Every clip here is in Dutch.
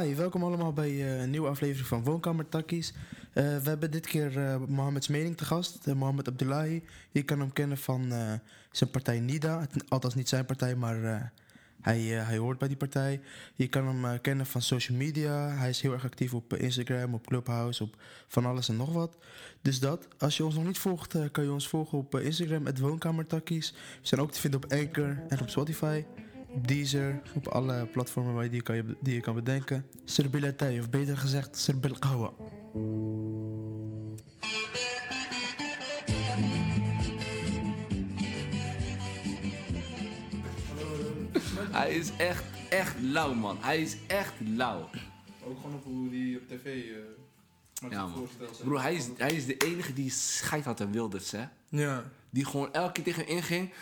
Hi, welkom allemaal bij eh, een nieuwe aflevering van Woonkamer Takkies. Eh, we hebben dit keer uh, mening te gast, Mohammed Abdullahi. Je kan hem kennen van zijn partij NIDA, althans niet zijn partij, maar hij, hij hoort bij die partij. Je kan hem kennen van social media, hij is heel erg actief op Instagram, op Clubhouse, op van alles en nog wat. Dus dat, als je ons nog niet volgt, kan je ons volgen op Instagram, Woonkamertakkies. We zijn ook te vinden op Anchor en op Spotify. Deezer, op alle platformen waar je die, kan je, die je kan bedenken. Serbilatij, of beter gezegd, Serbil Kawa. Hij is echt, echt lauw, man. Hij is echt lauw. Ook gewoon op hoe die op tv uh, ja, man. Bro, hij is, hij is de enige die scheid had aan Wilders, hè? Ja. Die gewoon elke keer tegen inging.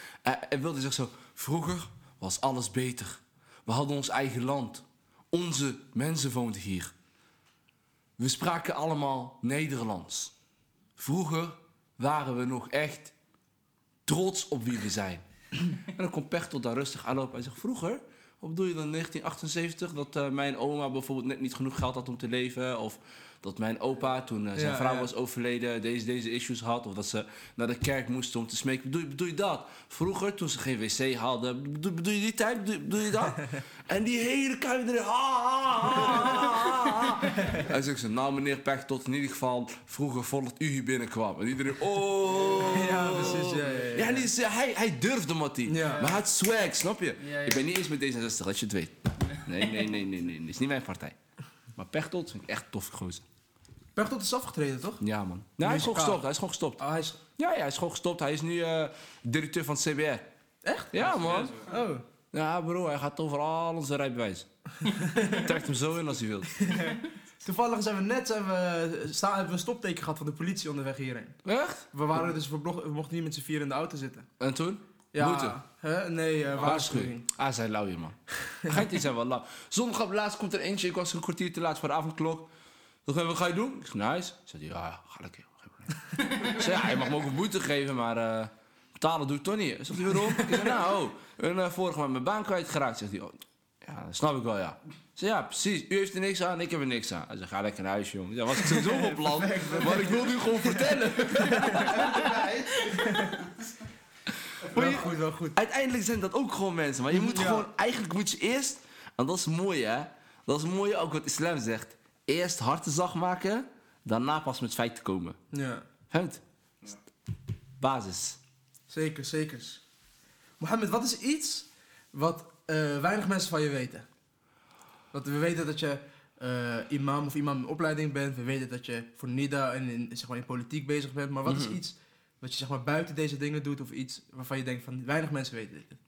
En Wilders zegt zo, vroeger was alles beter. We hadden ons eigen land. Onze mensen woonden hier. We spraken allemaal Nederlands. Vroeger waren we nog echt trots op wie we zijn. En dan komt Pechtel daar rustig aanlopen en zegt... Vroeger, wat bedoel je dan 1978? Dat uh, mijn oma bijvoorbeeld net niet genoeg geld had om te leven? Of dat mijn opa, toen uh, zijn ja, vrouw ja. was overleden, deze, deze issues had. Of dat ze naar de kerk moesten om te smeken. Bedoel, bedoel je dat? Vroeger, toen ze geen wc hadden. Bedoel, bedoel je die tijd? Bedoel, bedoel je dat? en die hele kuip erin. Hij zegt ze, nou meneer Pech, tot in ieder geval vroeger voordat u hier binnenkwam. En iedereen, oh. Ja, precies. Ja, ja, ja. die, hij, hij durfde, Mattie. Maar hij had swag, snap je? Ik ben niet eens met D66, dat je het weet. Nee, nee, nee, nee, nee. Dat is niet mijn partij. Maar Pechtold vind ik echt tof gozer. Pechtold is afgetreden, toch? Ja, man. Nee, hij is gewoon gestopt. Hij is gewoon gestopt. Oh, hij is... Ja, ja, hij is gewoon gestopt. Hij is nu uh, directeur van het CBR. Echt? Ja, man. Oh. Ja, bro, hij gaat overal onze rijbewijs. Trekt hem zo in als hij wil. Toevallig zijn we net zijn we, staan, hebben we een stopteken gehad van de politie onderweg hierheen. Echt? We, waren dus, we, mochten, we mochten niet met z'n vier in de auto zitten. En toen? Ja, Moeten? Hè? Nee, uh, waarschuwing. Ah, zijn lauw, man. Geit die zijn wel lauw. Zondag op laatst komt er eentje. Ik was een kwartier te laat voor de avondklok. Toen zei, wat ga je doen? Ik zei, nice. Zei hij, ja, ga lekker. Ik zei, ja, je mag me ook een boete geven, maar uh, betalen doe ik toch niet. Zegt hij, waarom? Ik zei, nou, oh, uh, vorige maand mijn baan kwijtgeraakt. Zegt hij, oh, ja, dat snap ik wel, ja. Ik zei, ja, precies. U heeft er niks aan, ik heb er niks aan. Hij zei, ga lekker naar huis, jongen. Ja, was ik sowieso op plan, maar ik wil nu gewoon vertellen. wel goed, wel goed. Uiteindelijk zijn dat ook gewoon mensen, maar je moet Ja. gewoon, eigenlijk moet je eerst, en dat is mooi hè, dat is mooi ook wat islam zegt. Eerst harten zacht maken, daarna pas met feit te komen. Ja, Hunt. Basis. zeker, zeker. Mohammed, wat is iets wat eh, weinig mensen van je weten? Want we weten dat je eh, imam of imam in opleiding bent. We weten dat je voor NIDA en in, zeg maar, in politiek bezig bent. Maar wat is Mhm. iets wat je zeg maar, buiten deze dingen doet of iets waarvan je denkt van weinig mensen weten dit?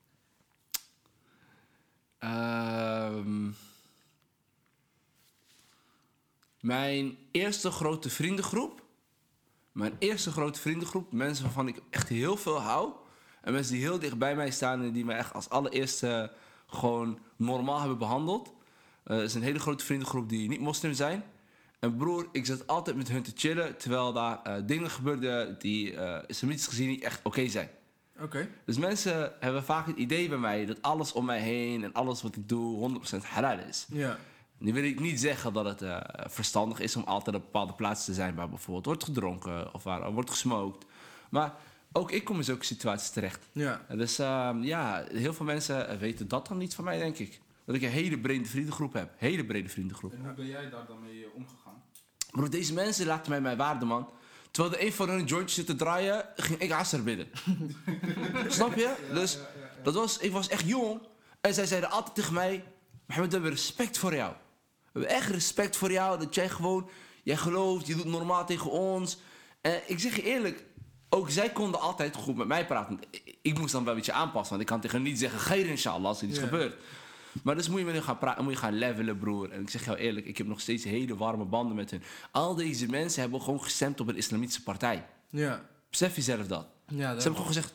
Ehm, mijn eerste grote vriendengroep. Mijn eerste grote vriendengroep. Mensen waarvan ik echt heel veel hou. En mensen die heel dicht bij mij staan en die mij echt als allereerste gewoon normaal hebben behandeld. Eh, is een hele grote vriendengroep die niet moslim zijn. En broer, ik zat altijd met hun te chillen terwijl daar eh, dingen gebeurden die eh islamitisch gezien niet echt oké zijn. Oké. Dus mensen hebben vaak het idee bij mij dat alles om mij heen en alles wat ik doe 100% halal is. Ja. Nu wil ik niet zeggen dat het eh, verstandig is om altijd op bepaalde plaatsen te zijn waar bijvoorbeeld wordt gedronken of waar wordt gesmoked. Maar ook ik kom in zulke situaties terecht. Ja. Dus ehm, ja, heel veel mensen weten dat dan niet van mij, denk ik. Dat ik een hele brede vriendengroep heb. Hele brede vriendengroep. En hoe ben jij daar dan mee eh, omgegaan? Bro, deze mensen laten mij mijn waarde, man. Terwijl de een van hun een jointje zit te draaien, ging ik Asser bidden. Snap je? Dus dat was, ik was echt jong. En zij zeiden altijd tegen mij... Mohammed, we hebben respect voor jou. We hebben echt respect voor jou. Dat jij gewoon... Jij gelooft, je doet normaal tegen ons. En ik zeg je eerlijk... Ook zij konden altijd goed met mij praten. Ik, ik moest dan wel een beetje aanpassen. Want ik kan tegen hen niet zeggen... Geer inshallah als er iets gebeurt. Maar dus moet je met hen gaan praten, moet je gaan levelen, broer. En ik zeg jou eerlijk, ik heb nog steeds hele warme banden met hun. Al deze mensen hebben gewoon gestemd op een islamitische partij. Ja. Besef jezelf dat. Ja, Ze dat, hebben gewoon gezegd,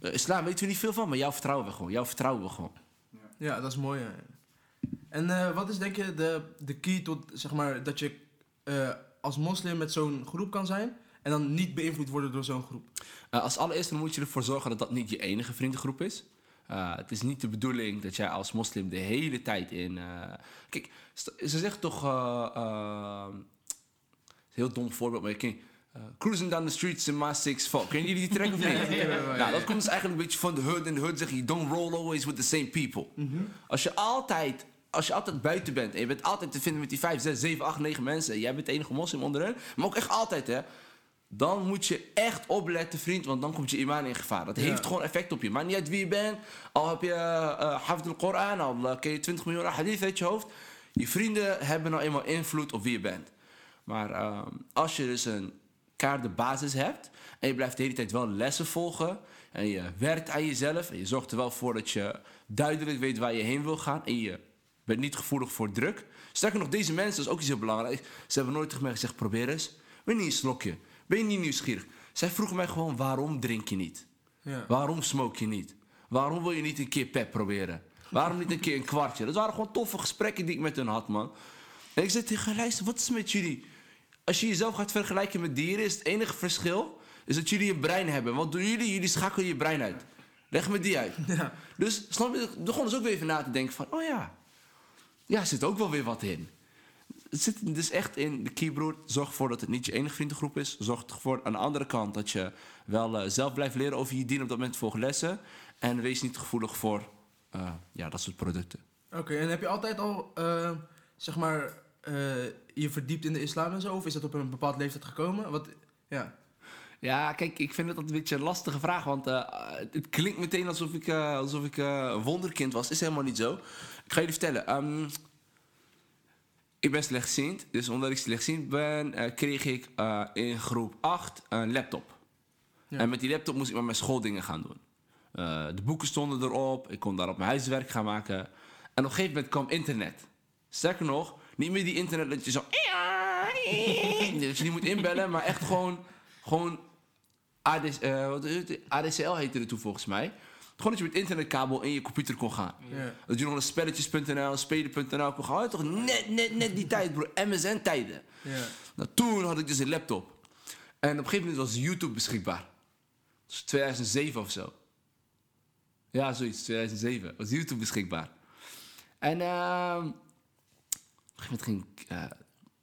eh, islam weten we niet veel van, maar jou vertrouwen we gewoon. Jou vertrouwen we gewoon. ja, dat is mooi. ja. En eh, wat is denk je de, de key tot, zeg maar, dat je eh, als moslim met zo'n groep kan zijn en dan niet beïnvloed worden door zo'n groep? Eh, als allereerste moet je ervoor zorgen dat dat niet je enige vriendengroep is. Het is niet de bedoeling dat jij als moslim de hele tijd in. Kijk, ze zegt toch. Uh, heel dom voorbeeld, maar. Uh, cruising down the streets in my six fuck. Ken jullie die track of niet? nou, dat komt dus eigenlijk een beetje van de hood. En de hood zeg je, don't roll always with the same people. Als je altijd... Als je altijd buiten bent en je bent altijd te vinden met die 5, 6, 7, 8, 9 mensen... en jij bent de enige moslim onder hen, maar ook echt altijd, hè... dan moet je echt opletten, vriend, want dan komt je imaan in gevaar. Dat heeft gewoon effect op je. Maar niet uit wie je bent, al heb je uh, hafd al-Koran... al uh, ken je 20 miljoen hadith uit je hoofd... je vrienden hebben nou eenmaal invloed op wie je bent. Maar uh, als je dus een kaart de basis hebt en je blijft de hele tijd wel lessen volgen en je werkt aan jezelf en je zorgt er wel voor dat je duidelijk weet waar je heen wil gaan en je bent niet gevoelig voor druk. Sterker nog, deze mensen, dat is ook iets heel belangrijks, ze hebben nooit tegen mij gezegd, probeer eens. Ben je niet een slokje? Ben je niet nieuwsgierig? Zij vroegen mij gewoon, waarom drink je niet? Ja. Waarom smoke je niet? Waarom wil je niet een keer pep proberen? Waarom niet een keer een kwartje? Dat waren gewoon toffe gesprekken die ik met hun had, man. En ik zei tegen hen, luister, wat is met jullie? Als je jezelf gaat vergelijken met dieren, is het enige verschil is dat jullie een brein hebben. Want door jullie, jullie schakelen je brein uit. Leg me die uit. Ja. Dus snap je, begon dus ook weer even na te denken van, oh ja, ja, er zit ook wel weer wat in. Het zit dus echt in de keybroer. Zorg ervoor dat het niet je enige vriendengroep is. Zorg ervoor aan de andere kant dat je wel uh, zelf blijft leren over je dien op dat moment volg lessen. En wees niet gevoelig voor uh, ja, dat soort producten. Oké, okay, en heb je altijd al, uh, zeg maar, je verdiept in de islam en zo? Of is dat op een bepaald leeftijd gekomen? Wat, ja. Ja, kijk, ik vind het een beetje een lastige vraag. Want uh, het klinkt meteen alsof ik, uh, alsof ik uh, een wonderkind was. Is helemaal niet zo. Ik ga jullie vertellen. Um, ik ben slechtziend. Dus omdat ik slechtziend ben, kreeg ik in groep 8 een laptop. Ja. En met die laptop moest ik maar mijn schooldingen gaan doen. de boeken stonden erop. Ik kon daarop mijn huiswerk gaan maken. En op een gegeven moment kwam internet. Sterker nog, niet meer die internet dat je zo... dat je niet moet inbellen, maar echt gewoon... gewoon? ADCL heette het toen volgens mij. Gewoon dat je met internetkabel in je computer kon gaan. Ja. Dat je nog naar spelletjes.nl, spelen.nl kon gaan. Toch net, net, net die tijd, bro. MSN-tijden. Ja. Nou, toen had ik dus een laptop. En op een gegeven moment was YouTube beschikbaar. Dat is 2007 of zo. Ja, zoiets, 2007. Was YouTube beschikbaar. En uh, op een gegeven moment ging ik uh,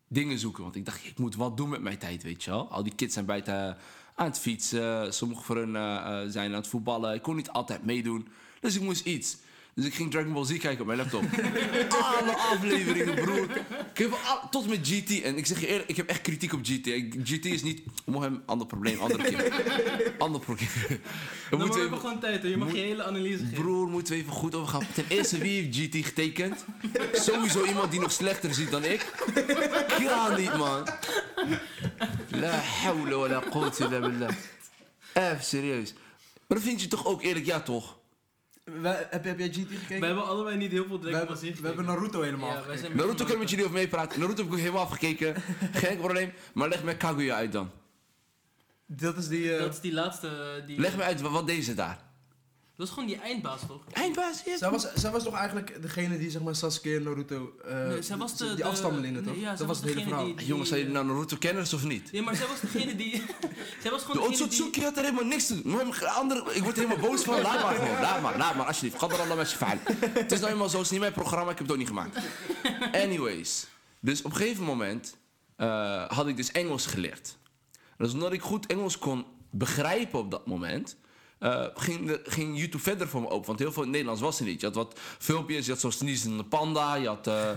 dingen zoeken. Want ik dacht, ik moet wat doen met mijn tijd, weet je wel. Al die kids zijn buiten aan het fietsen. Sommigen van hen uh, zijn aan het voetballen. Ik kon niet altijd meedoen. Dus ik moest iets. Dus ik ging Dragon Ball Z kijken op mijn laptop. Alle afleveringen, broer. Ik heb al, tot met GT. En ik zeg je eerlijk, ik heb echt kritiek op GT. GT is niet... Mohem, ander probleem, andere keer. ander probleem. We nou, moeten even gewoon tijd, hè? Je mag je hele analyse geven. Broer, moeten we even goed over gaan. Ten eerste, wie heeft GT getekend? Sowieso iemand die nog slechter ziet dan ik. Ga niet, man. La hawla wa la quwwata illa billah. Even serieus. Maar dan vind je toch ook eerlijk, ja toch? We, heb, heb jij GT gekeken? We hebben allebei niet heel veel we hebben, we hebben Naruto helemaal Ja, Naruto kan ik met jullie over meepraten. Naruto heb ik ook helemaal afgekeken. Geen probleem. Maar leg mij Kaguya uit dan. Dat is die... Uh... Dat is die laatste... Die... Leg me uit, wat, wat deed ze daar? Dat is gewoon die eindbaas, toch? Eindbaas, ja. Zij was, zij was toch eigenlijk degene die zeg maar Sasuke en Naruto... Uh, Nee, zij was de- die de- afstammelingen, toch? nee, ja, dat zij was was het hele verhaal. die- Jongens, zijn jullie nou Naruto-kenners of niet? Ja, maar zij was degene die... zij was De gewoon degene die... Otsutsuki had er helemaal niks te doen. Andere, ik word er helemaal boos van. Laat maar gewoon. Laat maar, laat maar, alsjeblieft. Ga er allemaal met je fijn. Het is nou eenmaal zo, het is niet mijn programma, ik heb het ook niet gemaakt. Anyways. Dus op een gegeven moment uh, had ik dus Engels geleerd. Dus omdat ik goed Engels kon begrijpen op dat moment... Uh, ging, de, ging YouTube verder voor me open. Want heel veel in het Nederlands was er niet. Je had wat filmpjes, je had zo'n sneezende panda. Je had, uh,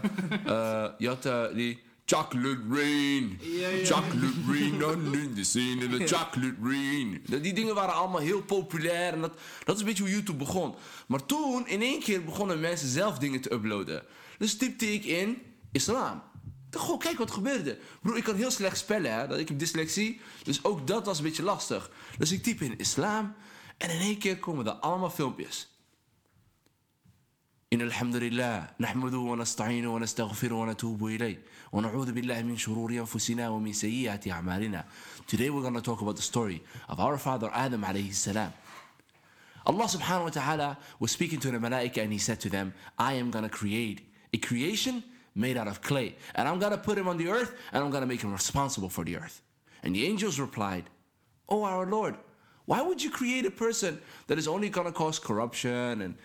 uh, je had die... Chocolate rain. Ja, ja. Chocolate rain on in the scene in the chocolate rain. Die dingen waren allemaal heel populair. En dat, dat is een beetje hoe YouTube begon. Maar toen, in één keer, begonnen mensen zelf dingen te uploaden. Dus typte ik in islam. Dacht, Goh, kijk wat gebeurde. Broer, ik kan heel slecht spellen, hè. Ik heb dyslexie. Dus ook dat was een beetje lastig. Dus ik typ in islam. En in één keer komen er allemaal filmpjes. إن الحمد لله نحمده ونستعينه ونستغفره ونتوب إليه ونعوذ بالله من شرور أنفسنا ومن سيئات أعمالنا Today we're going to talk about the story of our father Adam عليه السلام Allah subhanahu wa ta'ala was speaking to the malaika and he said to them I am going to create a creation made out of clay and I'm going to put him on the earth and I'm going to make him responsible for the earth and the angels replied Oh our Lord Why would you create a person that is only gonna cause corruption and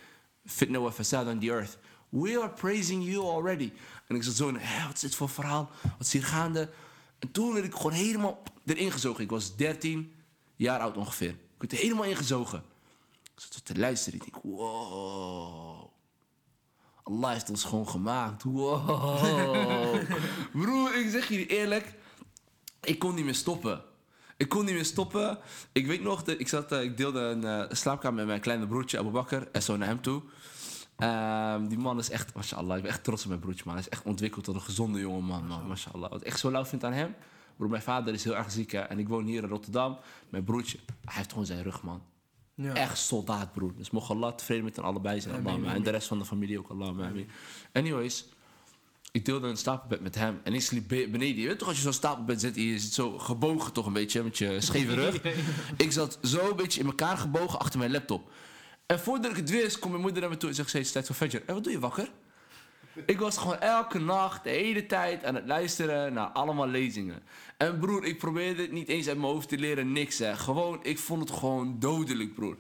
fitna wa fasad on the earth? We are praising you already. En ik zat zo in, hé, wat is dit voor verhaal? Wat is hier gaande? En toen werd ik gewoon helemaal erin gezogen. Ik was 13 jaar oud ongeveer. Ik werd er helemaal ingezogen. Ik zat te luisteren. Ik denk, wow. Allah heeft ons gewoon gemaakt. Wow. Broer, ik zeg je eerlijk. Ik kon niet meer stoppen. Ik kon niet meer stoppen. Ik weet nog, dat ik, zat, eh, ik deelde een eh, slaapkamer met mijn kleine broertje Abu Bakr. En zo naar hem toe. Ehm, die man is echt, mashallah, ik ben echt trots op mijn broertje, man. Hij is echt ontwikkeld tot een gezonde jonge man, man. Mashallah. Wat ik echt zo lauw vind aan hem. Broer, mijn vader is heel erg ziek hè, en ik woon hier in Rotterdam. Mijn broertje, hij heeft gewoon zijn rug, man. Ja. Echt soldaat, broer. Dus mocht Allah tevreden met hen allebei zijn. En de rest van de familie ook. Allah. Anyways, ik deelde een stapelbed met hem. En ik sliep be- beneden. Je weet toch als je zo'n stapelbed zit je zit zo gebogen toch een beetje met je scheve rug. ik zat zo een beetje in elkaar gebogen achter mijn laptop. En voordat ik het wist, komt mijn moeder naar me toe en zegt is tijd voor Fajr. En wat doe je wakker? Ik was gewoon elke nacht, de hele tijd aan het luisteren naar allemaal lezingen. En broer, ik probeerde het niet eens uit mijn hoofd te leren, niks hè. Gewoon, ik vond het gewoon dodelijk, broer.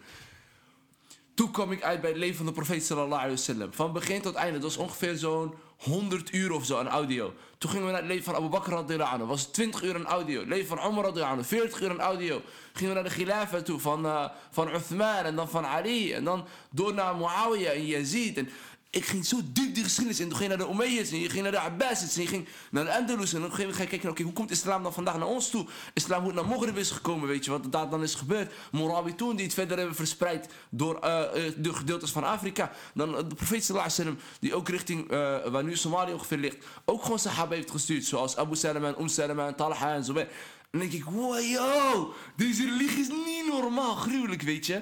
Toen kwam ik uit bij het leven van de profeet sallallahu alayhi wasallam. Van begin tot einde. Dat was ongeveer zo'n 100 uur of zo aan audio. Toen gingen we naar het leven van Abu Bakr radiyallahu anhu. was het 20 uur aan audio. Leven van Umar radiyallahu anhu. 40 uur aan audio. Gingen we naar de Khilafa toe van, eh van Uthman en dan van Ali. En dan door naar Muawiyah en Yazid. En ik ging zo diep die geschiedenis in. Toen ging je naar de Umayyads en je ging naar de Abbasids en je ging naar de Andalus. En dan ging je kijken, oké, hoe komt islam dan vandaag naar ons toe? Islam hoe het naar Maghrib is gekomen, weet je wat daar dan is gebeurd. Morawitun die het verder hebben verspreid door eh, eh, de gedeeltes van Afrika. Dan eh, de profeet wasallam, die ook richting waar nu Somalië ongeveer ligt, ook gewoon sahaba heeft gestuurd. Zoals Abu Salama en Umm en Talha en zo. En dan denk ik, wow, yo, deze religie is niet normaal, gruwelijk, weet je.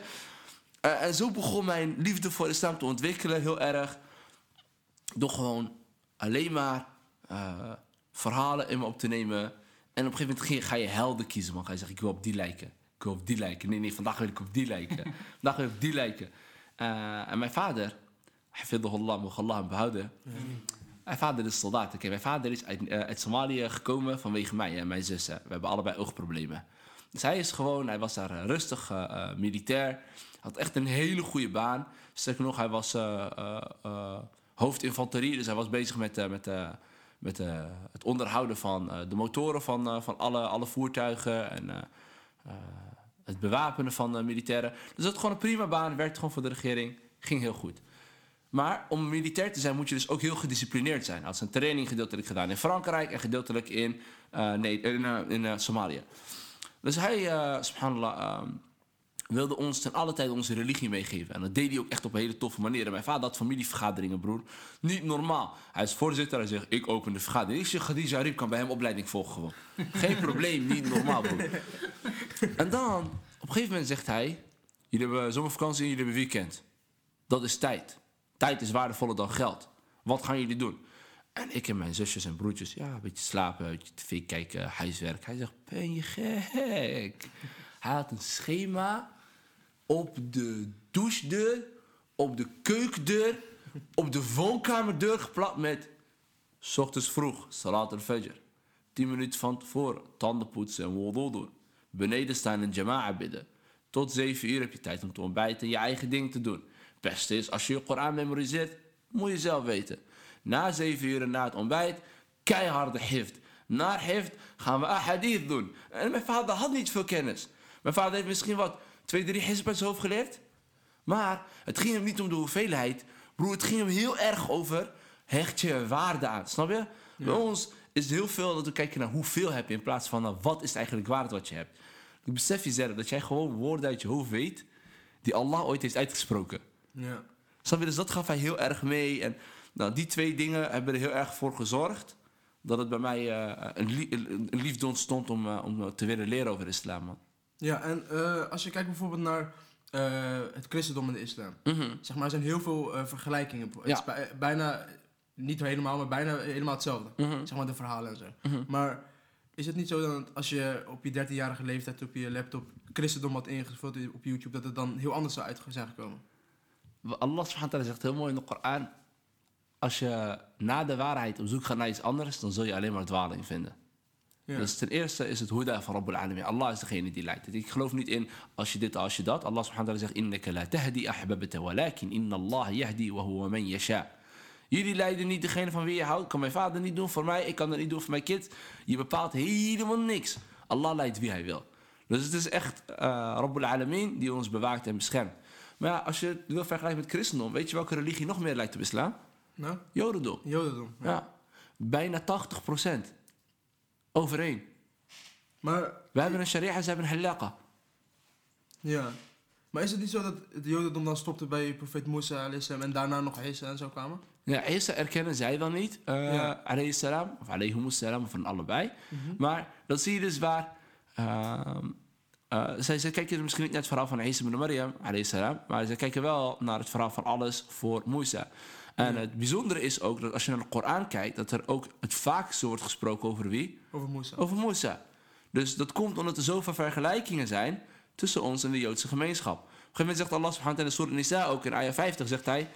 En zo begon mijn liefde voor islam te ontwikkelen, heel erg. Door gewoon alleen maar eh, verhalen in me op te nemen. En op een gegeven moment ga je, ga je helden kiezen, man. Ga je zeggen, ik wil op die lijken. Ik wil op die lijken. Nee, nee, vandaag wil ik op die lijken. vandaag wil ik op die lijken. Eh, en mijn vader, hafidhullah, mocht Allah hem behouden. Mijn vader is soldaat. Oké, mijn vader is uit, eh, uit Somalië gekomen vanwege mij en mijn zus. hè. We hebben allebei oogproblemen. Dus hij is gewoon, hij was daar rustig militair. Had echt een hele goede baan. Sterker nog, hij was hoofdinfanterie. Dus hij was bezig met, eh, met, eh, met eh, het onderhouden van de motoren van, van alle, alle voertuigen. En het bewapenen van militairen. Dus dat gewoon een prima baan. Werkte gewoon voor de regering. Ging heel goed. Maar om militair te zijn moet je dus ook heel gedisciplineerd zijn. Hij had zijn training gedeeltelijk gedaan in Frankrijk en gedeeltelijk in, nee, in, eh, in Somalië. Dus hij, subhanallah, ehm, wilde ons ten alle tijde onze religie meegeven. En dat deed hij ook echt op een hele toffe manier. En mijn vader had familievergaderingen, broer. Niet normaal. Hij is voorzitter, hij zegt, ik open de vergadering. Ik zeg, Khadija Arif kan bij hem opleiding volgen gewoon. Geen probleem, niet normaal, broer. En dan, op een gegeven moment zegt hij... Jullie hebben zomervakantie en jullie hebben weekend. Dat is tijd. Tijd is waardevoller dan geld. Wat gaan jullie doen? En ik en mijn zusjes en broertjes, ja, een beetje slapen, een beetje tv kijken, huiswerk. Hij zegt, ben je gek? Hij had een schema op de douchedeur, op de keukendeur, op de woonkamerdeur geplakt met... S ochtends vroeg, salat al-fajr. 10 minuten van tevoren, tanden poetsen en wudu doen. Beneden staan en jama'a bidden. Tot 7 uur heb je tijd om te ontbijten en je eigen ding te doen. Het beste is, als je je Koran memoriseert, moet je zelf weten. Na 7 uur na het ontbijt, keiharde hift. Na hift gaan we ahadith doen. En mijn vader had niet veel kennis. Mijn vader heeft misschien wat, twee, drie hizb uit zijn hoofd geleerd. Maar het ging hem niet om de hoeveelheid. Broer, het ging hem heel erg over hecht je waarde aan. Snap je? Bij ons is het heel veel dat we kijken naar hoeveel heb je in plaats van nou, wat is eigenlijk waard wat je hebt. Ik besef je zelf dat jij gewoon woorden uit je hoofd weet die Allah ooit heeft uitgesproken. Ja. Snap je? Dus dat gaf hij heel erg mee. En nou, die twee dingen hebben er heel erg voor gezorgd dat het bij mij eh, een, lie- een een liefde ontstond om, eh, om te willen leren over islam. Man. Ja, en eh, als je kijkt bijvoorbeeld naar eh, het christendom en de islam. Mhm. Zeg maar, er zijn heel veel eh, vergelijkingen. Het is bij- bijna, niet helemaal, maar bijna helemaal hetzelfde. Mhm. Zeg maar de verhalen en zo. Mhm. Maar is het niet zo dat als je op je 13-jarige leeftijd op je laptop christendom had ingevuld op YouTube, dat het dan heel anders zou uit zijn gekomen? Allah subhanahu zegt heel mooi in de Koran... als je na de waarheid op zoek gaat naar iets anders... dan zul je alleen maar dwaling vinden. Ja. Dus ten eerste is het huda van Rabbul Alamin. Allah is degene die leidt. Ik geloof niet in als je dit, als je dat. Allah subhanahu wa ta'ala zegt, innaka la tahdi ahbabta, walakin inna Allah yahdi wa huwa man yasha. Jullie leiden niet degene van wie je houdt. Kan mijn vader niet doen voor mij. Ik kan dat niet doen voor mijn kind. Je bepaalt helemaal niks. Allah leidt wie hij wil. Dus het is echt eh Rabbul Alamin die ons bewaakt en beschermt. Maar ja, als je het wil vergelijken met christendom, weet je welke religie nog meer lijkt op islam? Nou, Jodendom. Jodendom. Ja. Bijna 80%. Overeen. Maar, We hebben een sharia, ze hebben een halaqa. ja. Maar is het niet zo dat het Jodendom dan stopte bij profeet Musa alayhi en daarna nog Isa en zo kwamen? Ja, Isa erkennen zij dan niet. Ja. alayhi salam, of alayhimus salam, of van allebei. Mhm. Maar dat zie je dus waar... ehm, eh, zij, zij kijken misschien niet naar het verhaal van Isa ibn Maryam, alayhi salam, maar zij kijken wel naar het verhaal van alles voor Musa. En het bijzondere is ook dat als je naar de Koran kijkt, dat er ook het vaakste wordt gesproken over wie? Over Musa. Over. Dus dat komt omdat er zoveel vergelijkingen zijn tussen ons en de Joodse gemeenschap. Op een gegeven moment zegt Allah subhanahu wa ta'ala in Surah Nisa ook in ayah 50 zegt hij...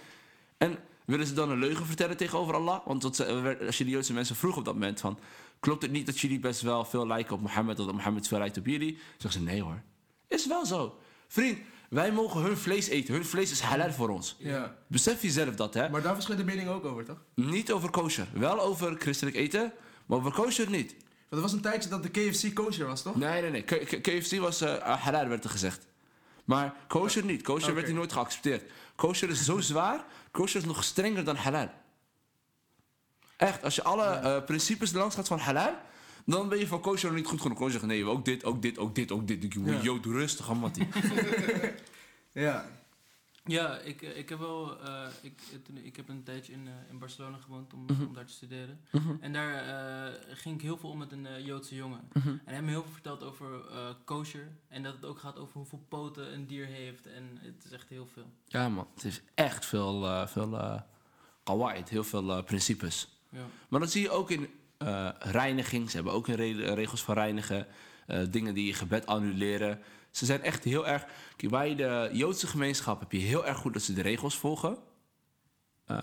En willen ze dan een leugen vertellen tegenover Allah? Want ze- als je de Joodse mensen vroeg op dat moment van... Klopt het niet dat jullie best wel veel lijken op Mohammed... dat Mohammed veel lijkt op jullie? Zeggen ze nee hoor. Is wel zo. Vriend, wij mogen hun vlees eten. Hun vlees is halal voor ons. Ja. Besef jezelf dat hè. Maar daar verschillen de meningen ook over, toch? Niet over kosher. Wel over christelijk eten, maar over kosher niet. Want er was een tijdje dat de KFC kosher was, toch? Nee, nee, nee. K- KFC was eh halal, werd er gezegd. Maar kosher niet. Kosher werd hier nooit geaccepteerd. Kosher is zo zwaar. Kosher is nog strenger dan halal. Echt, als je alle eh, principes langs gaat van halal... dan ben je van kosher nog niet goed genoeg. Kosher zegt, nee, ook dit, ook dit, ook dit, ook dit. Ik moet Ja. Jood, rustig aan, Mattie. Ja. Ja, ik, eh, ik heb wel. eh, ik, eh, toen, ik heb een tijdje in, eh, in Barcelona gewoond om, Mhm. om daar te studeren. En daar eh, ging ik heel veel om met een eh, Joodse jongen. Mhm. En hij heeft me heel veel verteld over eh, kosher. En dat het ook gaat over hoeveel poten een dier heeft. En het is echt heel veel. Ja, man. Het is echt veel, eh veel eh qawaid, heel veel eh, principes. Ja. Maar dat zie je ook in eh, reiniging. Ze hebben ook een re- regels van reinigen. eh, dingen die je gebed annuleren. Ze zijn echt heel erg... Bij de Joodse gemeenschap heb je heel erg goed dat ze de regels volgen. Eh,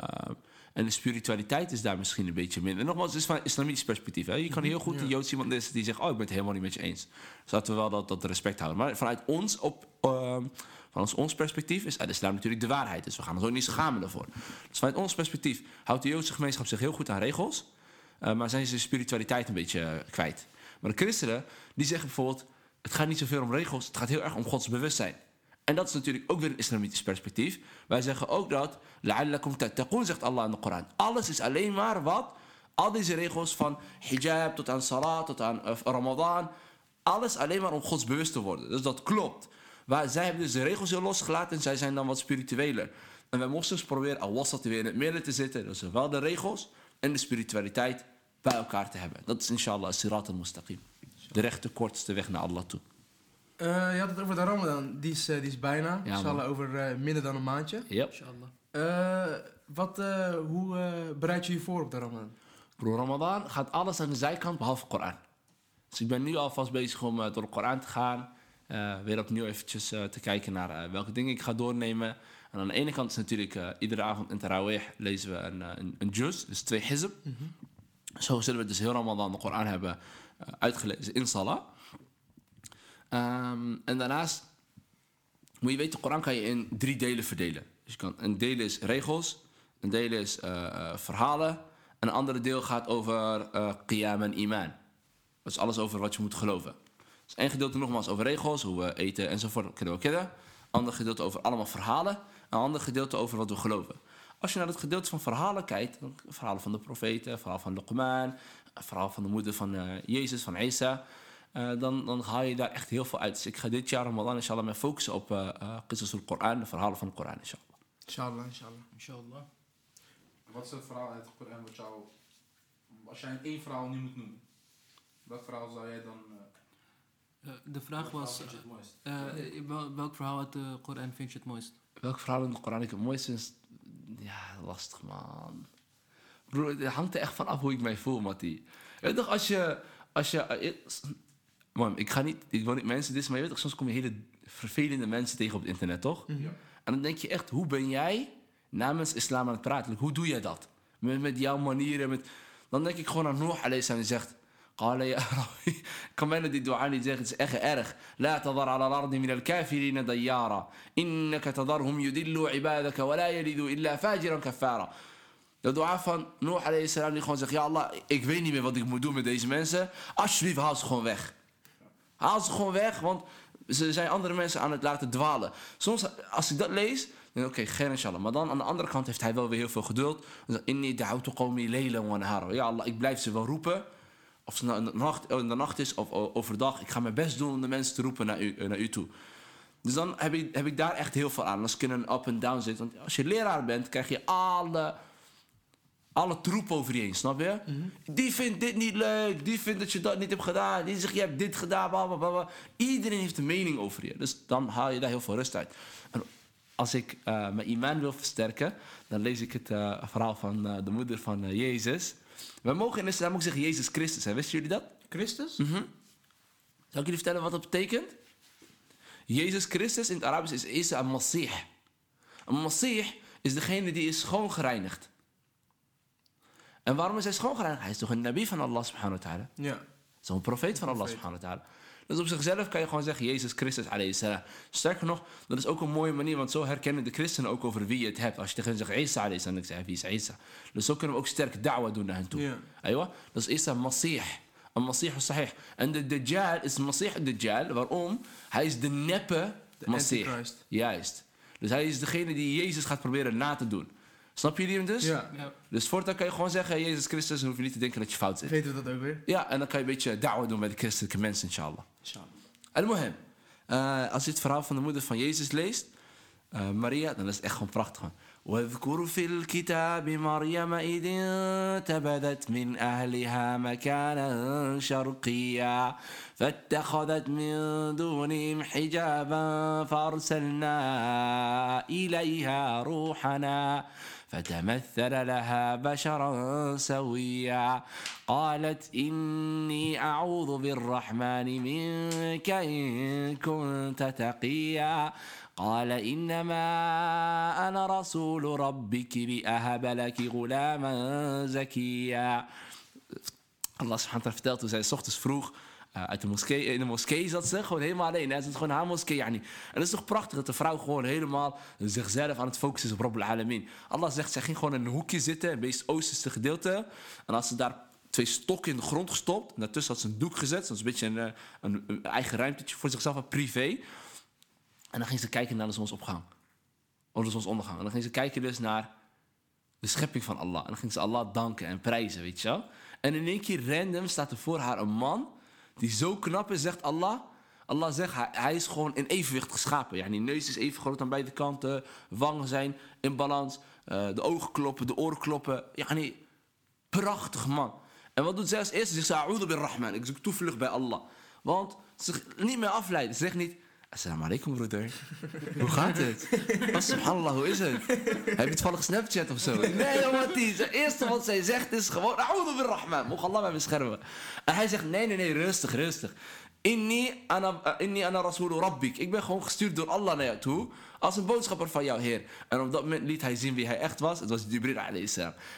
en de spiritualiteit is daar misschien een beetje minder. En nogmaals, het is van islamitisch perspectief. Hè? Je kan heel goed Ja. een Joods iemand is die zegt... oh, ik ben het helemaal niet met je eens. Dus laten we wel dat, dat respect houden. Maar vanuit ons, op, ehm, vanuit ons perspectief is de islam natuurlijk de waarheid. Dus we gaan ons ook niet schamen daarvoor. Dus vanuit ons perspectief houdt de Joodse gemeenschap zich heel goed aan regels... Eh, maar zijn ze de spiritualiteit een beetje eh, kwijt. Maar de christenen, die zeggen bijvoorbeeld... het gaat niet zoveel om regels, het gaat heel erg om Gods bewustzijn. En dat is natuurlijk ook weer een islamitisch perspectief. Wij zeggen ook dat... la'allakum tattaqun, zegt Allah in de Koran. Alles is alleen maar wat... al deze regels van hijab tot aan salat, tot aan eh, ramadan... alles alleen maar om Gods bewust te worden. Dus dat klopt. Maar zij hebben dus de regels heel losgelaten en zij zijn dan wat spiritueler. En wij moesten proberen al was dat weer in het midden te zitten. Dus wel de regels en de spiritualiteit bij elkaar te hebben. Dat is inshallah sirat al-mustaqim. De rechte, kortste weg naar Allah toe. Eh, je had het over de Ramadan. Die is, eh, die is bijna. Ja, Inshallah over eh, minder dan een maandje. Yep. Inshallah. Eh, wat, eh, hoe bereid je je voor op de Ramadan? Bro, Ramadan gaat alles aan de zijkant behalve Koran. Dus ik ben nu alvast bezig om eh, door de Koran te gaan. eh, weer opnieuw eventjes eh, te kijken naar eh, welke dingen ik ga doornemen. En aan de ene kant is natuurlijk eh, iedere avond in Tarawih lezen we een, eh, een, een juz, dus twee hizb. Zo zullen we dus heel Ramadan de Koran hebben eh, uitgelezen in Salah. Ehm, en daarnaast moet je weten, de Koran kan je in drie delen verdelen. Dus je kan, een deel is regels, een deel is eh, verhalen... en een andere deel gaat over qiyam en iman. Dat is alles over wat je moet geloven. Dus één gedeelte nogmaals over regels, hoe we eten enzovoort, we kennen. Ander gedeelte over allemaal verhalen. Een ander gedeelte over wat we geloven. Als je naar het gedeelte van verhalen kijkt, verhalen van de profeten, verhaal van Luqman, verhaal van de moeder van eh, Jezus, van Isa, eh, dan, dan haal je daar echt heel veel uit. Dus ik ga dit jaar Ramadan inshallah mij focussen op uh, uh, Qisas al-Quran, de verhalen van de Koran inshallah. Inshallah, inshallah. Inshallah. Wat is het verhaal uit de Koran wat jou... Als jij één verhaal nu moet noemen, welk verhaal zou jij dan... eh, Eh, de vraag was, vind je het mooist? eh, wel- welk verhaal uit de Koran vind je het mooist? Welk verhaal in de Koran ik het mooiste is? Ja, lastig man. Bro, het hangt er echt van af hoe ik mij voel, Mattie. Weet toch, als je... Als je eh, man, ik ga niet... Ik wil niet mensen dit, maar je weet toch, soms kom je hele vervelende mensen tegen op het internet, toch? Mhm. Ja. En dan denk je echt, hoe ben jij namens islam aan het praten? Hoe doe jij dat? Met, met jouw manieren, met... Dan denk ik gewoon aan Noor alayhi salam, die zegt... قال يا ربي ik kan bijna die dua niet zeggen, het is echt erg. لا تضر على الأرض من الكافرين ديارا إنك تضرهم يدلوا عبادك ولا يلدوا إلا فاجرا كفارا De dua van Noor alayhi salam die gewoon zegt, ja Allah, ik weet niet meer wat ik moet doen met deze mensen. Alsjeblieft, haal ze gewoon weg. Haal ze gewoon weg, want ze zijn andere mensen aan het laten dwalen. Soms, als ik dat lees, dan denk ik, oké, geen inshallah. Maar dan aan de andere kant heeft hij wel weer heel veel geduld. Dan zegt, Inni da'autu qawmi laylan wa nahara. Ja Allah, ik blijf ze wel roepen. Of het nou in de nacht, in de nacht is of overdag. Ik ga mijn best doen om de mensen te roepen naar u, naar u toe. Dus dan heb ik, heb ik daar echt heel veel aan. Als ik in een up en down zit. Want als je leraar bent, krijg je alle, alle troep over je heen, snap je? Die vindt dit niet leuk. Die vindt dat je dat niet hebt gedaan. Die zegt, je hebt dit gedaan. Iedereen heeft een mening over je. Dus dan haal je daar heel veel rust uit. En als ik eh, mijn iman wil versterken, dan lees ik het eh, verhaal van eh, de moeder van eh, Jezus. We mogen in de islam ook zeggen Jezus Christus. Hè? Wisten jullie dat? Christus? Mhm. Zal ik jullie vertellen wat dat betekent? Jezus Christus in het Arabisch is Isa al-Masih. Een Masih is degene die is schoongereinigd. En waarom is hij schoongereinigd? Hij is toch een nabi van Allah subhanahu wa ta'ala. Ja. Zo'n profeet van Allah subhanahu wa ta'ala. Dus op zichzelf kan je gewoon zeggen Jezus Christus alayhi salam. Sterker nog, dat is ook een mooie manier, want zo herkennen de christenen ook over wie je het hebt. Als je tegen hen zegt Isa alayhi salam, dan zeg je wie is Isa. Dus zo kunnen we ook sterk da'wa doen naar hen toe. Ja. Aywa, is Isa Masih. Een Masih sahih. En de Dajjal is Masih Dajjal. Waarom? Hij is de neppe De Masih. Juist. Dus hij is degene die Jezus gaat proberen na te doen. Snap jullie hem dus? Ja. Ja. Dus voortaan kan je gewoon zeggen, Jezus Christus, dan hoef je niet te denken dat je fout zit. Weten we dat ook weer? Ja, en dan kan je een beetje da'wa doen bij de christelijke mensen, inshallah. Al-Muhim. Eh, als je het verhaal van de moeder van Jezus leest, eh, Maria, dan is het echt gewoon prachtig. واذكر في الكتاب مريم إذ انتبذت من أهلها مكانا شرقيا فاتخذت من دونهم حجابا فأرسلنا إليها روحنا فتمثل لها بشرا سويا. قالت إني أعوذ بالرحمن منك إن كنت تقيا. قال إنما أنا رسول ربك لأهب لك غلاما زكيا. Allah subhanahu wa ta'ala vertelt toen eh, uit de moskee, in de moskee zat ze, gewoon helemaal alleen. Hij zat gewoon in haar moskee. Yani. En het is toch prachtig dat de vrouw gewoon helemaal zichzelf aan het focussen is op Rabbul Alamin. Allah zegt, zij ging gewoon in een hoekje zitten, het meest oosterste gedeelte. En als ze daar twee stokken in de grond gestopt, en daartussen had ze een doek gezet, zo'n beetje een, eh, een, een eigen ruimtetje voor zichzelf, een privé. En dan ging ze kijken naar de zonsopgang. Of de zonsondergang. En dan ging ze kijken dus naar de schepping van Allah. En dan ging ze Allah danken en prijzen, weet je wel. En in één keer random staat er voor haar een man die zo knap is, zegt Allah. Allah zegt, hij, is gewoon in evenwicht geschapen. Ja, die neus is even groot aan beide kanten. Wangen zijn in balans. eh, de ogen kloppen, de oren kloppen. Ja, nee, prachtig man. En wat doet zij als eerste? Ze zegt, A'udhu bir Rahman. Ik zoek toevlucht bij Allah. Want ze niet meer afleiden. Ze zegt niet, Assalamu alaikum broeder. Hoe gaat het? Oh, subhanallah, hoe is het? Heb je toevallig Snapchat of zo? Nee, niet. Het eerste wat zij zegt is gewoon, A'udhu bir Rahman. Mocht Allah mij beschermen. En hij zegt, nee, nee, nee, rustig, rustig. Inni ana, eh, ana rasulu rabbik. Ik ben gewoon gestuurd door Allah naar jou toe. Als een boodschapper van jouw Heer. En op dat moment liet hij zien wie hij echt was. Het was Jibril.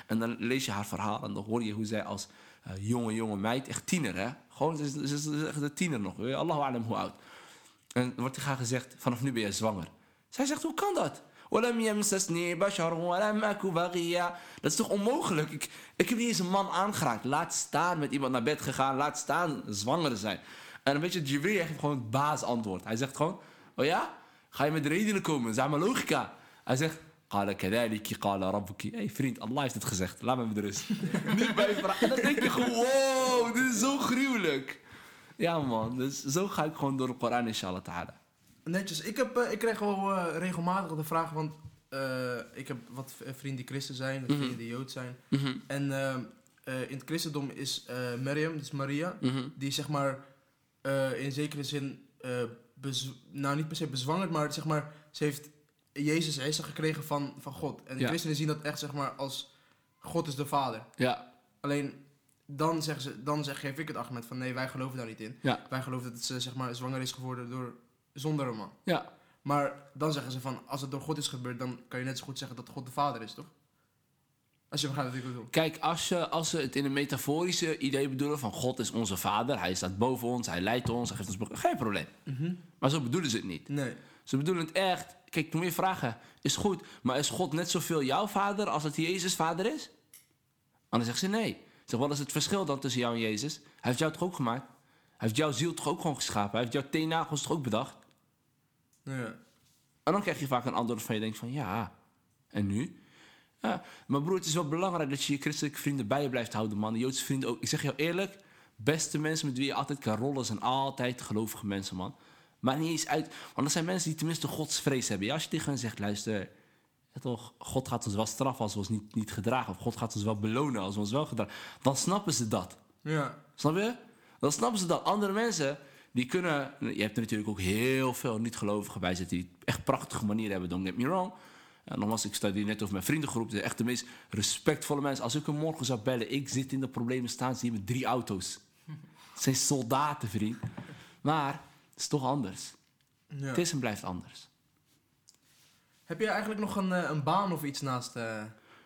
En dan lees je haar verhaal. En dan hoor je hoe zij als eh, jonge, jonge meid, echt tiener hè. Gewoon, ze is, echt een tiener nog. Allahu alam hoe oud. En wordt er haar gezegd, vanaf nu ben je zwanger. Zij zegt, hoe kan dat? Dat is toch onmogelijk? Ik, ik heb niet eens een man aangeraakt. Laat staan met iemand naar bed gegaan. Laat staan zwanger zijn. En een beetje Jibril geeft gewoon het baas antwoord. Hij zegt gewoon, oh ja? Ga je met redenen komen? Zeg maar logica. Hij zegt, Hé hey vriend, Allah heeft het gezegd. Laat me met rust. niet bij vragen. En dan denk je gewoon, wow, dit is zo gruwelijk. Ja man, dus zo ga ik gewoon door de Koran inshallah ta'ala. Netjes. Ik, heb, eh, ik krijg wel eh, regelmatig de vraag, want eh, ik heb wat vrienden die christen zijn, wat Mhm. vrienden die jood zijn. Mhm, En eh, eh, in het christendom is Miriam, dus Maria, mhm. die zeg maar in zekere zin, nou niet per se bezwangerd, maar zeg maar, ze heeft Jezus Isa gekregen van, van God. En de Ja. christenen zien dat echt zeg maar als God is de vader. Ja, Alleen dan, zeggen ze, dan zeg, geef ik het argument van nee, wij geloven daar niet in. ja, Wij geloven dat ze zeg maar zwanger is geworden door, zonder een man. ja. Maar dan zeggen ze van, als het door God is gebeurd, dan kan je net zo goed zeggen dat God de vader is, toch? Als je begrijpt wat ik bedoel. Kijk, als, je, als ze het in een metaforische idee bedoelen van God is onze vader, hij staat boven ons, hij leidt ons, hij geeft ons... Geen probleem. Maar zo bedoelen ze het niet. Nee. Ze bedoelen het echt. Kijk, toen moet je vragen, is goed, maar is God net zoveel jouw vader als dat Jezus vader is? En dan zegt ze nee. Zeg, wat is het verschil dan tussen jou en Jezus? Hij heeft jou toch ook gemaakt? Hij heeft jouw ziel toch ook gewoon geschapen? Hij heeft jouw teennagels toch ook bedacht? Ja. En dan krijg je vaak een antwoord van je denkt van ja, en nu? Ja, maar broer, het is wel belangrijk dat je je christelijke vrienden bij je blijft houden, man. De Joodse vrienden ook. Ik zeg jou eerlijk, beste mensen met wie je altijd kan rollen zijn altijd gelovige mensen, man. Maar niet eens uit, want dat zijn mensen die tenminste godsvrees hebben. Ja, als je tegen hen zegt, luister, ja, toch, God gaat ons wel straffen als we ons niet, niet gedragen. Of God gaat ons wel belonen als we ons wel gedragen. Dan snappen ze dat. Ja. Snap je? Dan snappen ze dat. Andere mensen, die kunnen... Je hebt er natuurlijk ook heel veel niet-gelovigen bij zitten... die echt prachtige manieren hebben, don't get me wrong. En nogmaals, ik sta hier net over mijn vriendengroep. De echt de meest respectvolle mensen. Als ik hem morgen zou bellen... ik zit in de problemen, staan ze hier met drie auto's. Het zijn soldaten, vriend. Maar het is toch anders. ja. Het is en blijft anders. Heb je eigenlijk nog een, eh, een baan of iets naast... eh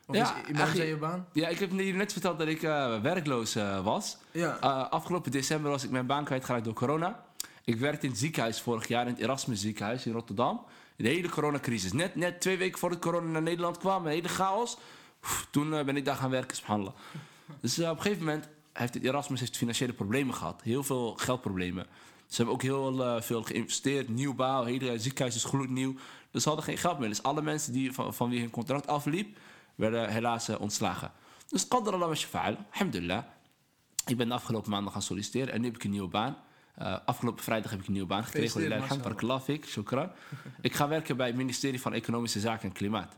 of Ja, is je baan? Ja, ik heb jullie net verteld dat ik eh, werkloos was. Ja. Uh, afgelopen december was ik mijn baan kwijtgeraakt door corona. Ik werkte in het ziekenhuis vorig jaar, in het Erasmus ziekenhuis in Rotterdam. De hele coronacrisis. Net, net twee weken voordat corona naar Nederland kwam, een hele chaos. Oef, toen ben ik daar gaan werken. Dus op een gegeven moment heeft het Erasmus heeft financiële problemen gehad. Heel veel geldproblemen. Ze hebben ook heel eh, veel geïnvesteerd, nieuwbouw, hele ziekenhuis is gloednieuw. Dus ze hadden geen geld meer. Dus alle mensen die, van, van wie hun contract afliep, werden helaas eh, ontslagen. Dus qadar Allah wa shafa'al, alhamdulillah. Ik ben de afgelopen maandag gaan solliciteren en nu heb ik een nieuwe baan. Eh, afgelopen vrijdag heb ik een nieuwe baan gekregen. Shukran. ik ga werken bij het ministerie van Economische Zaken en Klimaat.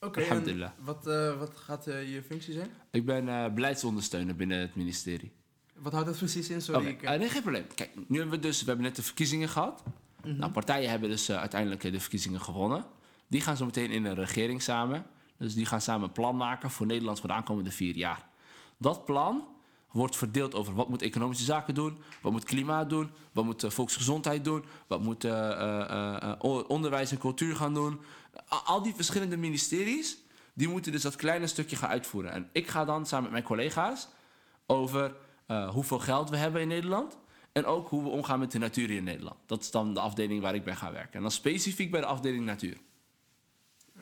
Oké, Alhamdulillah. wat, wat gaat je functie zijn? Ik ben beleidsondersteuner binnen het ministerie. Wat houdt dat precies in? Sorry. Eh, eh, nee, geen probleem. Kijk, nu hebben we dus, we hebben net de verkiezingen gehad. mhm. Nou, partijen hebben dus eh, uiteindelijk de verkiezingen gewonnen. Die gaan zo meteen in een regering samen. Dus die gaan samen een plan maken voor Nederland voor de aankomende vier jaar. Dat plan wordt verdeeld over wat moet economische zaken doen, wat moet klimaat doen, wat moet volksgezondheid doen, wat moet onderwijs en cultuur gaan doen. Al die verschillende ministeries, die moeten dus dat kleine stukje gaan uitvoeren. En ik ga dan samen met mijn collega's over eh, hoeveel geld we hebben in Nederland. En ook hoe we omgaan met de natuur in Nederland. Dat is dan de afdeling waar ik bij ga werken. En dan specifiek bij de afdeling natuur.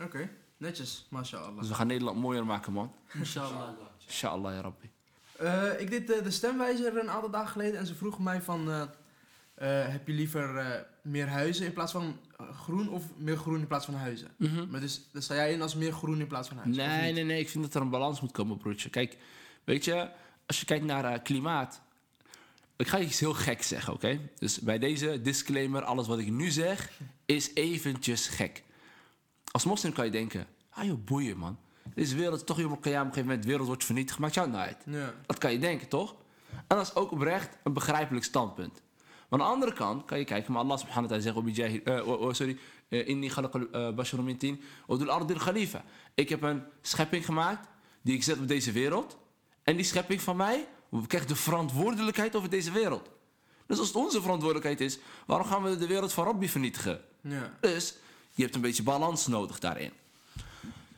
Oké, netjes. Mashallah. Dus we gaan Nederland mooier maken, man. Inshallah. Inshallah, ya rabbi. Eh, ik deed eh, de stemwijzer een aantal dagen geleden en ze vroeg mij van... heb je liever meer huizen in plaats van groen of meer groen in plaats van huizen? Maar dus, dus sta jij in als meer groen in plaats van huizen? Nee, nee, nee. Ik vind dat er een balans moet komen, broertje. Kijk, weet je, als je kijkt naar eh, klimaat. Ik ga iets heel gek zeggen, oké? Dus bij deze disclaimer, alles wat ik nu zeg, is eventjes gek. Als moslim kan je denken, ah joh, boeien man. Deze wereld is toch helemaal op een gegeven moment, de wereld wordt vernietigd, maakt jou nou uit. Ja. Dat kan je denken, toch? En dat is ook oprecht een begrijpelijk standpunt. Maar aan de andere kant kan je kijken, maar Allah subhanahu wa ta'ala zegt, "Wabijahi- eh, oh, oh, sorry, eh, inni khalaqa eh, basharum min tin, khalifa. Ik heb een schepping gemaakt die ik zet op deze wereld. En die schepping van mij krijgt de verantwoordelijkheid over deze wereld. Dus als het onze verantwoordelijkheid is, waarom gaan we de wereld van Rabbi vernietigen? Ja. Dus je hebt een beetje balans nodig daarin.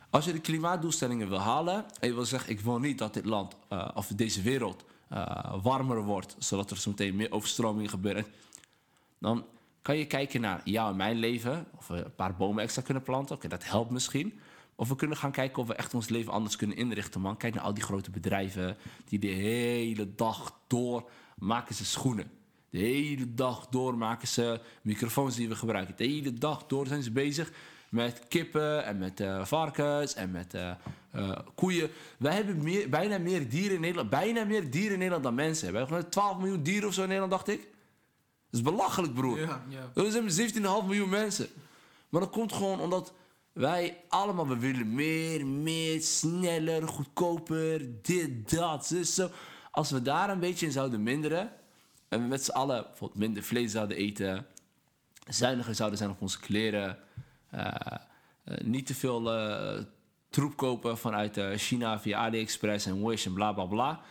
Als je de klimaatdoelstellingen wil halen en je wil zeggen: ik wil niet dat dit land eh, of deze wereld eh, warmer wordt, zodat er zo meteen meer overstromingen gebeuren, dan kan je kijken naar jou en mijn leven, of we een paar bomen extra kunnen planten. Oké, dat helpt misschien. Of we kunnen gaan kijken of we echt ons leven anders kunnen inrichten, man. Kijk naar al die grote bedrijven die de hele dag door maken ze schoenen. De hele dag door maken ze microfoons die we gebruiken. De hele dag door zijn ze bezig met kippen en met eh, varkens en met eh, eh, koeien. Wij hebben meer, bijna meer dieren in Nederland. Bijna meer dieren in Nederland dan mensen. We hebben gewoon 12 miljoen dieren of zo in Nederland, dacht ik. Dat is belachelijk, broer. Ja. Ja. We zijn 17,5 miljoen mensen. Maar dat komt gewoon omdat wij allemaal, we willen meer, meer, sneller, goedkoper, dit, dat, zus, zo. Als we daar een beetje in zouden minderen, en we met z'n allen bijvoorbeeld minder vlees zouden eten, zuiniger zouden zijn op onze kleren, eh, eh, niet te veel eh, troep kopen vanuit China via AliExpress en Wish en bla bla bla,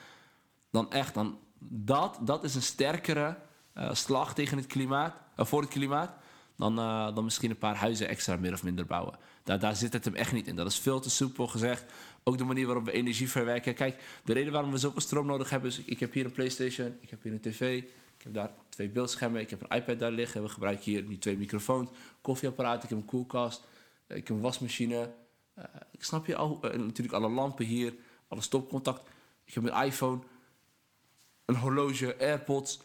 dan echt, dan dat, dat is een sterkere slag tegen het klimaat, voor het klimaat, dan, eh, dan misschien een paar huizen extra meer of minder bouwen. Daar, daar zit het hem echt niet in. Dat is veel te soepel gezegd. Ook de manier waarop we energie verwerken. Kijk, de reden waarom we zoveel stroom nodig hebben is... Ik heb hier een Playstation, ik heb hier een tv... Ik heb daar twee beeldschermen, ik heb een iPad daar liggen. We gebruiken hier die twee microfoons, koffieapparaat, ik heb een koelkast, eh, ik heb een wasmachine. Eh, ik snap je al, natuurlijk alle lampen hier, alle stopcontact. Ik heb een iPhone, een horloge, AirPods.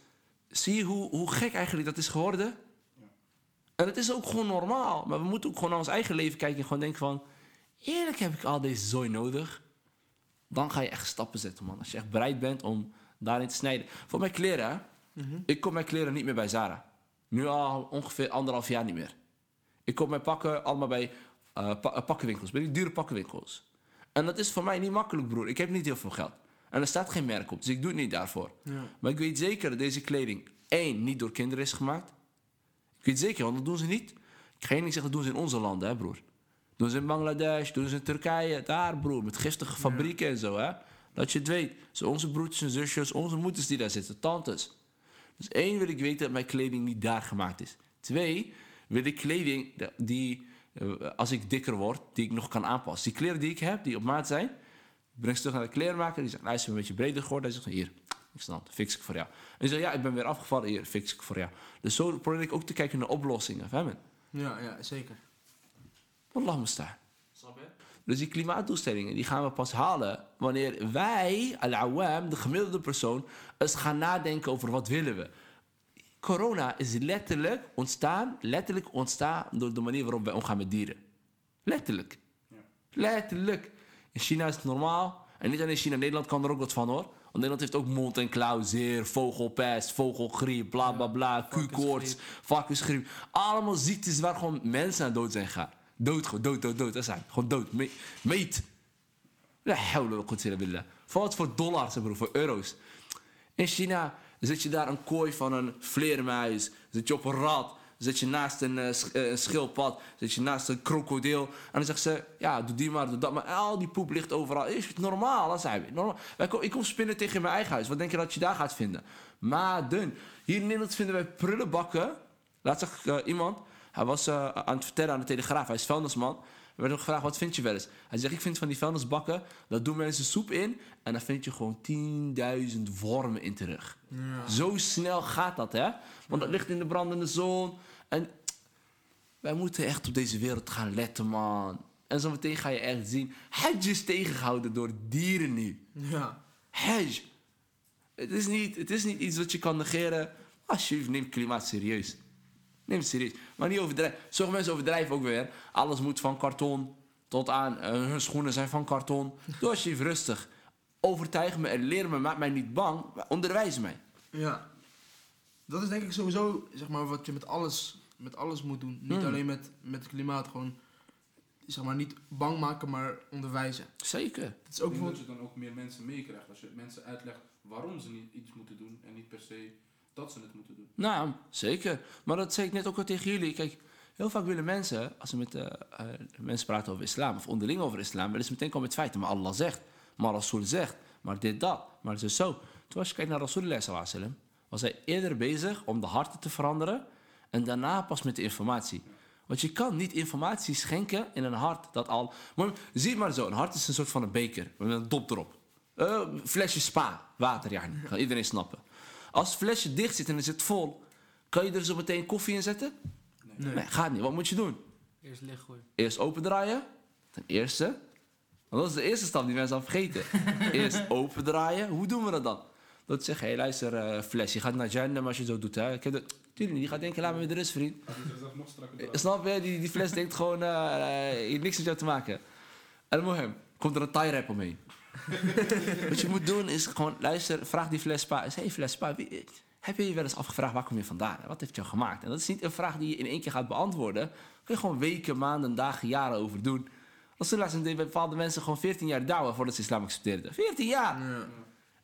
Zie je hoe, hoe gek eigenlijk dat is geworden? En het is ook gewoon normaal. Maar we moeten ook gewoon naar ons eigen leven kijken en gewoon denken van... Eerlijk heb ik al deze zooi nodig. Dan ga je echt stappen zetten, man. Als je echt bereid bent om daarin te snijden. Voor mijn kleren, hè. Ik koop mijn kleren niet meer bij Zara. Nu al ongeveer anderhalf jaar niet meer. Ik koop mijn pakken allemaal bij pa- eh, pakkenwinkels. Bij die dure pakkenwinkels. En dat is voor mij niet makkelijk, broer. Ik heb niet heel veel geld. En er staat geen merk op, dus ik doe het niet daarvoor. Ja. Maar ik weet zeker dat deze kleding... één, niet door kinderen is gemaakt. Ik weet zeker, want dat doen ze niet. Ik ga je zeggen, dat doen ze in onze landen, hè, broer. Doen ze in Bangladesh, doen ze in Turkije. Daar, broer, met giftige fabrieken en zo, hè. Dat je het weet. Zo onze broertjes en zusjes, onze moeders die daar zitten, tantes. Dus één, wil ik weten dat mijn kleding niet daar gemaakt is. Twee, wil ik kleding die, eh, als ik dikker word, die ik nog kan aanpassen. Die kleren die ik heb, die op maat zijn, breng ze terug naar de kleermaker. Die zegt, nou, is een beetje breder geworden. Hij zegt, hier, ik fix ik voor jou. En zegt, ja, ik ben weer afgevallen, hier, fix ik voor jou. Dus zo probeer ik ook te kijken naar oplossingen. Fahim? Ja, ja, zeker. Mustaan. Snap je? Dus die klimaatdoelstellingen die gaan we pas halen wanneer wij, al-awam, de gemiddelde persoon, eens gaan nadenken over wat willen we. Corona is letterlijk ontstaan, letterlijk ontstaan door de manier waarop wij omgaan met dieren. Letterlijk. Letterlijk. In China is het normaal. En niet alleen China, Nederland kan er ook wat van hoor. Want Nederland heeft ook mond- en klauwzeer, vogelpest, vogelgriep, bla bla bla, Q-koorts, varkensgriep. Allemaal ziektes waar gewoon mensen aan dood zijn gegaan. Dood, gewoon dood, dood, dood. Dat zijn gewoon dood. Me- Meet. La hawla wa billah. Voor wat voor dollars, broer, voor euro's. In China zit je daar een kooi van een vleermuis. Zit je op een rat. Zit je naast een, eh, eh, een schildpad. Zit je naast een krokodil. En dan zegt ze, ja, doe die maar, doe dat maar. Al die poep ligt overal. Is het normaal? Dat we. Normaal. Wij ko- Ik kom spinnen tegen mijn eigen huis. Wat denk je dat je daar gaat vinden? Maden. Hier in Nederland vinden wij prullenbakken. Laatst zag ik eh, iemand. Hij was aan het vertellen aan de Telegraaf. Hij is vuilnisman. Er werd hem gevraagd, wat vind je wel eens? Hij zegt, ik vind van die vuilnisbakken, dat doen mensen soep in... en dan vind je gewoon 10.000 wormen in terug. Zo snel gaat dat, hè? Want dat ligt in de brandende zon. En wij moeten echt op deze wereld gaan letten, man. En zometeen ga je echt zien... Hajj is tegengehouden door dieren nu. Ja. Hajj. Het is niet, het is niet iets wat je kan negeren. Alsjeblieft, neem klimaat serieus. Neem het serieus. Maar niet overdrijven. Sommige mensen overdrijven ook weer. Alles moet van karton tot aan eh, hun schoenen zijn van karton. Doe alsjeblieft rustig. Overtuig me en leer me. Maak mij niet bang. Onderwijs mij. Ja. Dat is denk ik sowieso, zeg maar, wat je met alles, met alles moet doen. Niet Hmm. alleen met, met het klimaat, gewoon, zeg maar, niet bang maken, maar onderwijzen. Zeker. Het is Ik ook denk dat je dan ook meer mensen meekrijgt als je mensen uitlegt waarom ze niet iets moeten doen en niet per se dat ze het moeten doen. Nou, zeker. Maar dat zei ik net ook al tegen jullie. Kijk, heel vaak willen mensen, als ze met eh, mensen praten over islam of onderling over islam, willen ze meteen komen met feiten. Maar Allah zegt, maar Rasul zegt, maar dit dat, maar het zo. Toen als je kijkt naar Rasulullah was hij eerder bezig om de harten te veranderen en daarna pas met de informatie. Want je kan niet informatie schenken in een hart dat al... Maar zie maar zo, een hart is een soort van een beker met een dop erop. Een flesje spa, water, ja. Kan iedereen snappen. Als het flesje dicht zit en is het vol, kan je er zo meteen koffie in zetten? Nee. gaat niet. Wat moet je doen? Eerst licht gooien. Eerst opendraaien. Ten eerste. Want dat is de eerste stap die mensen al vergeten. Eerst opendraaien. Hoe doen we dat dan? Dat zeg hé, luister, eh, fles, je gaat naar Jannah als je zo doet. Hè? Ik heb de, tuurlijk niet, die gaat denken, laat me met de rust, vriend. Dat Eh, Snap je? Die, die fles denkt gewoon, eh eh, heeft niks met jou te maken. En mohem, komt er een tie rap omheen. Wat je moet doen is gewoon, luister, vraag die fles spa. Hé, hey, fles spa, wie- heb je je wel eens afgevraagd waar kom je vandaan? Wat heeft jou gemaakt? En dat is niet een vraag die je in één keer gaat beantwoorden. Daar kun je gewoon weken, maanden, dagen, jaren over doen. Als er laatst bij bepaalde mensen gewoon 14 jaar douwen voordat ze islam accepteerden. 14 jaar! Ja.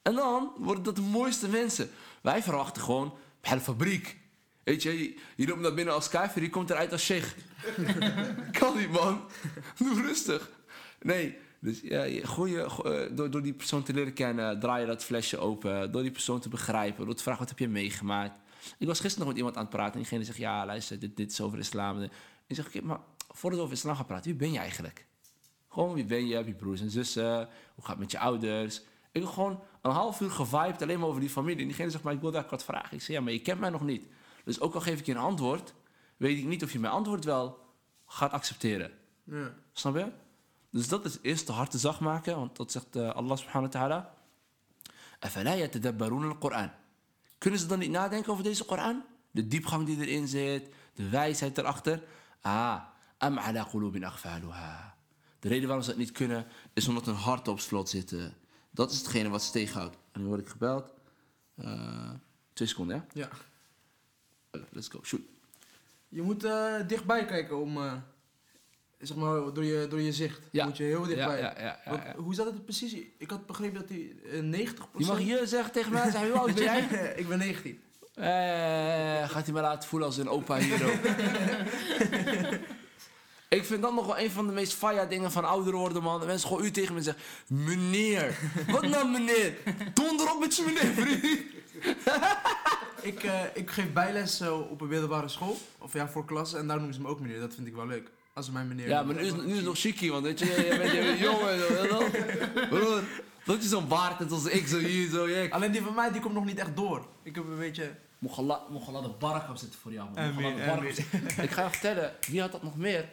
En dan worden dat de mooiste mensen. Wij verwachten gewoon bij de fabriek. Weet je, je, je loopt naar binnen als kafir, je komt eruit als sheikh. kan niet, man. Doe rustig. Nee, dus ja, je- gooi je, go- eh, door, door die persoon te leren kennen, draai je dat flesje open. Door die persoon te begrijpen, door te vragen wat heb je meegemaakt. Ik was gisteren nog met iemand aan het praten en diegene zegt, ja, luister, dit, dit is over islam. Ik zeg, oké, maar voordat we over islam gaan praten, wie ben je eigenlijk? Gewoon, wie ben je? Heb je broers en zussen? Hoe gaat het met je ouders? Ik heb gewoon een half uur gevibed alleen maar over die familie. En diegene zegt, maar ik wil daar wat vragen. Ik zeg, ja, maar je kent mij nog niet. Dus ook al geef ik je een antwoord, weet ik niet of je mijn antwoord wel gaat accepteren. Ja. Snap je? Dus dat is eerst de harten zacht maken, want dat zegt eh, Allah subhanahu wa ta'ala. Kunnen ze dan niet nadenken over deze Koran? De diepgang die erin zit, de wijsheid erachter. Ah, am ala qulubin akhfaluha. De reden waarom ze dat niet kunnen, is omdat hun hart op slot zitten. Eh. Dat is hetgene wat ze tegenhoudt. En nu word ik gebeld. Eh, twee seconden, hè? Ja. Let's go, shoot. Je moet dichtbij kijken om zeg maar, door je, door je zicht. Ja. Moet je heel dichtbij. Ja, ja, ja, Want. Hoe zat het precies? Ik had begrepen dat hij eh, 90 Je mag je zeggen tegen mij, zijn hoe oud ben jij? ik ben 19. Eh, gaat hij me laten voelen als een opa hier ook. Ik vind dat nog wel een van de meest faya dingen van ouder worden, man. Mensen gewoon u tegen me zeggen, meneer. Wat nou, meneer? Donder op met je meneer, vriend. Ik, eh, ik geef bijles eh, op een middelbare school. Of ja, voor klassen. En daar noemen ze me ook meneer. Dat vind ik wel leuk. Als ze mij meneer Ja, maar nu is, nu is het nog chiquie, want weet je, je bent, je bent jong en zo, weet je wel. Broer, dat je zo'n baard hebt als ik zo hier, zo, ja. Alleen die van mij, die komt nog niet echt door. Ik heb een beetje... Allah de barak opzetten voor jou, man. Mocht de barak. Ik ga je vertellen, wie had dat nog meer?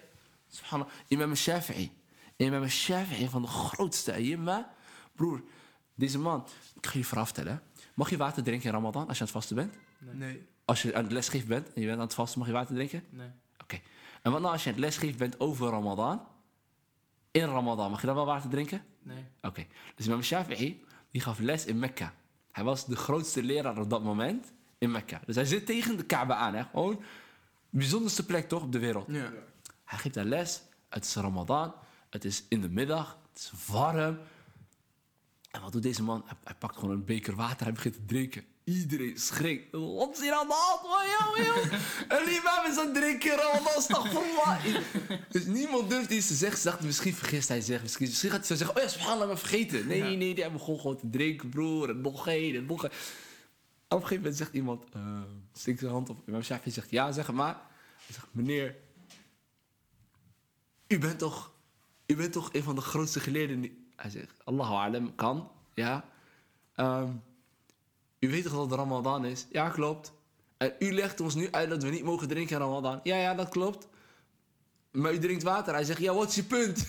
Subhanallah, Imam Shafi'i. Imam Shafi'i, een van de grootste ayimma. Broer, deze man, ik ga je verhaal vertellen. hè. Mag je water drinken in Ramadan als je aan het vasten bent? Nee. Als je aan het lesgeven bent en je bent aan het vasten, mag je water drinken? Nee. En wat nou als je het lesgeven bent over Ramadan? In Ramadan, mag je dan wel water drinken? Nee. Oké, dus Imam Shafi'i, die gaf les in Mekka. Hij was de grootste leraar op dat moment in Mekka. Dus hij zit tegen de Kaaba aan, hè. Gewoon de bijzonderste plek toch op de wereld. Ja. Hij geeft daar les, het is Ramadan, het is in de middag, het is warm. En wat doet deze man? Hij, hij pakt gewoon een beker water, hij begint te drinken. Iedereen schrikt. Wat is hier aan de hand? Oh, joh, joh. En imam is aan het drinken, Ramadan, stagfirullah. Dus niemand durft iets te zeggen. Ze dachten, misschien vergist hij zich. Misschien, misschien gaat hij zo zeggen, oh ja, subhanallah, maar vergeten. Nee, nee, nee, die begon gewoon te drinken, broer. En nog één, en nog één. Op een gegeven moment zegt iemand, steekt zijn hand op. Imam Shafi zegt, ja, zeg maar. Hij zegt, meneer, u bent toch, u bent toch een van de grootste geleerden. die-" Hij zegt, Allahu alam, kan, ja. Ehm, u weet toch dat het Ramadan is? Ja, klopt. En u legt ons nu uit dat we niet mogen drinken in Ramadan. Ja, ja, dat klopt. Maar u drinkt water. Hij zegt, ja, wat is je punt?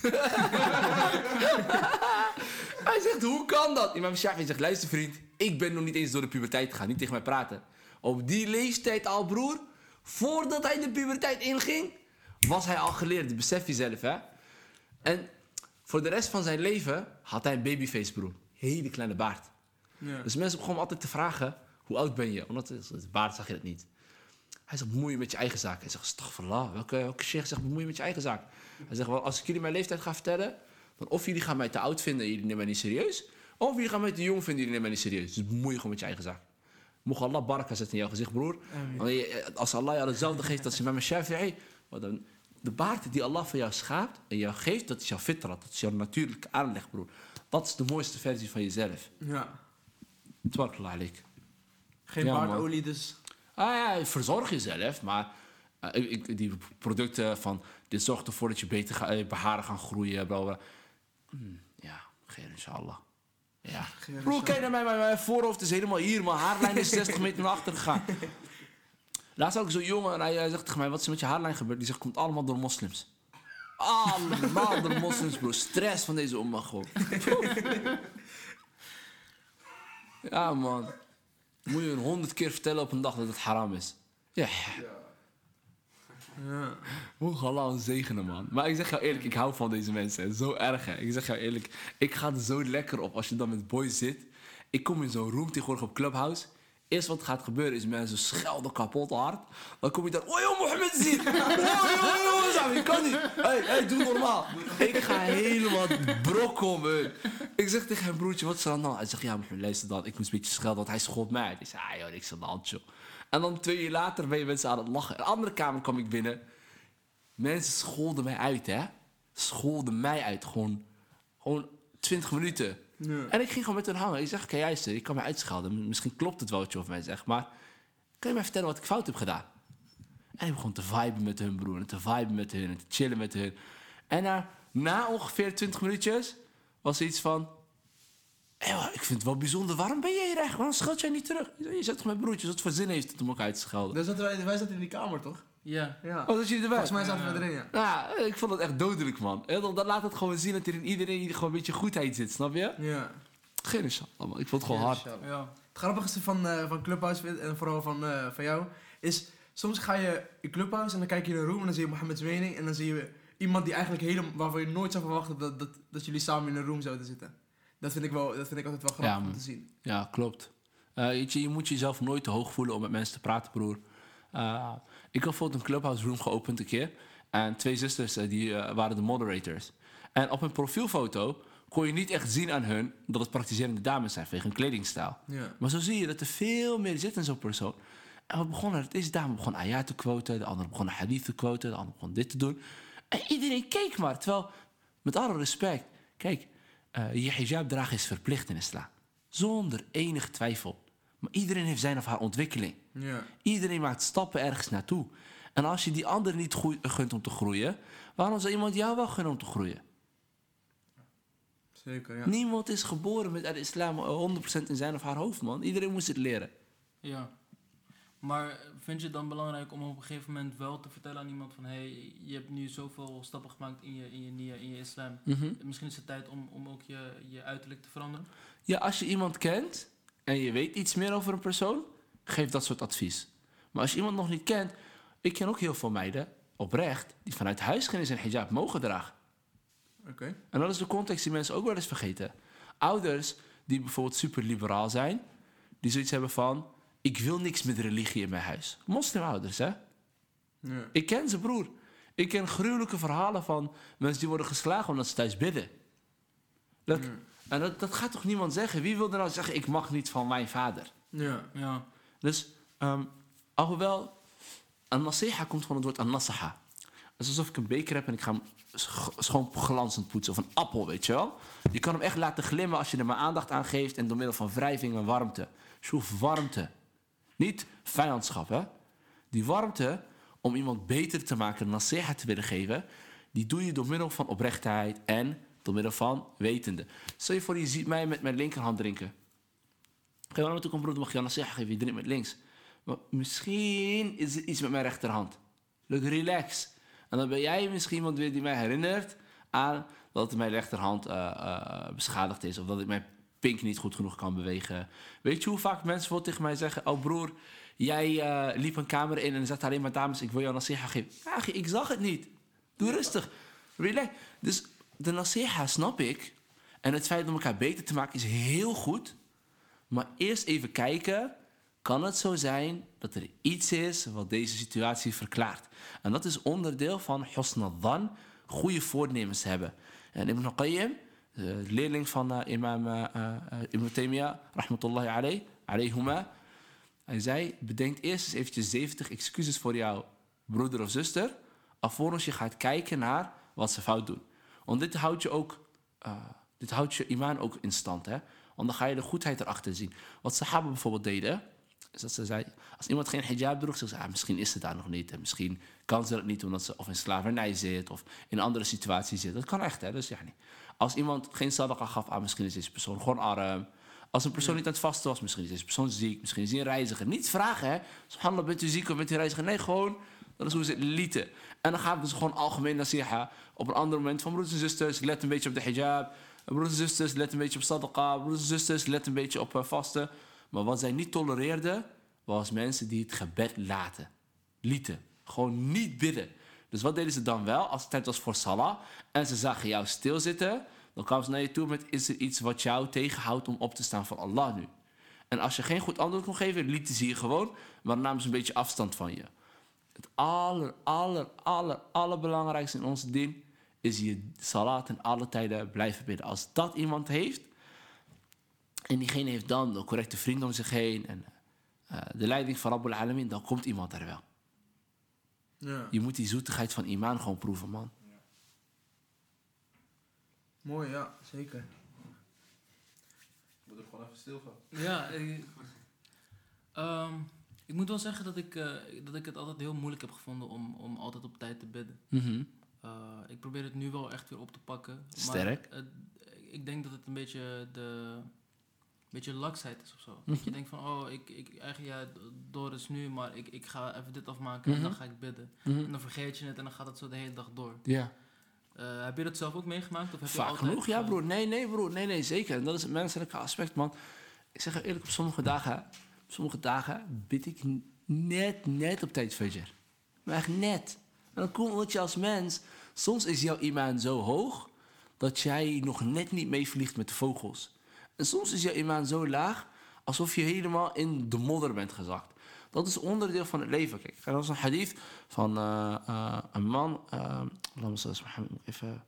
Hij zegt, hoe kan dat? Imam Shafi zegt, luister vriend, ik ben nog niet eens door de puberteit gegaan. Niet tegen mij praten. Op die leeftijd al, broer, voordat hij de puberteit inging, was hij al geleerd. Besef je zelf, hè? En voor de rest van zijn leven had hij een babyface, broer. Hele kleine baard. Ja. Dus mensen begonnen altijd te vragen, hoe oud ben je? Omdat het baard zag je dat niet. Hij zegt, bemoei je met je eigen zaak. Hij zegt, stagfirullah, welke, welke sheikh zegt, bemoei je met je eigen zaak? Hij zegt, wel, als ik jullie mijn leeftijd ga vertellen, dan of jullie gaan mij te oud vinden en jullie nemen mij niet serieus, of jullie gaan mij te jong vinden en jullie nemen mij niet serieus. Dus bemoei je gewoon met je eigen zaak. Mocht Allah baraka zetten in jouw gezicht, broer. Want je- Als Allah jou hetzelfde geeft als Imam Shafi'i, wat dan de baard die Allah voor jou schaapt en jou geeft, dat is jouw fitra, dat is jouw natuurlijke aanleg, broer. Dat is de mooiste versie van jezelf. ja. Tabarakallah alik. Geen Ja, baardolie, dus... Ah ja, verzorg jezelf, maar eh, ik, die producten van dit zorgt ervoor dat je beter ga, eh, haren gaan groeien, bla bla. Hmm, ja, geen inshallah. Ja. Broer, kijk naar mij, mijn, mijn voorhoofd is helemaal hier, mijn haarlijn is 60 meter naar achter gegaan. Laatst had ik zo'n jongen en hij, hij zegt tegen mij, wat is er met je haarlijn gebeurd? Die zegt, komt allemaal door moslims. Allemaal door moslims, bro. Stress van deze gewoon. ja, man. Moet je een honderd keer vertellen op een dag dat het haram is. Ja, Ja. hoe Allah zegenen, man. Maar ik zeg jou eerlijk, ik hou van deze mensen. Zo erg, hè. Ik zeg jou eerlijk, ik ga er zo lekker op als je dan met boys zit. Ik kom in zo'n room tegenwoordig op Clubhouse. Eerst wat gaat gebeuren is mensen schelden kapot hard. Dan kom je daar, oh joh, Mohammed zit. Oh joh, joh, kan niet. Hé, hey, doe normaal. Ik ga helemaal brok. Ik zeg tegen hem, broertje, wat is er hand? Hij zegt, ja, Mohammed, luister dan. Ik moest een beetje schelden, want hij schold mij. Ik zei, ah joh, niks aan de hand, joh. En dan twee uur later ben je mensen aan het lachen. In een andere kamer kwam ik binnen. Mensen scholden mij uit, hè. Scholden mij uit, gewoon, gewoon 20 minuten. Ja. En ik ging gewoon met hen hangen. Ik zeg, oké, luister, ik kan me uitschelden. Misschien klopt het wel wat je over mij zegt, maar Kan je mij vertellen wat ik fout heb gedaan? En ik begon te viben met hun, broer. En te viben met hun. En te chillen met hun. En na, na ongeveer 20 minuutjes was er iets van... "Hé, maar ik vind het wel bijzonder. Waarom ben jij hier eigenlijk? Waarom scheld jij niet terug? Je zegt toch met broertjes. Wat voor zin heeft het om elkaar uit te schelden? Dus wij zaten in die kamer, toch? Ja. Ja. Oh, dat jullie erbij? Volgens mij zaten we erin, ja. Nou, ik vond het echt dodelijk, man. En dan, dan laat het gewoon zien dat er in iedereen gewoon een beetje goedheid zit, snap je? Ja. Geen inshallah, man. Ik vond het gewoon hard. Ja. Het grappigste van, eh van Clubhouse en vooral van, eh, van jou is... Soms ga je in Clubhouse en dan kijk je in een room en dan zie je Mohammed's mening. En dan zie je iemand die eigenlijk helemaal... Waarvan je nooit zou verwachten dat, dat, dat jullie samen in een room zouden zitten. Dat vind ik, wel, dat vind ik altijd wel grappig Ja, om te zien. Ja, klopt. Eh, je, je moet jezelf nooit te hoog voelen om met mensen te praten, broer. Eh, ik had bijvoorbeeld een clubhouse room geopend een keer. En twee zusters eh, die eh, waren de moderators. En op hun profielfoto kon je niet echt zien aan hun dat het praktiserende dames zijn vanwege hun kledingstijl. Ja. Maar zo zie je dat er veel meer zit in zo'n persoon. En we begonnen, deze dame begon ayat te quoten, de andere begon hadith te quoten, de andere begon dit te doen. En iedereen keek maar. Terwijl, met alle respect, kijk, eh, je hijab dragen is verplicht in islam. Zonder enige twijfel. Maar iedereen heeft zijn of haar ontwikkeling. Ja. Iedereen maakt stappen ergens naartoe. En als je die ander niet gunt om te groeien, waarom zou iemand jou wel gunnen om te groeien? Zeker, ja. Niemand is geboren met islam eh, 100% in zijn of haar hoofd, man. Iedereen moest het leren. Ja. Maar vind je het dan belangrijk om op een gegeven moment wel te vertellen aan iemand van... hé, hey, je hebt nu zoveel stappen gemaakt in je, in je, in je islam. Mhm. Misschien is het tijd om, om ook je, je uiterlijk te veranderen. Ja, als je iemand kent en je weet iets meer over een persoon, geef dat soort advies. Maar als je iemand nog niet kent, ik ken ook heel veel meiden, oprecht, die vanuit huis geen eens een hijab mogen dragen. Oké. En dat is de context die mensen ook wel eens vergeten. Ouders die bijvoorbeeld super liberaal zijn, die zoiets hebben van: ik wil niks met religie in mijn huis. Moslimouders, hè? Ja. Ik ken ze, broer. Ik ken gruwelijke verhalen van mensen die worden geslagen omdat ze thuis bidden. Dat, Ja. En dat, dat gaat toch niemand zeggen? Wie wil er nou zeggen: ik mag niet van mijn vader? Ja. Ja. Dus, ehm, alhoewel, een nasiha komt van het woord an nasaha. Het is alsof ik een beker heb en ik ga hem sch- schoon glanzend poetsen. Of een appel, weet je wel. Je kan hem echt laten glimmen als je er maar aandacht aan geeft... en door middel van wrijving en warmte. Schroef warmte. Niet vijandschap, hè. Die warmte, om iemand beter te maken, een nasiha te willen geven... die doe je door middel van oprechtheid en door middel van wetende. Stel je voor, je ziet mij met mijn linkerhand drinken. Ga je wel een broer, mag je een zeggen, je drinkt met links. Maar misschien is er iets met mijn rechterhand. Look, relax. En dan ben jij misschien iemand weer die mij herinnert aan dat mijn rechterhand eh, eh, beschadigd is. Of dat ik mijn pink niet goed genoeg kan bewegen. Weet je hoe vaak mensen bijvoorbeeld tegen mij zeggen... Oh broer, jij eh, liep een kamer in en zaten alleen maar dames. Ik wil jou nasiha geven. Ja, ik zag het niet. Doe rustig. Relax. Dus de nasiha snap ik. En het feit om elkaar beter te maken is heel goed. Maar eerst even kijken, kan het zo zijn dat er iets is wat deze situatie verklaart? En dat is onderdeel van husn dhan, goede voornemens hebben. En Ibn Qayyim, de leerling van eh, imam eh, Ibn Taymiyyah, rahmatullahi hij zei, bedenk eerst eens eventjes 70 excuses voor jouw broeder of zuster, alvorens je gaat kijken naar wat ze fout doen. Want dit houdt je ook, eh, dit houdt je imaan ook in stand, hè. Want dan ga je de goedheid erachter zien. Wat Sahaba bijvoorbeeld deden, is dat ze zei, als iemand geen hijab droeg, ze zei, ah, misschien is ze daar nog niet. En misschien kan ze dat niet omdat ze of in slavernij zit of in een andere situatie zit. Dat kan echt, hè. Dus ja, niet. Als iemand geen sadaqa gaf, ah, misschien is deze persoon gewoon arm. Als een persoon niet aan het vasten was, misschien is deze persoon ziek, misschien is hij een reiziger. Niet vragen, hè. Subhanallah, bent u ziek of bent u reiziger? Nee, gewoon, dat is hoe ze het lieten. En dan gaat het dus gewoon algemeen nasiha. Op een ander moment van broeders en zusters, let een beetje op de hijab. Broeders en zusters, let een beetje op sadaqa. Broeders en zusters, let een beetje op eh, vasten. Maar wat zij niet tolereerden, was mensen die het gebed laten. Lieten. Gewoon niet bidden. Dus wat deden ze dan wel? Als het tijd was voor salah en ze zagen jou stilzitten, dan kwamen ze naar je toe met: Is er iets wat jou tegenhoudt om op te staan voor Allah nu? En als je geen goed antwoord kon geven, lieten ze je gewoon, maar dan namen ze een beetje afstand van je. Het aller, aller, aller, allerbelangrijkste in onze dien is je salat in alle tijden blijven bidden. Als dat iemand heeft, en diegene heeft dan de correcte vrienden om zich heen en eh, de leiding van Rabbul Alamin, dan komt iemand er wel. Ja. Je moet die zoetigheid van imaan gewoon proeven, man. Mooi, ja, zeker. Ik moet er gewoon even stil van. Ja, ik, ehm, Ik moet wel zeggen dat ik, eh, dat ik het altijd heel moeilijk heb gevonden om, om altijd op tijd te bidden. Mhm. Eh, ik probeer het nu wel echt weer op te pakken. Sterk. Maar, ik denk dat het een beetje de beetje laksheid is of zo. Mhm. Dat je denkt van, oh, ik, ik, eigenlijk ja, door is nu, maar ik, ik ga even dit afmaken en dan Mhm. ga ik bidden. En dan vergeet je het en dan gaat het zo de hele dag door. Ja. Eh, heb je dat zelf ook meegemaakt? Of heb je Vaak altijd, genoeg, ja broer. Nee, nee broer. Nee, nee, zeker. En dat is het menselijke aspect, man. Ik zeg je eerlijk, op sommige dagen, sommige dagen bid ik net, net op tijd Fajr. Maar echt net. En dan komt omdat je als mens, soms is jouw imaan zo hoog, dat jij nog net niet meevliegt met de vogels. En soms is jouw imaan zo laag, alsof je helemaal in de modder bent gezakt. Dat is onderdeel van het leven. Kijk, er was een hadith van eh, eh, een man. Uh, even.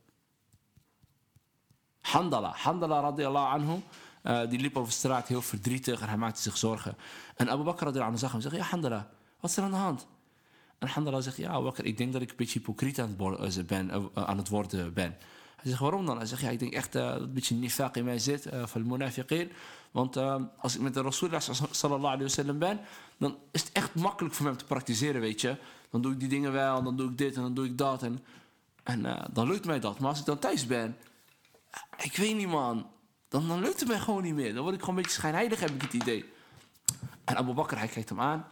Handala, Handala radiallahu anhu. Eh, die liep over straat heel verdrietig en hij maakte zich zorgen. En Abu Bakr zag hem en zegt: Ja, Handala, wat is er aan de hand? En Handala zegt: Ja, Bakr, ik denk dat ik een beetje hypocriet aan het, eh, ben, eh, aan het worden ben. Hij zegt: Waarom dan? Hij zegt: Ja, ik denk echt eh, dat een beetje nifaq in mij zit, van de munafiqin. Want als ik met de Rasulullah sallallahu ben, dan is het echt makkelijk voor mij om te praktiseren, weet je. Dan doe ik die dingen wel, dan doe ik dit en dan doe ik dat. En, en dan lukt mij dat. Maar als ik dan thuis ben, ik weet niet, man. Dan, lukt het mij gewoon niet meer. Dan word ik gewoon een beetje schijnheilig, heb ik het idee. En Abu Bakr, hij kijkt hem aan.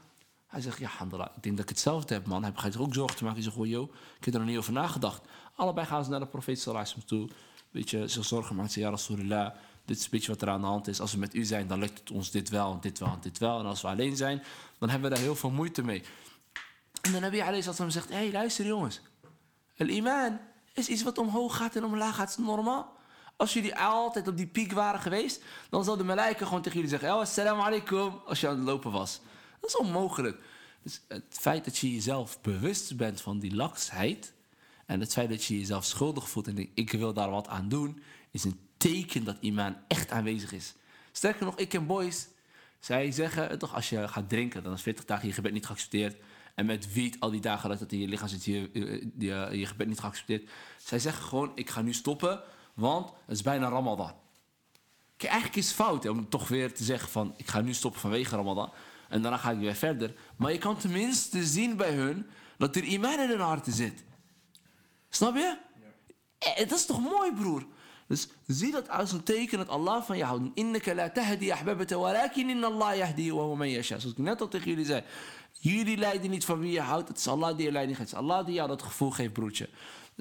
Hij zegt, ja, Handela, ik denk dat ik hetzelfde heb, man. Hij begint zich ook zorgen te maken. Hij zegt, oh, yo, ik heb er nog niet over nagedacht. Allebei gaan ze naar de profeet wasallam toe. Beetje zich zorgen maken. Ze ja, Rasulullah, dit is een beetje wat er aan de hand is. Als we met u zijn, dan lukt het ons dit wel, dit wel, dit wel. En als we alleen zijn, dan hebben we daar heel veel moeite mee. En dan heb je alayhi sallam zegt, hé, hey, luister jongens. El iman is iets wat omhoog gaat en omlaag gaat. Is het normaal? Als jullie altijd op die piek waren geweest, dan zou de malaika gewoon tegen jullie zeggen: "Oh, assalamu alaikum, als je aan het lopen was. Dat is onmogelijk. Dus het feit dat je jezelf bewust bent van die laksheid. en het feit dat je jezelf schuldig voelt en denkt: ik wil daar wat aan doen. is een teken dat imaan echt aanwezig is. Sterker nog, ik ken boys. Zij zeggen toch: als je gaat drinken, dan is 40 dagen je gebed niet geaccepteerd. En met wiet, al die dagen dat het in je lichaam zit, je, je, je, je gebed niet geaccepteerd. Zij zeggen gewoon: ik ga nu stoppen, want het is bijna Ramadan. Kijk, eigenlijk is het fout om toch weer te zeggen van... ik ga nu stoppen vanwege Ramadan en daarna ga ik weer verder. Maar je kan tenminste zien bij hun dat er iman in hun harten zit. Snap je? Eh, dat is toch mooi, broer? Dus zie dat als een teken dat Allah van je houdt. Innaka la tahdi ahbabata walakin inna Allah yahdi wa man yasha. Zoals ik net al tegen jullie zei. Jullie leiden niet van wie je houdt. Het is Allah die je leiding geeft. Het is Allah die jou dat gevoel geeft, broertje.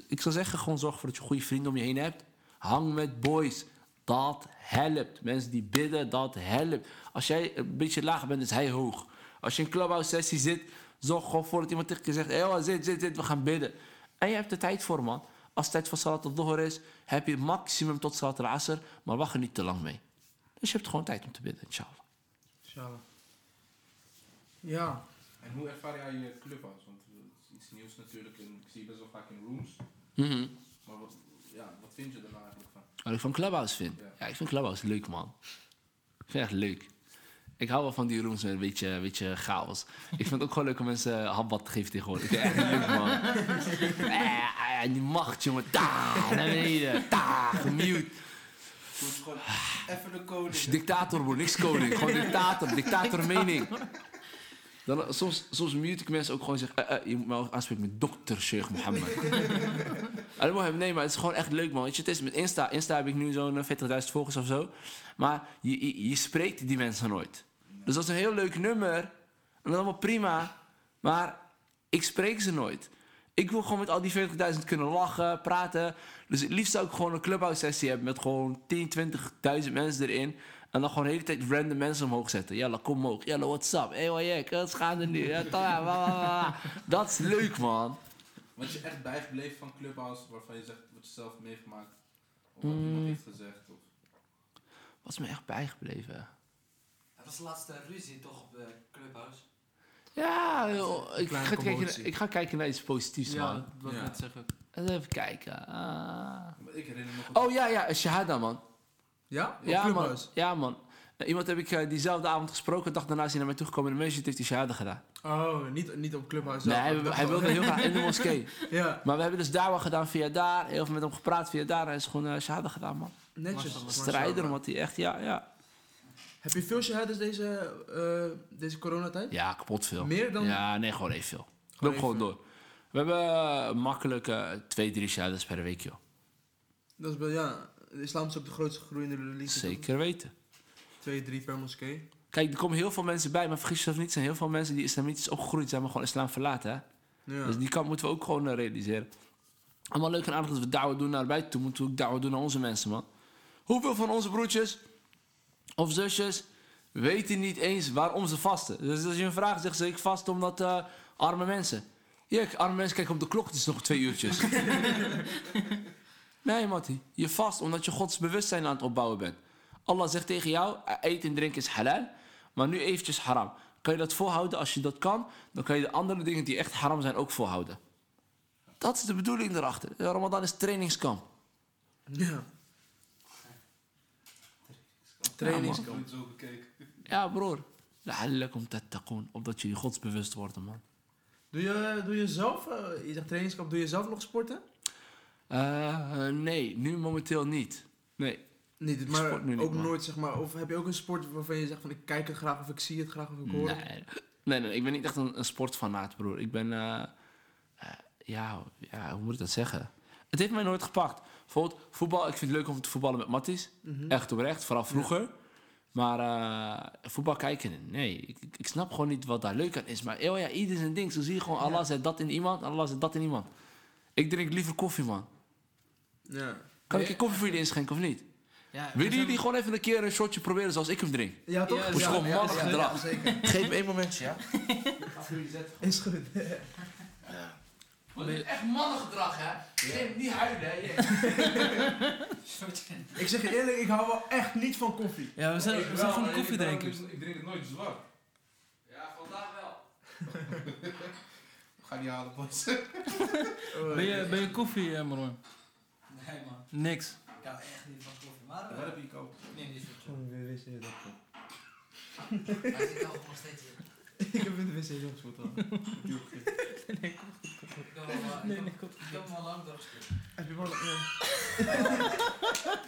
Ik zou zeggen, gewoon zorg ervoor dat je goede vrienden om je heen hebt. Hang met boys. Dat helpt. Mensen die bidden, dat helpt. Als jij een beetje laag bent, is hij hoog. Als je in een clubhouse sessie zit, zorg gewoon voor dat iemand tegen je zegt: Hé, hey, zit, zit, zit, we gaan bidden. En je hebt er tijd voor, man. Als het tijd voor Salat al-Dhuhr is, heb je maximum tot Salat al-Asr, maar wacht er niet te lang mee. Dus je hebt gewoon tijd om te bidden, inshallah. Inshallah. Ja. En hoe ervaar jij je clubhouse? Want het is iets nieuws natuurlijk. En ik zie je best wel vaak in rooms. Mhm. Maar wat vind je er nou eigenlijk van? Wat ik van Clubhouse vind? Ja. Ik vind Clubhouse leuk, man. Ik vind het echt leuk. Ik hou wel van die rooms met een beetje, een beetje chaos. Ik vind het ook gewoon leuk om mensen handbad te geven tegenwoordig. Ik vind het echt leuk, man. Eh, En die macht, jongen. Ta, naar beneden. Ta, gemute. gewoon even de code. Dictator, broer. Niks koning. Gewoon dictator. Dictator mening. Dan, soms, soms mute ik mensen ook gewoon en zeg... eh, eh, je moet me ook aanspreken met dokter Sheikh Mohammed. Nee, maar het is gewoon echt leuk, man. Weet je, het is met Insta. Insta heb ik nu zo'n eh, 40.000 volgers of zo. Maar je, je, je spreekt die mensen nooit. Dus dat is een heel leuk nummer. En dat is allemaal prima. Maar ik spreek ze nooit. Ik wil gewoon met al die 40.000 kunnen lachen, praten. Dus het liefst zou ik gewoon een clubhouse sessie hebben met gewoon 10, 20.000 mensen erin. En dan gewoon de hele tijd random mensen omhoog zetten. Jalla, kom omhoog. Jalla, what's up? Hé, hey, wat wat is gaande nu? Ja, ta, wa, wa, wa. Dat is leuk, man. Wat is je echt bijgebleven van Clubhouse waarvan je zegt wat je zelf hebt meegemaakt? Of wat Mm. iemand heeft gezegd? Of... Wat is me echt bijgebleven? Het was de laatste ruzie toch op de Clubhouse? Ja, joh, ik, ga kijken, ik ga kijken naar iets positiefs, Ja, man. dat wil ik Ja. net zeggen. Even kijken. Ah. Maar Ik herinner me nog... Oh ja, ja, Shahada, man. Ja? Op Ja, man. Ja, man. Eh, Iemand heb ik eh, diezelfde avond gesproken. Dag daarna is hij naar mij toegekomen. En de mensen heeft hij Shahada gedaan. Oh, niet, niet op Clubhouse. Nee, zelf. hij, dacht wilde heel graag in de moskee. Ja, Maar we hebben dus dawa gedaan via daar. Heel veel met hem gepraat via daar. Hij is gewoon uh, Shahada gedaan, man. netjes. Strijder, omdat hij echt, ja, ja. Heb je veel shahadas deze, eh, deze coronatijd? Ja, kapot veel. Meer dan... Ja, nee, gewoon even veel. Loop gewoon door. We hebben eh, makkelijk eh, twee, drie shahadas per week, joh. Dat is wel, ja. De islam is ook de grootste groeiende religie. Zeker weten. Twee, drie per moskee. Kijk, er komen heel veel mensen bij, maar vergis jezelf niet, er zijn heel veel mensen die islamitisch opgegroeid zijn, maar gewoon islam verlaten, hè? Ja. Dus die kant moeten we ook gewoon eh, realiseren. Allemaal leuk en aardig dat we da'wah doen naar buiten toe, moeten we ook da'wah doen naar onze mensen, man. Hoeveel van onze broertjes of zusjes weten niet eens waarom ze vasten? Dus als je een vraag zegt, zeg ik vast omdat eh, arme mensen. Ja, arme mensen kijken op de klok, het is nog twee uurtjes. nee, Mattie. Je vast omdat je Gods bewustzijn aan het opbouwen bent. Allah zegt tegen jou, eten en drinken is halal, maar nu eventjes haram. Kan je dat volhouden? Als je dat kan, dan kan je de andere dingen die echt haram zijn ook volhouden. Dat is de bedoeling erachter. Ramadan is trainingskamp. Ja. Trainingskamp. Nooit zo gekeken. Ja, broer. La'allakum tattaqoon. Opdat jullie godsbewust worden, man. Doe je, doe je zelf, eh, je zegt trainingskamp, doe je zelf nog sporten? Eh, nee, nu momenteel niet. Nee. Niet, maar sport nu niet, ook nooit zeg maar, of heb je ook een sport waarvan je zegt van ik kijk het graag of ik zie het graag of ik hoor het? Nee, nee, nee, ik ben niet echt een, een sportfanaat, broer. Ik ben, eh, ja, ja, hoe moet ik dat zeggen? Het heeft mij nooit gepakt. Bijvoorbeeld voetbal, ik vind het leuk om te voetballen met matties. Mhm. Echt oprecht, vooral vroeger. Maar eh, voetbal kijken, nee. Ik, ik- snap gewoon niet wat daar leuk aan is. Maar oh ja, ieder zijn ding. Zo zie je gewoon, Allah zet dat in iemand, Allah zet dat in iemand. Ik drink liever koffie, man. Ja. Kan ik je koffie voor jullie inschenken of niet? Ja, Willen jullie gewoon even een keer een shotje proberen zoals ik hem drink? Ja, toch? Ja, Moet je gewoon ja, mannen ja, gedrag. ja, zeker. Geef me één momentje, ja? Is goed. Maar dit is echt mannengedrag, hè? Geen, niet huilen, hè? ik zeg je eerlijk, ik hou wel echt niet van koffie. Ja, we zijn, we zijn gewoon ik- koffiedrinkers. Ik, ik drink het nooit zwart. Ja, vandaag wel. Ga niet halen, boys. Ben je, ben je koffie, eh, Marwan? Nee man, Niks. ik hou echt niet van koffie. Maar Wat eh, heb je koop? nee, niet zo. Gewoon weer wc dat Maar ik hou nog steeds hier. Ik heb in de wc. Ik heb hem al- Nee, ik nee, heb- ik heb hem al lang doorgestuurd. Heb je wel...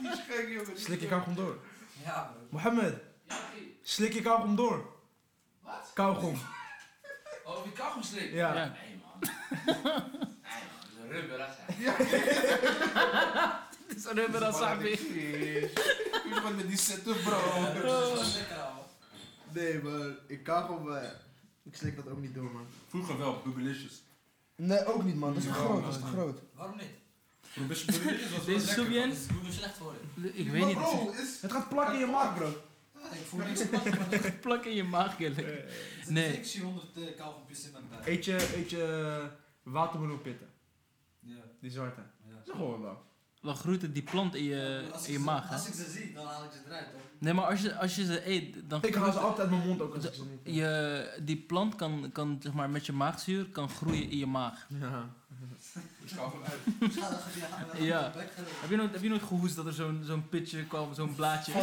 Die is gek, jongen. Slik je kauwgom door. Ja bro. Mohammed, Ja, slik je kauwgom door. Wat? Kauwgom. Oh, wie slikken? Ja. Ja. Nee, man. man. Het is een rubber als sabi. Je bent met die setup, bro. Dat is wel lekker al. Nee, maar ik kauwgom... eh, ik slik dat ook niet door, man. Vroeger wel, Bubblicious. Nee, ook niet, man. Dat is te Ja, groot, man. dat is te groot. Waarom niet? Bubblicious was wel Deze lekker. Dat is slecht voor je. Ik weet niet. Maar bro, is... Het gaat plakken in je maag, bro. Ah, Ik voel niks plakken, maar er Plak in je maag, eerlijk. Nee. fictie 100 uh, kauwgompjes in mijn buik. Eet je, eet je eh, watermeloenpitten. Die zwarte. ja. Gewoon wel. Dan groeit het die plant in je, Als ik in je ze- maag, hè? Als ik ze zie, dan haal ik ze eruit hoor. Nee, maar als je, als je ze eet, dan Ik haal ze altijd uit mijn mond ook als ik ze niet... je, die plant kan, kan zeg maar, met je maagzuur kan groeien in je maag. Ja. Ik hou van uit. Ga je Ja. Heb je nooit, heb je nooit gehoest dat er zo'n zo'n pitje kwam, zo'n blaadje? Van.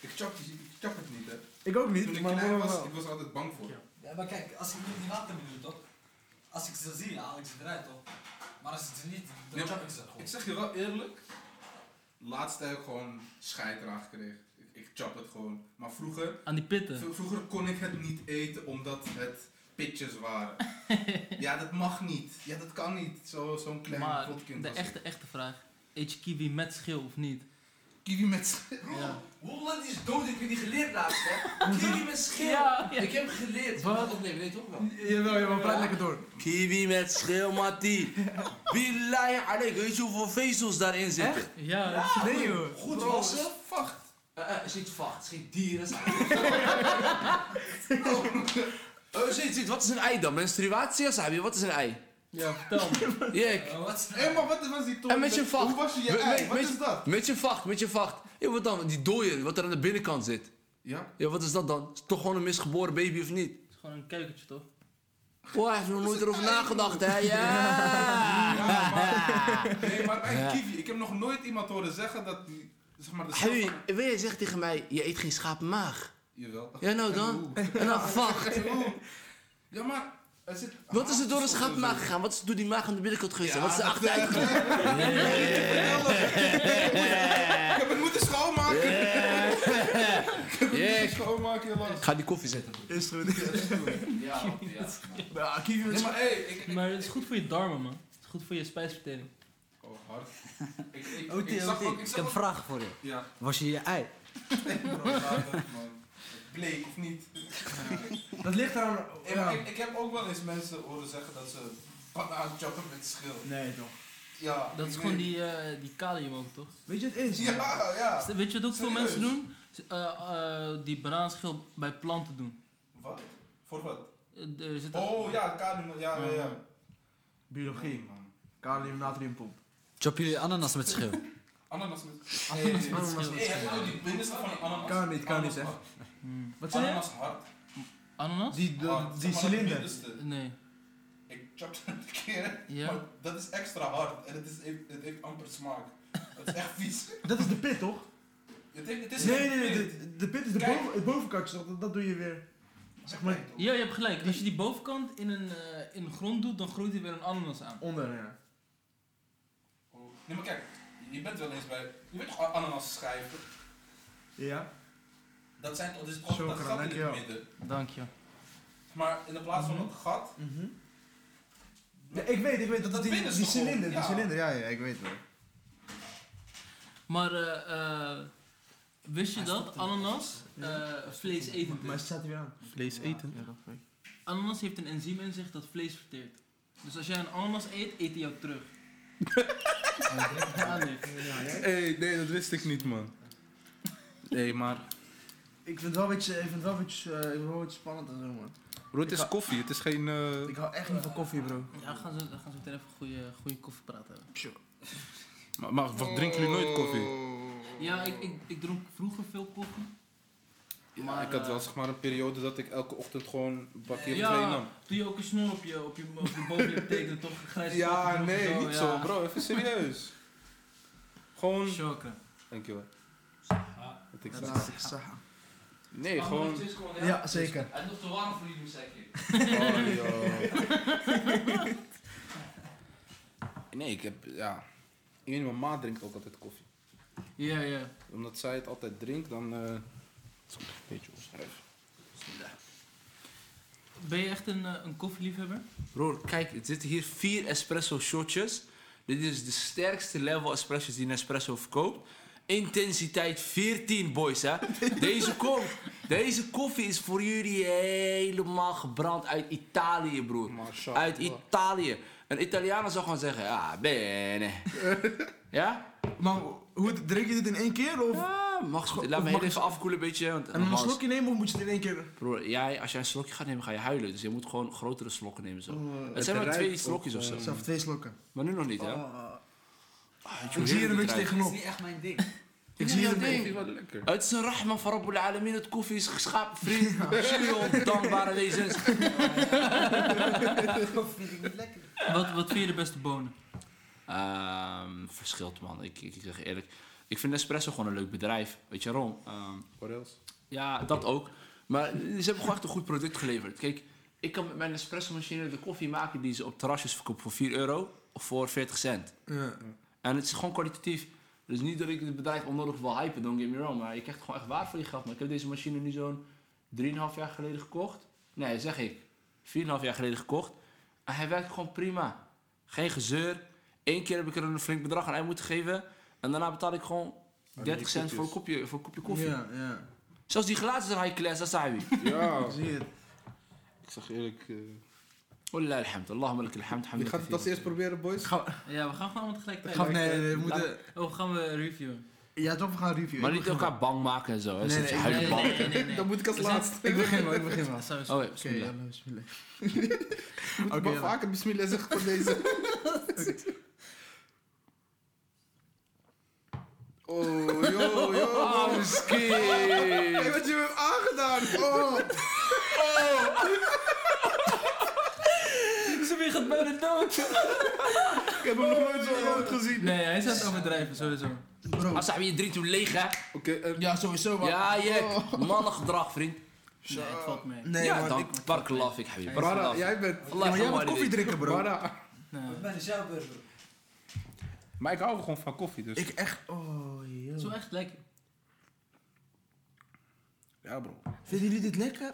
Ik chop, die- ik chop het niet, hè. Ik ook Toen niet, ik maar klein was, ik was altijd bang voor. Ja, maar kijk, als ik niet die watermeloen toch? Als ik ze zie, haal ik ze eruit toch? Maar als ik ze niet, dan Nee, chop ik ze gewoon. Ik zeg je wel eerlijk, laatst heb ik gewoon scheid eraan gekregen. Ik, ik chop het gewoon. Maar vroeger, Aan die pitten. vroeger kon ik het niet eten omdat het pitjes waren. ja, dat mag niet. Ja, dat kan niet. Zo- Zo'n klein Maar potkind de echte, echte vraag. Eet je kiwi met schil of niet? Kiwi met... Ja. Holland is dood, ik heb die geleerd laatst, hè? Kiwi met schil. Ja, ja. Ik heb geleerd. Wat? opnemen, nee toch wel? Jawel, jawel, praat lekker door. Kiwi met schil, Mattie. Billahi alek, weet je hoeveel vezels daarin zitten? Ja, dat is- Nee joh. Goed Bro, wassen. is Vacht. Eh, eh, is niet vacht, is geen dieren. Oh, ziet, ziet, wat is een ei dan? Menstruatie of sabi? Wat is een ei? Ja, vertel me. Jek. Wat? Hé, maar wat was die toon? En met je vacht. Hoe was je je ei? Wat is dat? Met je vacht, met je vacht. Ja, wat dan? Die dooier, wat er aan de binnenkant zit. Ja? Ja, wat is dat dan? Is het toch gewoon een misgeboren baby of niet? Het is gewoon een kuikentje toch? Oh, hij heeft nog nooit erover nagedacht, hè? Ja! Ja, maar... Nee, maar Ja. kiwi, ik heb nog nooit iemand horen zeggen dat die... Zeg maar, de van- wil je zeggen tegen mij, je eet geen schapenmaag? Jawel. Ja, nou dan? En dan vacht. Ja, maar... Wat is er door de zo. gegaan? Wat is door die maag aan de binnenkant geweest? Ja, Wat is er dat- achteruit gegaan? Ik heb het moeten schoonmaken. Yeah, Schoonmaken, je ik ga die koffie zetten. Is goed. Ja, ja. Ja, met Nee, maar hé, ik... ik- Maar het is goed voor je darmen, man. Het is goed voor je spijsvertering. Oh, hard. Ik, ik, OT, ik zag OT. ook... Ik Ik zag heb een vraag voor je. Ja. Was je je ei? Bro, laat het, man. Bleek of niet? Dat ligt eraan. Ja, Ja. maar ik, ik heb ook wel eens mensen horen zeggen dat ze banaan choppen met schil. Nee toch. Ja. Dat is gewoon die, eh, die kalium ook, toch? Weet je wat het is? Ja, ja. Weet je wat ook veel mensen doen? Eh, eh, die banaanschil bij planten doen. Wat? Voor wat? Er zit Oh ja, kalium. Ja, ja, ja. Biologie. Man. Kalium, natriumpomp. Choppen jullie ananas met schil? Ananas met... Nee, nee. Ananas met Nee, heb je nou die binnenste van ananas? Kan niet, kan Ananas niet, hè. Hmm. Wat zei je? Ananas hard. Ananas? Die, de- Hard. die dat cilinder. Nee. Ik chop het een keer, Ja? maar dat is extra hard en het, is, het heeft amper smaak. Het is echt vies. Dat is de pit toch? Het, is Nee, nee, nee. De, de pit is de boven, het bovenkantje? Dat, dat doe je weer. Zeg maar Ja, je hebt gelijk. Als je die bovenkant in een, eh, in de grond doet, dan groeit er weer een ananas aan. onder, ja. Nee, maar kijk, je bent wel eens bij. Je weet toch ananas schijven? Ja? Dat zijn toch, dus toch dat gat in het dankjewel. midden. Dank je. Maar in de plaats van het gat. Mhm. Ja, ik weet, ik weet. Dat, Dat die, die gewoon, cilinder, die ja. cilinder, ja, ja, ik weet wel. Maar eh, eh, wist je dat ananas eh vlees etend Maar is? het staat hier weer aan. Vlees eten. Ja, dat weet ik. Ananas heeft een enzym in zich dat vlees verteert. Dus als jij een ananas eet, eet hij jou terug. ja, nee. hey, nee, dat wist ik niet, man. Nee, maar. Ik vind het wel ik vind eh, ik vind wel een beetje spannend en zo, man. Bro, het is koffie, het is geen. eh, Ik hou echt niet van koffie, bro. Ja, we gaan zo, we gaan zo meteen even goede, goede koffiepraat hebben. Maar, maar wat drinken jullie nooit koffie? Ja, ik, ik, ik dronk vroeger veel koffie. Ja, Maar, ik had wel eh, zeg maar een periode dat ik elke ochtend gewoon een bakje Ja. twee nam. Toen je ook een snor op je, op je, op je bovenlip tekende, toch? Grijze Ja, koffie nee, niet ja. zo, bro, even serieus. Gewoon. Chokken. Dankjewel. Wat ik Zeg. Nee, gewoon. Ja, zeker. Is nog te warm voor jullie muziekje. Oh, joh. Nee, ik heb. Ja. Ik weet niet, mijn ma drinkt ook altijd koffie. Ja, ja. Omdat zij het altijd drinkt, dan. eh ik een beetje opschrijven. Ben je echt een, eh, een koffieliefhebber? Bro, kijk, er zitten hier vier espresso shotjes. Dit is de sterkste level espresso's die Nespresso verkoopt. Intensiteit 14, boys, hè. Deze, deze koffie is voor jullie helemaal gebrand uit Italië, broer. Uit Italië. Een Italiaan zou gewoon zeggen, ja, bene. ja? Maar hoe, drink je dit in één keer of? Ja, mag goed. Of Laat me mag heel even afkoelen een beetje. Want, En een slokje nemen of moet je het in één keer? Broer, jij, als jij een slokje gaat nemen, ga je huilen. Dus je moet gewoon grotere slokken nemen zo. Oh, het zijn maar twee slokjes of zo. eh, Zelf twee slokken. Maar nu nog niet, hè? Oh. Ah, Ik zie hier een beetje Dat is tegenop. niet echt mijn ding. Ik zie een ding. beetje. Wat lekker. Het is een rahman van Rabbul Alamin. Het koffie is geschapen, vriend. Jullie dankbare wezens. Dat vind ik niet lekker. Wat, wat vind je de beste bonen? Ehm verschilt, man. Ik, ik, ik zeg eerlijk. Ik vind Nespresso gewoon een leuk bedrijf. Weet je waarom? Ehm, What else? ja, dat ook. Maar ze hebben gewoon echt een goed product geleverd. Kijk, ik kan met mijn Nespresso-machine de koffie maken die ze op terrasjes verkopen voor 4 euro of voor 40 cent. Ja. En het is gewoon kwalitatief. Dus niet dat ik het bedrijf onnodig wil hypen, don't get me wrong. Maar je krijgt gewoon echt waar voor je geld. Maar ik heb deze machine nu zo'n 3,5 jaar geleden gekocht. Nee, zeg ik. 4,5 jaar geleden gekocht. En hij werkt gewoon prima. Geen gezeur. Eén keer heb ik er een flink bedrag aan uit moeten geven. En daarna betaal ik gewoon 30 cent voor een kopje, voor een kopje koffie. Ja, ja. Zelfs die glazen zijn high class, dat zijn we. Ja, Ik zie het. ik zeg eerlijk. eh, Wallah alhamd. Allahumma lak alhamd. wie gaat het als eerst proberen, boys? Ga, Ja, we gaan gewoon allemaal tegelijkertijd. ga, nee, we moeten... Oh, gaan we reviewen? Ja, toch, we gaan reviewen. Maar Ik niet elkaar bang maken en zo. hè. Nee, nee, Nee, nee, nee, nee, nee. Dan moet ik als wel. Ik begin wel, ik begin wel. Oh ja, Oké, bismillah. bismillah. Moet Oké, maar ja. vaker bismillah zeggen voor deze. Oh, yo, yo. Oh, Hey, miskin. wat je me hebt aangedaan. Oh. Weer gaat bijna dood. Ik heb hem nog nooit zo groot gezien. Nee, hij is aan het overdrijven, sowieso. Bro. Als hij je drinkt, hoe leeg hè? Oké, eh, Ja, sowieso, man. Ja, jek. Mannengedrag, vriend. Nee, het valt mee. Nee, ja, man. dan. ik- Barakallah, ik habib. Bara, Barakallah. jij bent... Ja, maar jij moet koffie drinken, bro. Nee. Ben is jouw beurt, bro. Maar ik hou gewoon van koffie, dus... Ik echt... Oh, Het is wel joh. echt lekker. Ja, bro. Vinden jullie dit lekker?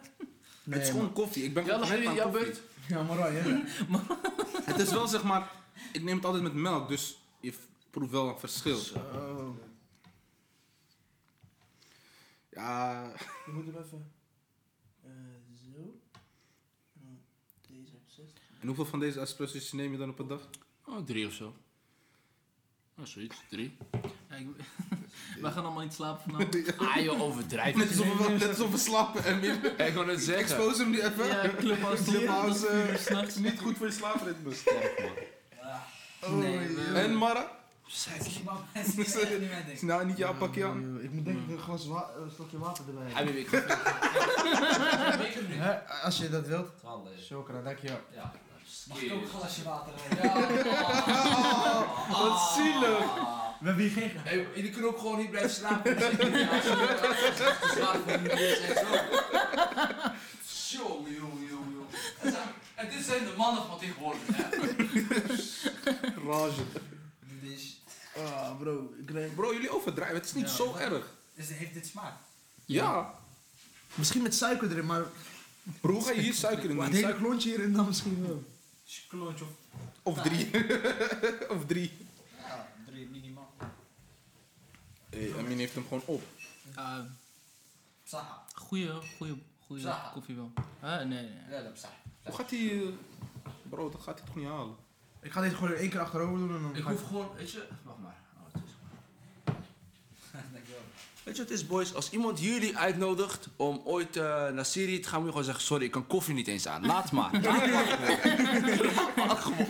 het is gewoon koffie. Ik ben Ja, dan heb je koffie. Ja, maar ja. Het is wel zeg maar, ik neem het altijd met melk, dus je proeft wel een verschil. Zo. Ja, Je moet hem even... eh, zo. Deze heb 60. en hoeveel van deze espresso's neem je dan op een dag? Oh, drie of zo. Oh, zoiets, drie. Ja, ik- Wij gaan allemaal niet slapen vanavond. Ah, joh, overdrijf. Net alsof we, net alsof we slapen en weer... Ik wil het zeggen. Expose hem nu even. Ja, Clubhouse Clubhouse, tot eh, s'nachts. Niet goed voor je slaapritme. Nee, we- En Mara? Denken. Nou, niet jouw pakje aan. Ik moet denk ik een glas wa- een slokje water erbij Hij hebben. weet ik. Hè, Als je dat wilt. Chokra, dankjewel. Ja. Mag ik ook een glasje water hebben? Wat zielig. We hebben hier geen... Hey, jullie kunnen ook gewoon niet blijven slapen. Dus ik ja, als als te slapen voor jullie is en zo. Jongen, jongen, jongen, jongen. En zijn- En dit zijn de mannen van tegenwoordig, hè? Rage. Is- Ah, bro. Ik. Bro, jullie overdrijven. Het is niet Ja. zo erg. is- Heeft dit smaak? Ja. Misschien met suiker erin, maar... Bro, hoe ga je hier suiker in doen? het hele Suiker- klontje hierin dan misschien wel. Klontje of... Of drie. of drie. Ja, drie minimaal. Hey, Amin heeft hem gewoon op. Ah, Psaha. goeie, goeie, goeie Zaha. koffie wel. Ah, nee, nee. Ja, dat psaha. Hoe gaat hij... eh, Bro, dat gaat hij toch niet halen? Ik ga dit gewoon in één keer achterover doen en dan... Ik hoef gewoon, weet je... Wacht maar. Oh, het is- Dankjewel. Weet je wat het is, boys? Als iemand jullie uitnodigt om ooit eh, naar Syrië te gaan, moet je gewoon zeggen: Sorry, ik kan koffie niet eens aan. Laat maar. Laat maar gewoon.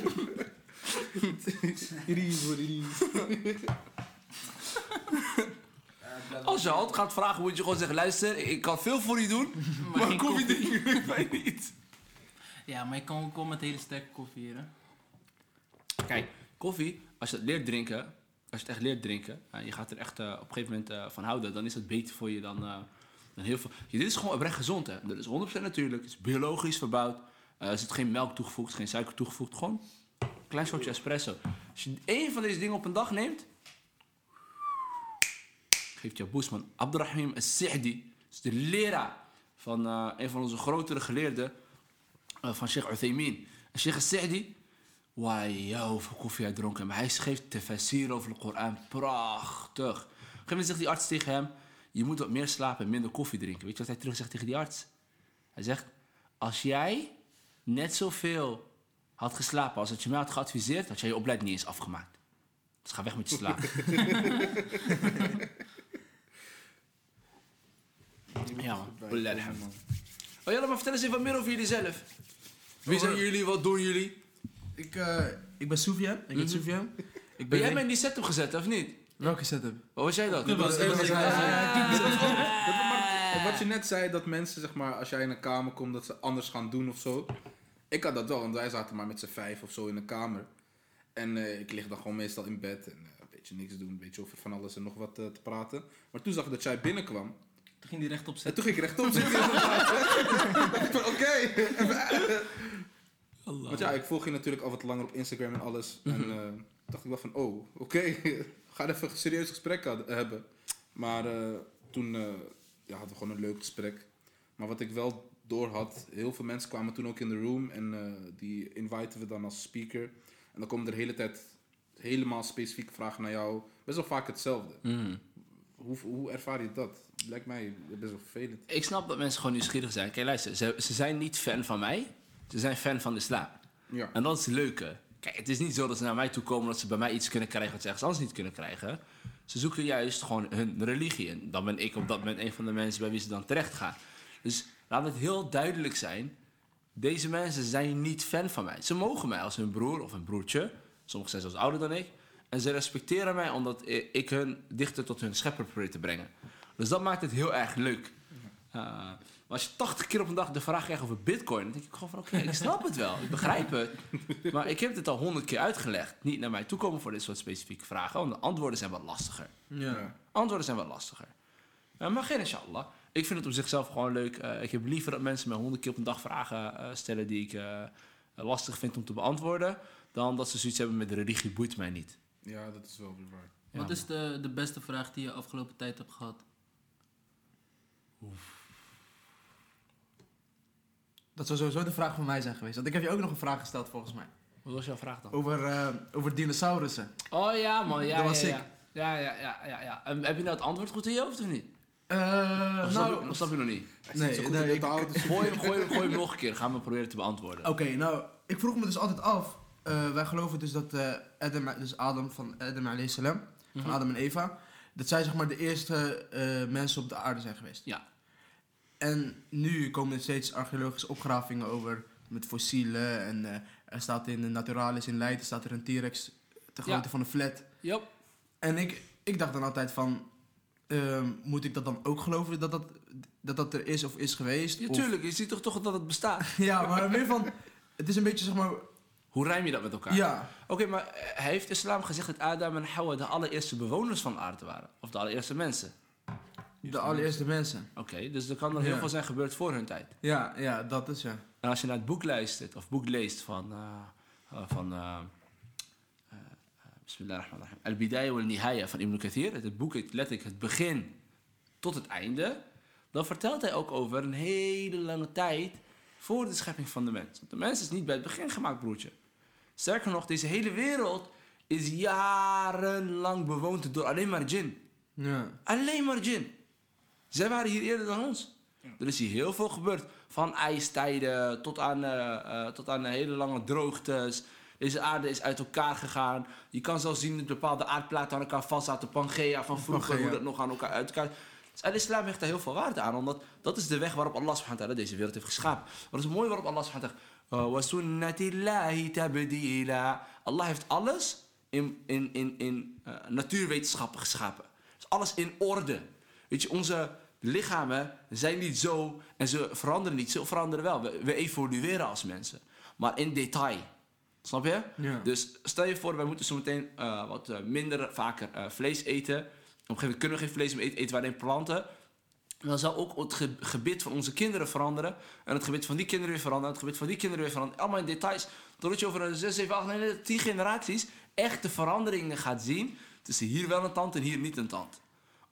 Als je altijd gaat vragen, moet je gewoon zeggen: Luister, ik kan veel voor je doen, maar, koffie drinken lukt mij niet. Ja, maar je kan ook komen met hele sterke koffie hier, hè. Kijk, koffie, als je het leert drinken, als je het echt leert drinken, en je gaat er echt eh, op een gegeven moment eh, van houden, dan is het beter voor je dan, eh, dan heel veel. Ja, dit is gewoon oprecht gezond, hè? Dat is 100% natuurlijk, het is biologisch verbouwd, er zit geen melk toegevoegd, geen suiker toegevoegd, gewoon een klein soortje espresso. Als je één van deze dingen op een dag neemt, geeft je boost, man. Abdurrahim al-Sa'di is de leraar van een van onze grotere geleerden, van Sheikh Uthaymin. En Sheikh al-Sa'di, Wauw, hoeveel koffie hij dronken. Maar hij schreef tafsir over de Koran. Prachtig. Op een gegeven moment zegt die arts tegen hem... Je moet wat meer slapen en minder koffie drinken. Weet je wat hij terug zegt tegen die arts? Hij zegt... Als jij net zoveel had geslapen als dat je mij had geadviseerd... had jij je opleiding niet eens afgemaakt. Dus ga weg met je slaap. ja man. Oh ja, maar vertel eens even wat meer over jullie zelf. Wie zijn jullie? Wat doen jullie? Ik, eh, ik ben Soufiane. Ik ben Mhm. Soufiane. Ik Ben ben... jij mij in die setup gezet, of niet? Welke setup? Wat was jij dat? Dat was- En Wat je net zei, dat mensen, zeg maar, als jij in een kamer komt, dat ze anders gaan doen of zo. Ik had dat wel, want wij zaten maar met z'n vijf of zo in een kamer. En eh, ik lig dan gewoon meestal in bed en eh, een beetje niks doen, een beetje over van alles en nog wat te praten. Maar toen zag ik dat jij binnenkwam. Toen ging die rechtop En zitten. toen ging ik rechtop zitten. Ik Want ja, ik volg je natuurlijk al wat langer op Instagram en alles. En eh, dacht ik wel van, oh, oké. Ga even een serieus gesprek hebben. Maar eh, toen eh, ja, hadden we gewoon een leuk gesprek. Maar wat ik wel door had, heel veel mensen kwamen toen ook in de room. En die inviten we dan als speaker. En dan komen er de hele tijd helemaal specifieke vragen naar jou. Best wel vaak hetzelfde. Mm. Hoe, hoe ervaar je dat? Lijkt mij best wel vervelend. Ik snap dat mensen gewoon nieuwsgierig zijn. Kijk, luister, ze, ze zijn niet fan van mij. Ze zijn fan van de islam. Ja. En dat is het leuke. Kijk, het is niet zo dat ze naar mij toe komen dat ze bij mij iets kunnen krijgen wat ze ergens anders niet kunnen krijgen. Ze zoeken juist gewoon hun religie. En dan ben ik op dat moment een van de mensen bij wie ze dan terecht gaan. Dus laat het heel duidelijk zijn. Deze mensen zijn niet fan van mij. Ze mogen mij als hun broer of een broertje. Sommigen zijn zelfs ouder dan ik. En ze respecteren mij omdat ik hun dichter tot hun schepper probeer te brengen. Dus dat maakt het heel erg leuk. Uh, maar als je 80 keer op een dag de vraag krijgt over bitcoin, dan denk ik gewoon van oké, ik snap het wel, ik begrijp het. Maar ik heb dit al honderd keer uitgelegd. Niet naar mij toe komen voor dit soort specifieke vragen, want de antwoorden zijn wat lastiger. Ja. Antwoorden zijn wat lastiger. Uh, maar geen inshallah. Ik vind het op zichzelf gewoon leuk. Uh, ik heb liever dat mensen mij honderd keer op een dag vragen uh, stellen die ik uh, lastig vind om te beantwoorden, dan dat ze zoiets hebben met de religie boeit mij niet. Ja, dat is wel weer waar. Wat is de, de beste vraag die je afgelopen tijd hebt gehad? Dat zou sowieso de vraag van mij zijn geweest. Want ik heb je ook nog een vraag gesteld volgens mij. Wat was jouw vraag dan? Over, eh, over dinosaurussen. Oh ja, man. Ja, Dat was ja, sick. ja. Ja, ja, ja, ja. En heb je nou het antwoord goed in je hoofd of niet? Eh, Of je, nou, of snap je nog niet? nee, zo goed nee, ik- Gooi hem, gooi, hem, gooi hem nog een keer. Gaan we proberen te beantwoorden. Oké, nou, ik vroeg me dus altijd af. eh, wij geloven dus dat eh, Adam, dus Adam van Adam alayhi salam, Mhm. van Adam en Eva, dat zij zeg maar de eerste eh, mensen op de aarde zijn geweest. Ja. En nu komen er steeds archeologische opgravingen over met fossielen en eh, er staat in de Naturalis in Leiden staat er een T-Rex te grootte Ja. van een flat. Yep. En ik, ik dacht dan altijd van, ehm, moet ik dat dan ook geloven dat dat, dat, dat er is of is geweest? Ja, Of- tuurlijk. Je ziet toch toch dat het bestaat. ja, maar meer van, het is een beetje zeg maar, Hoe rijm je dat met elkaar? ja, Oké, maar eh, heeft islam gezegd dat Adam en Hawa de allereerste bewoners van de aarde waren? Of de allereerste mensen? De allereerste mensen. Oké, dus er kan er heel veel zijn gebeurd voor hun tijd. Ja, ja, dat is ja. En als je naar het boek luistert, of boek leest van... uh, van uh, uh, Bismillahirrahmanirrahim. Al-Bidaya wal Nihaya van Ibn Kathir. Het boek heet letterlijk het begin tot het einde. Dan vertelt hij ook over een hele lange tijd voor de schepping van de mens. Want de mens is niet bij het begin gemaakt, broertje. Sterker nog, deze hele wereld is jarenlang bewoond door alleen maar djinn. Ja. Alleen maar djinn. Zij waren hier eerder dan ons. Er is hier heel veel gebeurd. Van ijstijden tot aan, eh, eh, tot aan hele lange droogtes. Deze aarde is uit elkaar gegaan. Je kan zelfs zien dat bepaalde aardplaten aan elkaar vastzaten. Pangea van vroeger, Pangea. hoe dat nog aan elkaar uit elkaar... Dus al-islam hecht daar heel veel waarde aan. Omdat dat is de weg waarop Allah subhanahu deze wereld heeft geschapen. Wat is mooi waarop Allah subhanahu wa ta'ala... Allah heeft alles in, in, in, in eh, natuurwetenschappen geschapen. Dus alles in orde. Weet je, onze lichamen zijn niet zo en ze veranderen niet. Ze veranderen wel. We, we evolueren als mensen. Maar in detail. Snap je? Ja. Dus stel je voor, wij moeten zo meteen eh, wat eh, minder vaker eh, vlees eten. Op een gegeven moment kunnen we geen vlees meer eten, eten we alleen planten. Dan zal ook het ge- gebit van onze kinderen veranderen. En het gebit van die kinderen weer veranderen. En het gebit van die kinderen weer veranderen. Allemaal in details. Totdat je over een 6, 7, 8, 9, 10 generaties echte veranderingen gaat zien. Tussen hier wel een tand en hier niet een tand.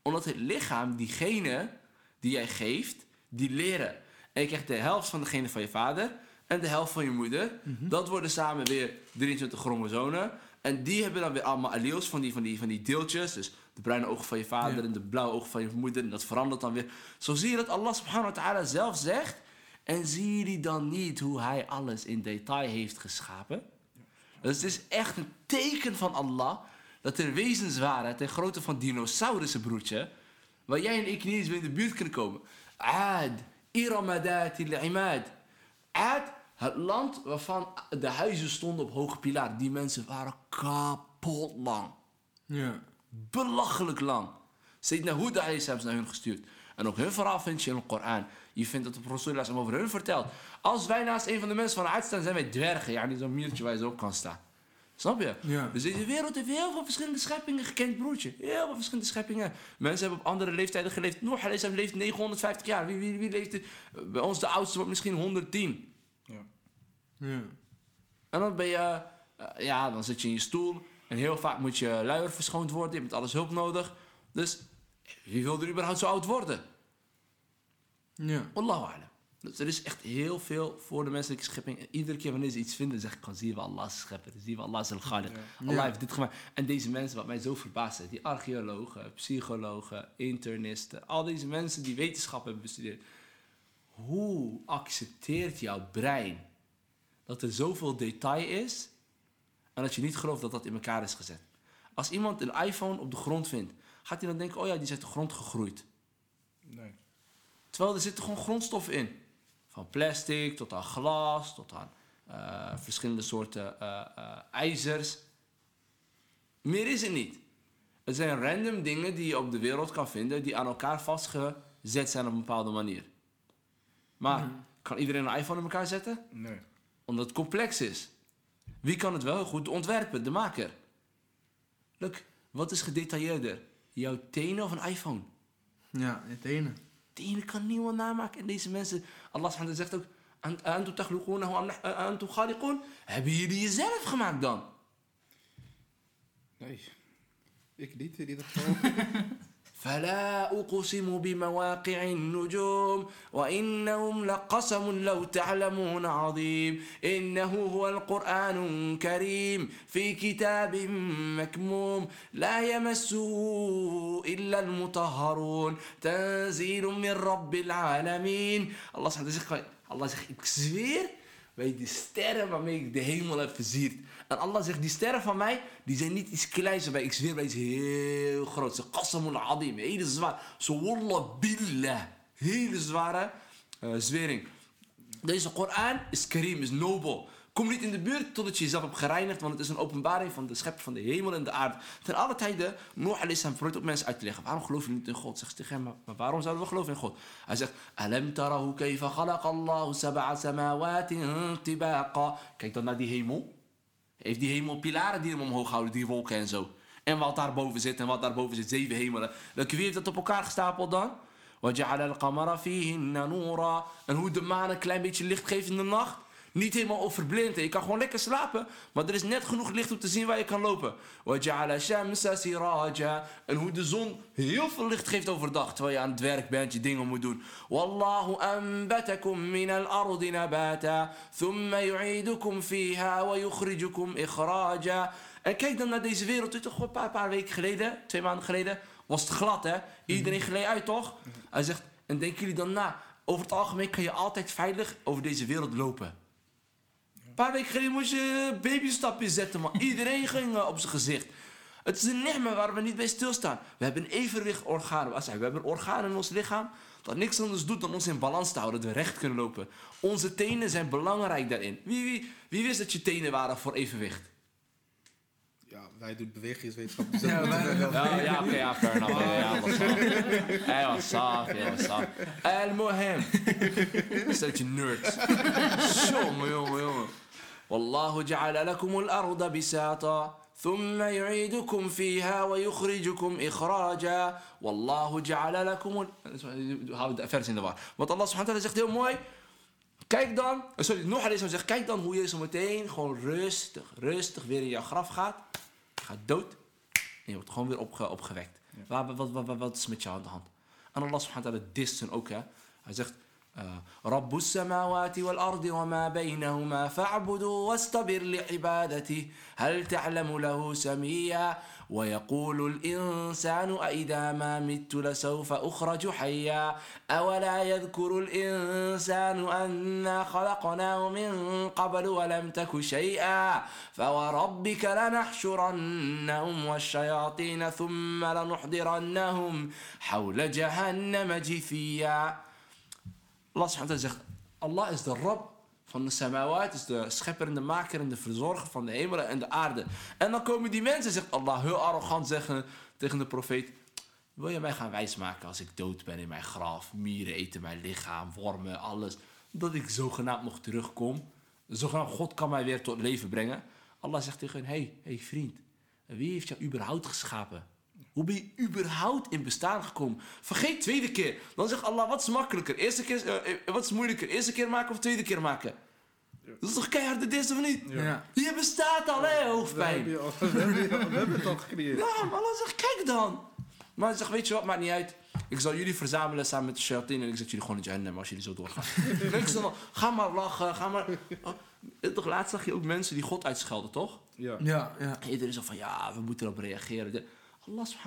Omdat het lichaam, die genen die jij geeft, die leren. En je krijgt de helft van de genen van je vader en de helft van je moeder. Dat worden samen weer 23 chromosomen. En die hebben dan weer allemaal alleels van die, van die, van die deeltjes. Dus de bruine ogen van je vader Ja. en de blauwe ogen van je moeder. En dat verandert dan weer. Zo zie je dat Allah subhanahu wa ta'ala zelf zegt. En zie je dan niet hoe hij alles in detail heeft geschapen? Dus het is echt een teken van Allah dat er wezens waren ten grootte van dinosaurussen, broertje, waar jij en ik niet eens in de buurt kunnen komen. Aad, Iramadat il-Imad. Aad, het land waarvan de huizen stonden op hoge pilaren. Die mensen waren kapot lang. Ja. Belachelijk lang. Sayyidina alayhi salam is naar hun gestuurd. En ook hun verhaal vind je in de Koran. Je vindt dat de Rasulullah over hun vertelt. Als wij naast een van de mensen van de aard staan, zijn wij dwergen. Ja, niet zo'n muurtje waar je zo op kan staan. Snap je? Ja. Dus deze wereld heeft heel veel verschillende scheppingen gekend, broertje. Heel veel verschillende scheppingen. Mensen hebben op andere leeftijden geleefd. Noor leeft 950 jaar. Wie, wie, wie leeft er? Bij ons de oudste wordt misschien 110. Ja. Ja. En dan ben je, eh, ja, dan zit je in je stoel. En heel vaak moet je luier verschoond worden. Je hebt alles hulp nodig. Dus wie wil er überhaupt zo oud worden? Ja. Wallahu a'lam. Dus er is echt heel veel voor de menselijke schepping. En iedere keer wanneer ze iets vinden, zeg ik gewoon, zie je wel Allah's schepper. Zie je wel Allah's al-Khaliq. Allah Ja. heeft dit gemaakt. En deze mensen, wat mij zo verbaast heeft, die archeologen, psychologen, internisten, al deze mensen die wetenschap hebben bestudeerd. Hoe accepteert jouw brein dat er zoveel detail is en dat je niet gelooft dat dat in elkaar is gezet? Als iemand een iPhone op de grond vindt, gaat hij dan denken, oh ja, die is uit de grond gegroeid. Nee. Terwijl er zitten gewoon grondstoffen in. Van plastic tot aan glas, tot aan eh, verschillende soorten eh, eh, ijzers. Meer is het niet. Het zijn random dingen die je op de wereld kan vinden, die aan elkaar vastgezet zijn op een bepaalde manier. Maar kan iedereen een iPhone in elkaar zetten? Nee. Omdat het complex is. Wie kan het wel goed ontwerpen? De maker. Look, wat is gedetailleerder? Jouw tenen of een iPhone? Ja, het ene. tenen kan niemand namaken. En deze mensen, Allah subhanahu zegt ook... "Ant- Antum takhluqunahu am nah- antum khaliqun?" Hebben jullie jezelf gemaakt dan? Nee. Ik niet in ieder geval. فلا أقسم بمواقع النجوم وإنهم لقسم لو تعلمون عظيم إنه هو القرآن كريم في كتاب مكموم لا يمسه إلا المطهرون تنزيل من رب العالمين الله سبحانه وتعالى Allah zegt, ik zweer bij de sterren waarmee ik de hemel. En Allah zegt, die sterren van mij, die zijn niet iets kleins bij. Ik zweer bij iets heel groot. Ze adim, hele zwaar. Hele zware eh, zwering. Deze Koran is karim, is nobel. Kom niet in de buurt totdat je jezelf hebt gereinigd, want het is een openbaring van de schepper van de hemel en de aarde. Ten alle tijden, Noach alayhi salam probeert ook mensen uit te leggen. Waarom geloof je niet in God? Zegt ze tegen hem, maar, waarom zouden we geloven in God? Hij zegt, Alam sab'a. Kijk dan naar die hemel. Heeft die hemel pilaren die hem omhoog houden, die wolken en zo. En wat daarboven zit en wat daarboven zit, zeven hemelen. Wie heeft dat op elkaar gestapeld dan? En hoe de maan een klein beetje licht geeft in de nacht niet helemaal overblind. Je kan gewoon lekker slapen, maar er is net genoeg licht om te zien waar je kan lopen. En hoe de zon heel veel licht geeft overdag, terwijl je aan het werk bent, je dingen moet doen. Wallahu anbatakum min al-ardi nabata, thumma yu'idukum fiha wa yukhrijukum ikhraja. En kijk dan naar deze wereld, u toch een paar, paar weken geleden, twee maanden geleden, was het glad hè? Iedereen gleed uit toch? Hij zegt, en denken jullie dan na, over het algemeen kan je altijd veilig over deze wereld lopen. Een paar weken geleden moest je babystapjes zetten, man. Iedereen ging eh, op zijn gezicht. Het is een ni'ma waar we niet bij stilstaan. We hebben een evenwicht ik? We hebben organen in ons lichaam dat niks anders doet dan ons in balans te houden, dat we recht kunnen lopen. Onze tenen zijn belangrijk daarin. Wie, wie, wie wist dat je tenen waren voor evenwicht? Ja, wij doen bewegingswetenschap. Ja. Ja, ja, oké, ja, fair enough. Ja, was saaf. Hij was saaf, ja, was saaf. El Mohem. Steltje nerds. Jongen, jongen, jongen. والله جعل لكم الأرض بساطا ثم يعيدكم فيها ويخرجكم إخراجا والله جعل لكم. Hou de vers in de war. Want Allah subhanahu wa ta'ala zegt heel mooi. Kijk dan, eh, sorry, nog eens zegt, kijk dan hoe je zo meteen gewoon rustig, rustig weer in jouw graf gaat. Je gaat dood en je wordt gewoon weer opge- opgewekt. Wat, wat, wat, wat, wat is met jou aan de hand? En Allah subhanahu wa ta'ala dist ook, hè. Hij zegt, eh, رب السماوات والأرض وما بينهما فاعبدوا واصطبر لعبادته. هل تعلم له سميا؟ ويقول الإنسان أإذا ما مت لسوف أخرج حيا. أولا يذكر الإنسان أنا خلقناه من قبل ولم تك شيئا. فوربك لنحشرنهم والشياطين ثم لنحضرنهم حول جهنم جثيا. Allah zegt, Allah is de Rab van de samawat, is de schepper en de maker en de verzorger van de hemelen en de aarde. En dan komen die mensen, zegt Allah, heel arrogant zeggen tegen de profeet, wil je mij gaan wijsmaken als ik dood ben in mijn graf, mieren eten mijn lichaam, wormen, alles, dat ik zogenaamd nog terugkom? Zogenaamd God kan mij weer tot leven brengen. Allah zegt tegen hen, hey, hey vriend, wie heeft jou überhaupt geschapen? Hoe ben je überhaupt in bestaan gekomen? Vergeet tweede keer. Dan zegt Allah, wat is makkelijker? Eerste keer, eh, eh, wat is moeilijker? Eerste keer maken of tweede keer maken? Dat is toch keihard de dis of niet? Ja. Je bestaat al, hè, We hebben, hoofdpijn. we, hebben het al gecreëerd. Ja, maar Allah zegt, kijk dan. Maar hij zegt, weet je wat, maakt niet uit. Ik zal jullie verzamelen samen met de shayateen en ik zet jullie gewoon in Jahannam als jullie zo doorgaan. En ik zeg dan, ga maar lachen, ga maar... Oh, toch, laatst zag je ook mensen die God uitschelden, toch? Ja. Ja, ja. Iedereen zo van ja, we moeten erop reageren.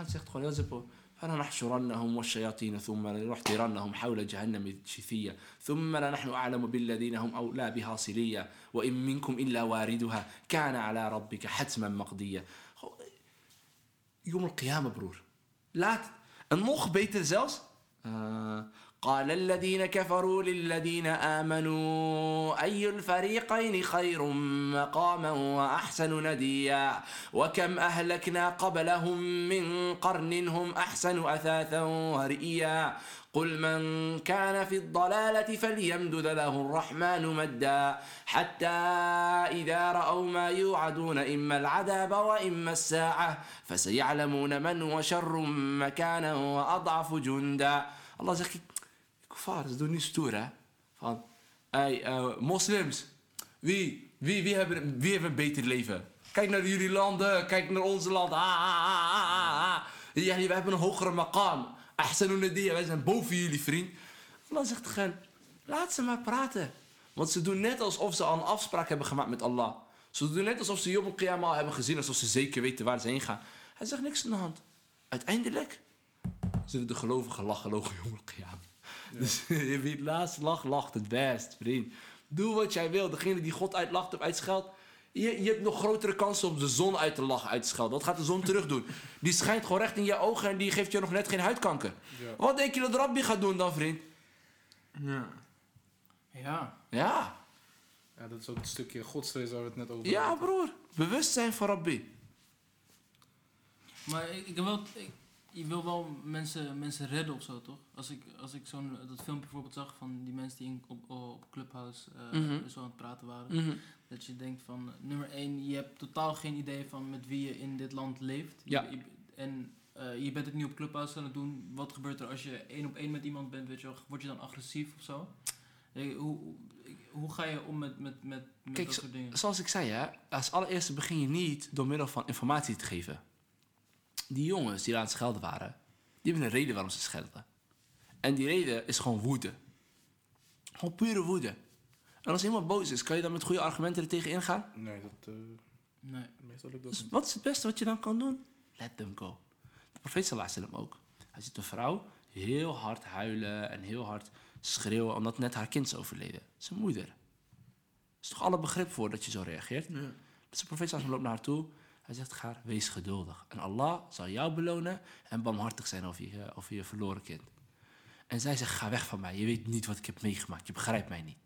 Zegt gewoon heel simpel. فلنحشرنهم والشياطين ثم لنحضرنهم حول جهنم جثيا ثم لنحن أعلم بالذين هم أولى بها صليا وإن منكم إلا واردها كان على ربك حتما مقضيا يوم القيامة laat en nog beter zelfs آه، قال الذين كفروا للذين آمنوا أي الفريقين خير مقاما وأحسن نديا؟ وكم أهلكنا قبلهم من قرن هم أحسن أثاثا ورئيا؟ قل من كان في الضلالة فليمدد له الرحمن مدا. حتى إذا رأوا ما يوعدون إما العذاب وإما الساعة فسيعلمون من هو شر مكانا وأضعف جندا. الله zegt kuffar, ze doen nu stoer hè. Van, hey, eh, moslims, wie, wie, wie, hebben, wie heeft een beter leven? Kijk naar jullie landen, kijk naar onze land. Ah, ah, ah, ah, ah. Ja, wij hebben een hogere maqam. Ahsanu nadia, wij zijn boven jullie, vriend. Allah zegt hen, laat ze maar praten. Want ze doen net alsof ze al een afspraak hebben gemaakt met Allah. Ze doen net alsof ze Yom Qiyamah hebben gezien, alsof ze zeker weten waar ze heen gaan. Hij zegt niks aan de hand. Uiteindelijk zullen de gelovigen lachen logen Yom Qiyamah. Dus wie het laatst lacht, lacht het best, vriend. Doe wat jij wil. Degene die God uitlacht of uitscheldt, je, je hebt nog grotere kansen om de zon uit te lachen, uit te schelden. Wat gaat de zon terug doen? Die schijnt gewoon recht in je ogen en die geeft je nog net geen huidkanker. Ja. Wat denk je dat Rabbi gaat doen dan, vriend? Ja. Ja. Ja, Ja, dat is ook het stukje godsvrees waar we het net over ja hadden. broer. Bewustzijn van Rabbi. Maar ik, ik heb wel, ik- je wil wel mensen, mensen redden of zo, toch? Als ik, als ik zo'n, dat filmpje bijvoorbeeld zag van die mensen die in, op, op Clubhouse eh, Mhm. zo aan het praten waren. Dat je denkt van, eh, nummer één, je hebt totaal geen idee van met wie je in dit land leeft. Ja. je- en eh, je bent het nu op Clubhouse aan het doen. Wat gebeurt er als je één op één met iemand bent? Weet je wel, word je dan agressief of zo? Hoe, hoe, hoe ga je om met, met, met, met Kijk, dat soort dingen? Zoals ik zei, hè, als allereerste begin je niet door middel van informatie te geven. Die jongens die aan het schelden waren, die hebben een reden waarom ze schelden. En die reden is gewoon woede. Gewoon pure woede. En als iemand boos is, kan je dan met goede argumenten er tegen ingaan? Nee, dat, eh, Nee. meestal lukt dat Dus niet. wat is het beste wat je dan kan doen? Let them go. De profeet sallallahu alaihi wasallam ook. Hij ziet een vrouw heel hard huilen en heel hard schreeuwen omdat net haar kind is overleden. Zijn moeder. Er is toch alle begrip voor dat je zo reageert? Ja. Dus de profeet sallallahu alaihi wasallam loopt naar haar toe. Hij zegt, ga, wees geduldig. En Allah zal jou belonen en barmhartig zijn over je, over je verloren kind. En zij zegt, ga weg van mij. Je weet niet wat ik heb meegemaakt. Je begrijpt mij niet.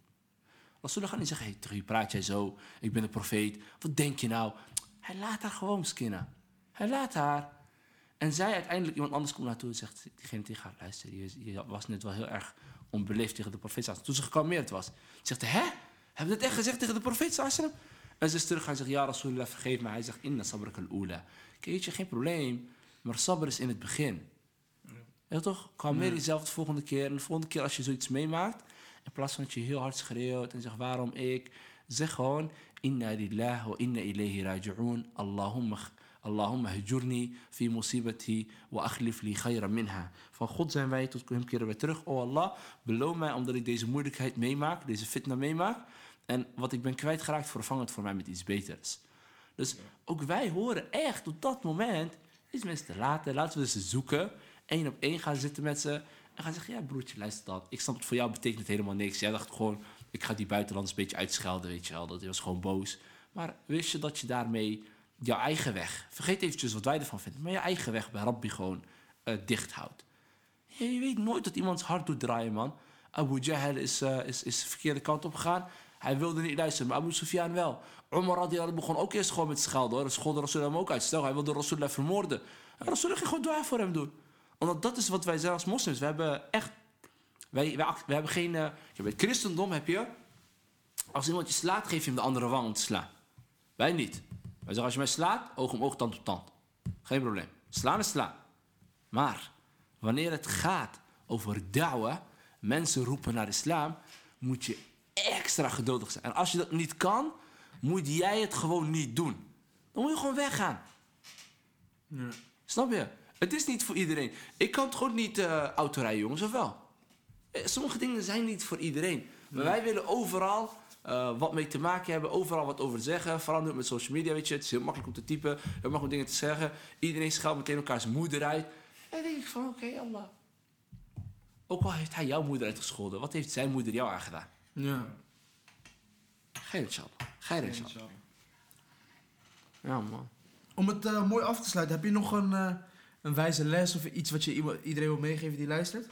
Rasulullah gaat niet zeggen, hey, wie praat jij zo? Ik ben de profeet. Wat denk je nou? Hij laat haar gewoon skinnen. Hij laat haar. En zij uiteindelijk, iemand anders komt naartoe en zegt diegene tegen haar, luister, je, was net wel heel erg onbeleefd tegen de profeet. sallallahu alaihi wasallam." Toen ze gekalmeerd was. Ze zegt, hè? Heb je dat echt gezegd tegen de profeet? Sallallahu alaihi wasallam?" En ze is terug en zegt, ja Rasulullah, vergeef me. Hij zegt, inna sabrak al-ula. Kijk, je, geen probleem. Maar sabr is in het begin. Ja, toch? Kalmeer jezelf de volgende keer. En de volgende keer als je zoiets meemaakt, in plaats van dat je heel hard schreeuwt en zegt waarom ik, zeg gewoon inna lillahi wa inna ilayhi raji'un. Allahumma Allahumma hajurni fi musibati wa akhlif li khayran minha. Van God zijn wij, tot hem keren wij terug. Oh Allah, beloon mij omdat ik deze moeilijkheid meemaak, deze fitna meemaak. En wat ik ben kwijtgeraakt, vervang het voor mij met iets beters. Dus ook wij horen echt op dat moment iets mensen te laten. Laten we ze zoeken. Eén op één gaan zitten met ze. En gaan zeggen, ja broertje, luister dat. Ik snap het voor jou betekent het helemaal niks. Jij dacht gewoon, ik ga die buitenlanders een beetje uitschelden, weet je wel. Dat hij was gewoon boos. Maar wist je dat je daarmee jouw eigen weg... Vergeet eventjes wat wij ervan vinden. Maar je eigen weg bij Rabbi gewoon eh, dicht houdt. Ja, je weet nooit dat iemands hart doet draaien, man. Abu Jahl is, eh, is, is de verkeerde kant op gegaan. Hij wilde niet luisteren, maar Abu Sufyan wel. Umar radiallahu begon ook eerst gewoon met schelden, hoor. Scholde Rasulullah hem ook uit. Stel, hij wilde Rasulullah vermoorden. En Rasulullah ging gewoon dua voor hem doen. Omdat dat is wat wij zijn als moslims. We hebben echt... Wij, wij, wij hebben geen... eh, ja, bij het christendom heb je... Als iemand je slaat, geef je hem de andere wang om te slaan. Wij niet. Wij zeggen, als je mij slaat, oog om oog, tand op tand. Geen probleem. Slaan is slaan. Maar wanneer het gaat over da'wa, mensen roepen naar islam, moet je extra geduldig zijn. En als je dat niet kan, moet jij het gewoon niet doen. Dan moet je gewoon weggaan. Ja. Snap je? Het is niet voor iedereen. Ik kan het gewoon niet eh autorijden, jongens, of wel? Eh, Sommige dingen zijn niet voor iedereen. Maar wij willen overal eh, wat mee te maken hebben, overal wat over zeggen. Vooral nu met social media, weet je. Het is heel makkelijk om te typen, heel makkelijk om dingen te zeggen. Iedereen scheldt meteen elkaar zijn moeder uit. En dan denk ik van, oké, Allah. Ook al heeft hij jouw moeder uitgescholden, wat heeft zijn moeder jou aangedaan? Ja. Geir inshallah. Geir inshallah. Ja, man. Om het eh, mooi af te sluiten, heb je nog een, eh, een wijze les of iets wat je iemand- iedereen wil meegeven die luistert?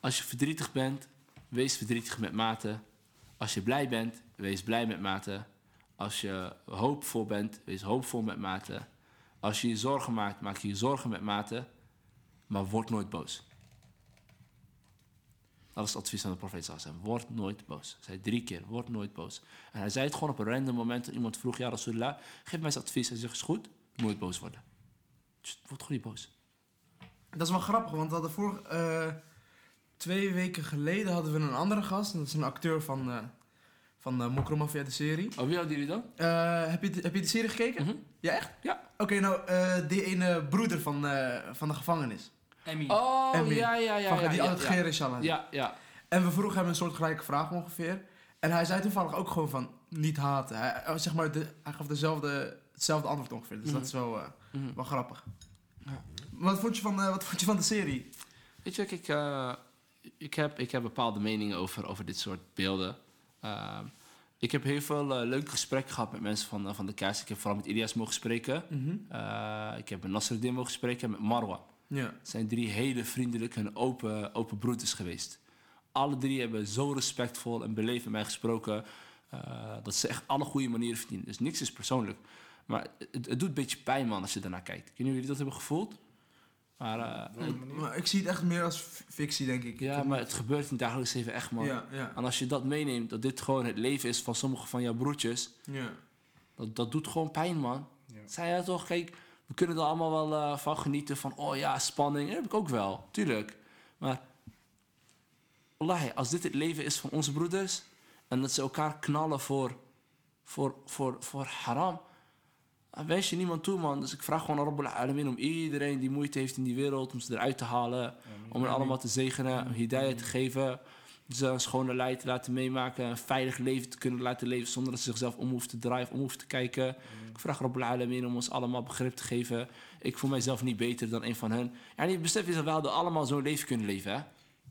Als je verdrietig bent, wees verdrietig met mate. Als je blij bent, wees blij met mate. Als je hoopvol bent, wees hoopvol met mate. Als je je zorgen maakt, maak je je zorgen met mate. Maar word nooit boos. Dat is het advies van de profeet. sallallahu. Word nooit boos. Hij zei drie keer, word nooit boos. En hij zei het gewoon op een random moment. Iemand vroeg, ja Rasulullah, geef mij eens advies. Hij zegt, is goed, nooit boos worden. Tst, Word gewoon niet boos. Dat is wel grappig, want we hadden vorig, eh, twee weken geleden hadden we een andere gast. En dat is een acteur van, eh van uh, Mokromafia, de serie. Oh, wie hadden jullie dan? Eh, heb, je de, heb je de serie gekeken? Mhm. Ja, echt? Ja. Oké, nou, eh, die ene broeder van, eh, van de gevangenis. Emmy. Oh, Emmy. ja, ja, ja. van, ja, die ja, altijd ja. geen. Ja, ja. En we vroegen hem een soort gelijke vraag ongeveer. En hij zei toevallig ook gewoon van niet haten. Hij, eh, zeg maar, de, hij gaf dezelfde, hetzelfde antwoord ongeveer. Dus Mhm. dat is wel, eh, Mhm. wel grappig. Ja. Wat, vond je van, eh, wat vond je van de serie? Weet je, kijk, eh, ik, heb, ik heb bepaalde meningen over, over dit soort beelden. Ehm, ik heb heel veel leuke gesprekken gehad met mensen van, van de cast. Ik heb vooral met Ilias mogen spreken. Eh, ik heb met Nasreddin mogen spreken en met Marwa. Ja. Het zijn drie hele vriendelijke en open, open broeders geweest. Alle drie hebben zo respectvol en beleefd met mij gesproken... eh, dat ze echt alle goede manieren verdienen. Dus niks is persoonlijk. Maar het, het doet een beetje pijn, man, als je daarnaar kijkt. Ik weet niet of jullie dat hebben gevoeld. Maar eh? Maar ik zie het echt meer als fictie, denk ik. ja, Ik- maar het gebeurt in het dagelijks leven echt, man. Ja, ja, En als je dat meeneemt, dat dit gewoon het leven is van sommige van jouw broertjes... ja. Dat, dat doet gewoon pijn, man. Ja. Zei jij toch, kijk, we kunnen er allemaal wel eh, van genieten van... oh ja, spanning, dat heb ik ook wel, tuurlijk. Maar, wallahi, als dit het leven is van onze broeders... en dat ze elkaar knallen voor, voor, voor, voor haram... dan wens je niemand toe, man. Dus ik vraag gewoon Rabbul Alamin om iedereen die moeite heeft in die wereld... om ze eruit te halen, om hen allemaal te zegenen, om hidayah te geven... ze een schone lei te laten meemaken... een veilig leven te kunnen laten leven... zonder dat ze zichzelf om hoeven te draaien of om te kijken. Ik vraag Rabbul Alamin om ons allemaal begrip te geven. Ik voel mijzelf niet beter dan een van hen. En je beseft je dat we hadden allemaal zo'n leven kunnen leven, hè?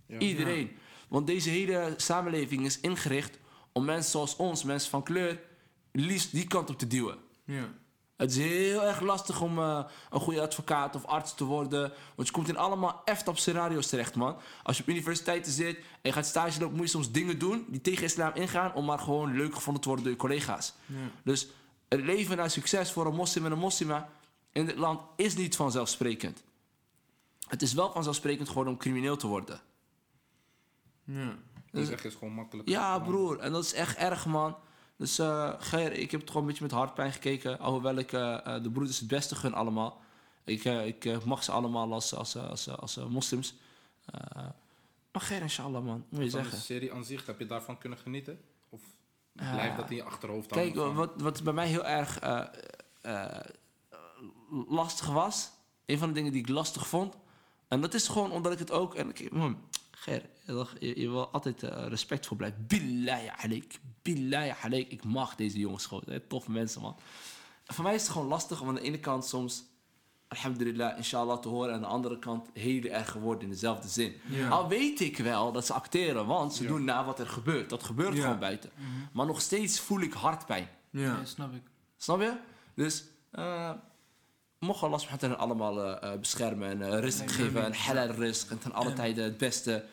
Ja. Iedereen. Want deze hele samenleving is ingericht om mensen zoals ons, mensen van kleur, liefst die kant op te duwen. ja. Het is heel erg lastig om eh, een goede advocaat of arts te worden. Want je komt in allemaal effed op scenario's terecht, man. Als je op universiteiten zit en je gaat stage lopen, moet je soms dingen doen die tegen islam ingaan. om maar gewoon leuk gevonden te worden door je collega's. ja. Dus het leven naar succes voor een moslim en een moslima in dit land is niet vanzelfsprekend. Het is wel vanzelfsprekend geworden om crimineel te worden. ja. Die zeg is gewoon makkelijk. Ja, broer. En dat is echt erg, man. Dus Geir, ik heb het gewoon een beetje met hartpijn gekeken. Alhoewel ik eh, eh, de broeders het beste gun allemaal. Ik, ik mag ze allemaal als, als, als, als, als, moslims. Maar Geir, inshallah, man. Moet je Van de zeggen. serie aan zich, heb je daarvan kunnen genieten? Of blijft dat in je achterhoofd Kijk, hangen van- wat, wat bij mij heel erg lastig was. Een van de dingen die ik lastig vond. En dat is gewoon omdat ik het ook... En ik, man, Ger, je, je wil altijd eh, respectvol blijven. Billahi alik. Billahi alik. Ik mag deze jongens gewoon. Hè, toffe mensen, man. Voor mij is het gewoon lastig om aan de ene kant soms... Alhamdulillah, inshallah te horen. En aan de andere kant heel erg geworden in dezelfde zin. Ja. Al weet ik wel dat ze acteren, want ze Ja. doen na wat er gebeurt. Dat gebeurt Ja. gewoon buiten. Maar nog steeds voel ik hartpijn. Ja. Ja, snap ik. Snap je? Dus eh mocht Allah subhanahu wa ta'ala allemaal eh, eh, beschermen en eh risk geven en halal risk en ten alle tijden het beste.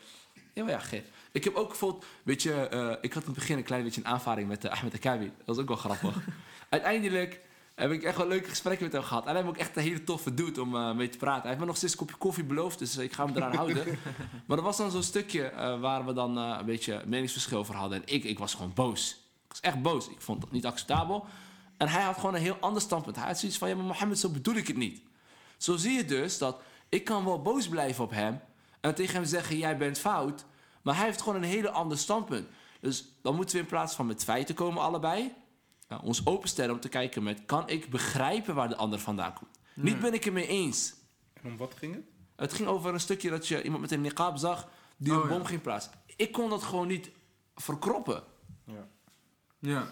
Ja, ja, geef. Ik heb ook bijvoorbeeld, weet je, ik had in het begin een klein beetje een aanvaring met eh, Ahmed Akabi. Dat was ook wel grappig. Uiteindelijk heb ik echt wel leuke gesprekken met hem gehad. En hij heeft ook echt een hele toffe dude om mee te praten. Hij heeft me nog steeds een kopje koffie beloofd, dus ik ga hem eraan houden. Maar er was dan zo'n stukje waar we dan een beetje meningsverschil over hadden. En ik, ik was gewoon boos. Ik was echt boos. Ik vond dat niet acceptabel. En hij had gewoon een heel ander standpunt. Hij had zoiets van, ja, maar Mohammed, zo bedoel ik het niet. Zo zie je dus dat ik kan wel boos blijven op hem... en tegen hem zeggen, jij bent fout... maar hij heeft gewoon een hele ander standpunt. Dus dan moeten we in plaats van met feiten komen allebei... nou, ons openstellen om te kijken met... kan ik begrijpen waar de ander vandaan komt? Niet ben ik het mee eens. En om wat ging het? Het ging over een stukje dat je iemand met een niqab zag... die Oh, een bom ja. ging plaatsen. Ik kon dat gewoon niet verkroppen. Ja. Ja.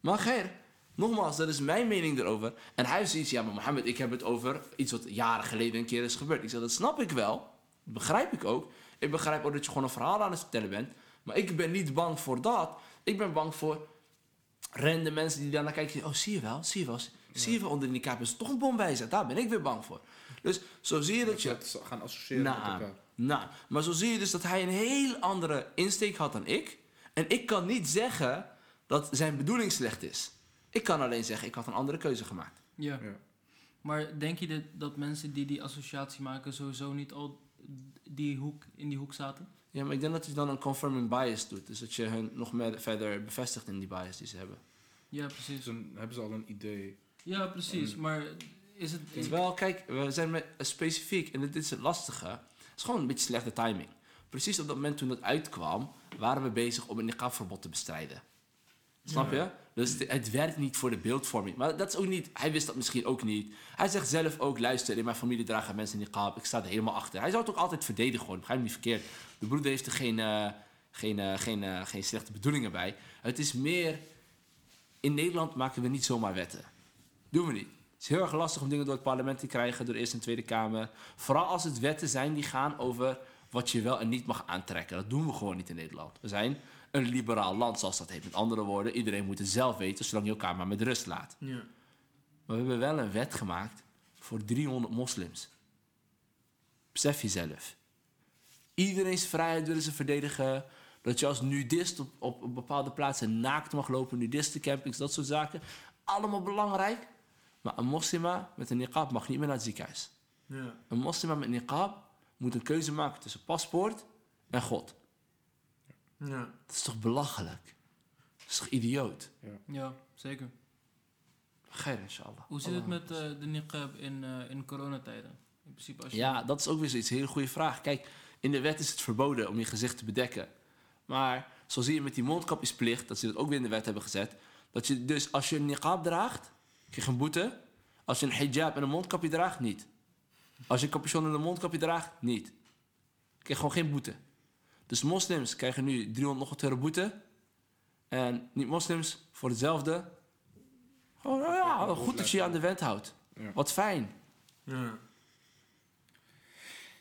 Maar Ger, nogmaals, dat is mijn mening erover. En hij heeft zoiets, ja, maar Mohammed, ik heb het over iets wat jaren geleden een keer is gebeurd. Ik zeg, dat snap ik wel. Dat begrijp ik ook. Ik begrijp ook dat je gewoon een verhaal aan het vertellen bent. Maar ik ben niet bang voor dat. Ik ben bang voor rende mensen die daarnaar kijken. Oh, zie je wel, zie je wel. Zie je wel, onder die kaap is toch een bom bij zit. Daar ben ik weer bang voor. Dus zo zie je dat je... Dat gaan associëren met Nou, elkaar. nou, maar zo zie je dus dat hij een heel andere insteek had dan ik. En ik kan niet zeggen dat zijn bedoeling slecht is. Ik kan alleen zeggen, ik had een andere keuze gemaakt. Ja. Ja. Maar denk je dat, dat mensen die die associatie maken sowieso niet al die hoek, in die hoek zaten? Ja, maar ik denk dat hij dan een confirming bias doet. Dus dat je hun nog meer verder bevestigt in die bias die ze hebben. Ja, precies. Dus dan hebben ze al een idee. Ja, precies. Maar is het... Terwijl, kijk, we zijn met, specifiek, en dit is het lastige, het is gewoon een beetje slechte timing. Precies op dat moment toen dat uitkwam, waren we bezig om een niqabverbod te bestrijden. Snap je? Dus het, het werkt niet voor de beeldvorming. Maar dat is ook niet... Hij wist dat misschien ook niet. Hij zegt zelf ook... Luister, in mijn familie dragen mensen niqab. Ik sta er helemaal achter. Hij zou het ook altijd verdedigen gewoon. Begrijp me niet verkeerd. De broeder heeft er geen, eh, geen, eh, geen, eh, geen slechte bedoelingen bij. Het is meer... In Nederland maken we niet zomaar wetten. Doen we niet. Het is heel erg lastig om dingen door het parlement te krijgen, door de Eerste en Tweede Kamer. Vooral als het wetten zijn die gaan over wat je wel en niet mag aantrekken. Dat doen we gewoon niet in Nederland. We zijn een liberaal land, zoals dat heet. Met andere woorden, iedereen moet het zelf weten, zolang je elkaar maar met rust laat. Ja. Maar we hebben wel een wet gemaakt voor 300 moslims. Besef jezelf. Iedereen's vrijheid willen ze verdedigen. Dat je als nudist op, op, op bepaalde plaatsen naakt mag lopen, nudistencampings, dat soort zaken. Allemaal belangrijk. Maar een moslima met een niqab mag niet meer naar het ziekenhuis. Ja. Een moslima met niqab moet een keuze maken tussen paspoort en God. Ja. Dat is toch belachelijk? Dat is toch idioot? Ja, zeker. Geir, inshallah. Hoe zit het met eh, de niqab in, eh, in coronatijden? In principe als je... Ja, dat is ook weer zoiets. Een hele goede vraag. Kijk, in de wet is het verboden om je gezicht te bedekken. Maar zo zie je met die mondkapjesplicht, dat ze dat ook weer in de wet hebben gezet. Dat je dus als je een niqab draagt, krijg je een boete. Als je een hijab en een mondkapje draagt, niet. Als je een capuchon en een mondkapje draagt, niet. krijg je gewoon geen boete. Dus moslims krijgen nu 300 euro boete. En niet-moslims voor hetzelfde. Gewoon, nou ja, goed dat je je aan de wet houdt. Ja. Wat fijn. Ja.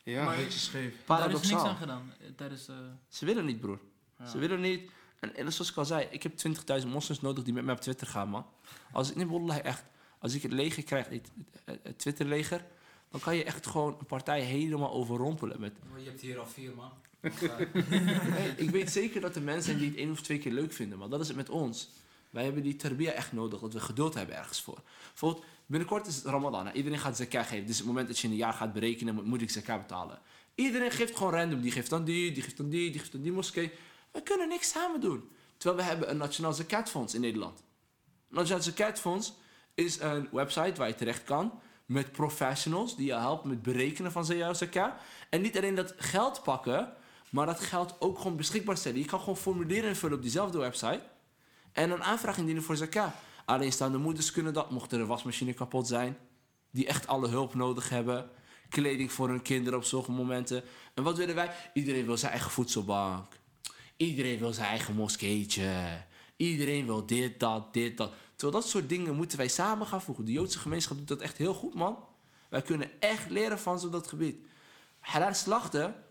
Ja, Een beetje scheef. Daar is niks aan gedaan eh, tijdens... eh, Ze willen niet, broer. ja. Ze willen niet. En, en zoals ik al zei, ik heb 20.000 moslims nodig die met mij op Twitter gaan, man. Als ik, nee, echt. Als ik het leger krijg, het, het, het Twitterleger, dan kan je echt gewoon een partij helemaal overrompelen. Met, Maar Je hebt hier al vier man. Ik weet zeker dat er mensen die het één of twee keer leuk vinden, maar dat is het met ons. Wij hebben die tarbia echt nodig, dat we geduld hebben ergens voor. Bijvoorbeeld, binnenkort is het Ramadan. Iedereen gaat zakat geven. Dus het moment dat je een jaar gaat berekenen, moet, ik zakat betalen. Iedereen geeft gewoon random. Die geeft dan die, die geeft dan die, die geeft dan die moskee. We kunnen niks samen doen. Terwijl we hebben een Nationaal Zakatfonds in Nederland. Een Nationaal Zakatfonds is een website waar je terecht kan met professionals die je helpen met berekenen van jouw zakat. En niet alleen dat geld pakken, maar dat geld ook gewoon beschikbaar stellen. Je kan gewoon formulieren invullen op diezelfde website en een aanvraag indienen voor zakat. Alleenstaande moeders kunnen dat, mocht er een wasmachine kapot zijn, die echt alle hulp nodig hebben. Kleding voor hun kinderen op sommige momenten. En wat willen wij? Iedereen wil zijn eigen voedselbank. Iedereen wil zijn eigen moskeetje. Iedereen wil dit, dat, dit, dat. Terwijl dat soort dingen moeten wij samen gaan voegen. De Joodse gemeenschap doet dat echt heel goed, man. Wij kunnen echt leren van ze op dat gebied. Halal slachten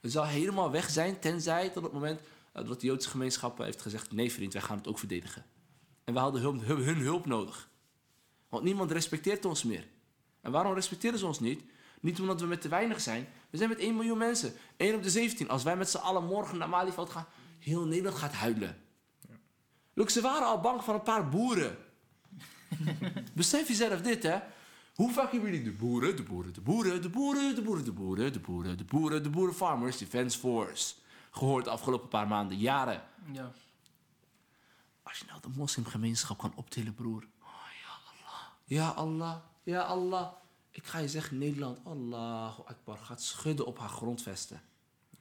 zal helemaal weg zijn, tenzij tot het moment eh, dat de Joodse gemeenschap heeft gezegd: nee, vriend, wij gaan het ook verdedigen. En we hadden hun, hun hulp nodig. Want niemand respecteert ons meer. En waarom respecteren ze ons niet? Niet omdat we met te weinig zijn. We zijn met 1 miljoen mensen. 1 op de 17. Als wij met z'n allen morgen naar Malieveld gaan, heel Nederland gaat huilen. Look, ze waren al bang van een paar boeren. Besef jezelf dit, hè. Hoe vaak hebben jullie de boeren, de boeren, de boeren, de boeren, de boeren, de boeren, de boeren, de boeren, de boeren, farmers, defense force gehoord de afgelopen paar maanden, jaren. ja. Als je nou de moslimgemeenschap kan optillen, broer. Oh, ja Allah. Ja Allah. Ja Allah. Ik ga je zeggen, Nederland, Allahu Akbar, gaat schudden op haar grondvesten.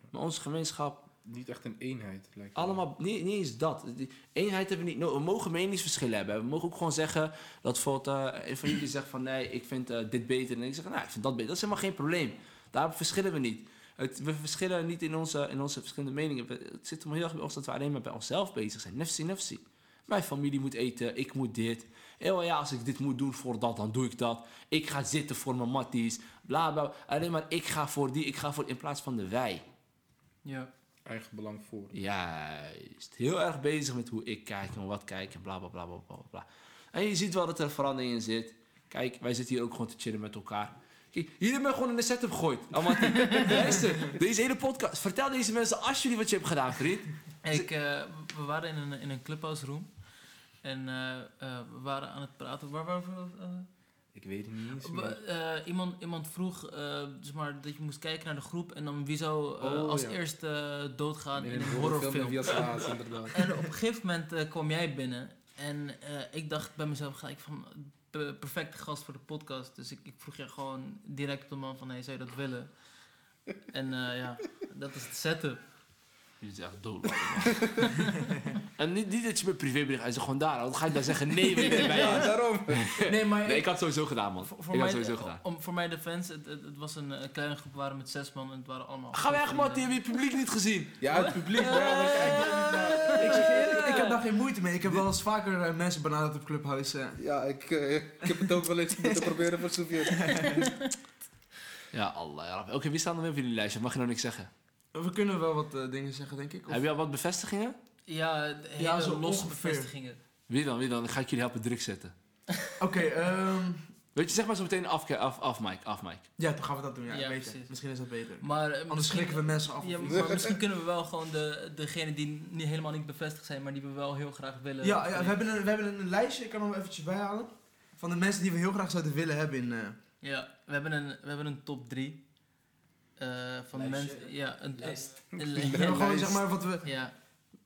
Maar onze gemeenschap, Niet echt een eenheid, lijkt allemaal, niet, niet eens dat. Die eenheid hebben we niet nodig. We mogen meningsverschillen hebben. We mogen ook gewoon zeggen dat bijvoorbeeld eh, een van jullie zegt van nee, ik vind eh, dit beter. En ik zeg, nou, ik vind dat beter. Dat is helemaal geen probleem. Daar verschillen we niet. Het, we verschillen niet in onze, in onze verschillende meningen. Het zit om heel erg bij ons dat we alleen maar bij onszelf bezig zijn. Nefsi, nefsi. Mijn familie moet eten, ik moet dit. Oh ja, als ik dit moet doen voor dat, dan doe ik dat. Ik ga zitten voor mijn matties. Bla bla. Alleen maar ik ga voor die, ik ga voor in plaats van de wij. Ja. Eigen belang voor. Juist. Heel erg bezig met hoe ik kijk en wat kijk en bla bla bla bla bla bla. En je ziet wel dat er verandering in zit. Kijk, wij zitten hier ook gewoon te chillen met elkaar. Kijk, hier hebben we gewoon in de setup gegooid. Allemaal, luister, deze hele podcast. Vertel deze mensen alsjeblieft wat je hebt gedaan, vriend. Ik, eh, we waren in een, in een clubhouse room. En eh, eh, we waren aan het praten. Waar waren we? Ik weet het niet eens. eh, iemand, iemand vroeg zeg maar, dat je moest kijken naar de groep. En dan wie zou eh, Oh, als ja. eerste doodgaan in, in een en horrorfilm. En op een gegeven moment kwam jij binnen. En ik dacht bij mezelf gelijk van... pe- Perfecte gast voor de podcast. Dus ik, ik vroeg je gewoon direct op de man van... Hey, zou je dat willen? En ja, dat is de setup. Jullie zijn echt dood. En niet, niet dat je me privébericht uitzet, gewoon daar. Dan ga ik dan zeggen, nee, we zijn bij Ja, je. daarom. Nee, maar Nee, ik had het sowieso gedaan, man. voor, Ik voor, had mij, het sowieso gedaan. om, voor mij de fans, het, het, het was een, een kleine groep, we waren met zes man en het waren allemaal... Ga weg, man. Die hebben je publiek niet gezien. Ja, het publiek. Ja. Ik zeg je eerlijk, ik heb daar geen moeite mee. Ik heb wel eens vaker eh, mensen benaderd op Clubhouse. eh. Ja, ik, eh, ik heb het ook wel eens moeten proberen voor Sofie. Ja, Allah. ja. Oké, wie staan er weer op jullie lijstje? Mag je nog niks zeggen? We kunnen wel wat eh, dingen zeggen, denk ik. Of- Heb je al wat bevestigingen? Ja, hele Ja, zo losse ongeveer. bevestigingen. Wie dan? Wie dan? Dan ga ik jullie helpen druk zetten. Oké, ehm Weet je, zeg maar zo meteen af, af, af Mike, af Mike. ja, dan gaan we dat doen. Ja, Ja, beter. precies. Misschien is dat beter. Maar, eh, Anders schrikken we mensen af. Ja, maar misschien kunnen we wel gewoon de, degene die niet, helemaal niet bevestigd zijn, maar die we wel heel graag willen. Ja, ja we, hebben een, we hebben een lijstje, ik kan hem eventjes bijhalen. Van de mensen die we heel graag zouden willen hebben in... eh, Ja, we hebben een, we hebben een top 3. Van de Lijstje? mensen. Ja, een, Lijst. een- we een- hebben gewoon, zeg maar, wat we, ja,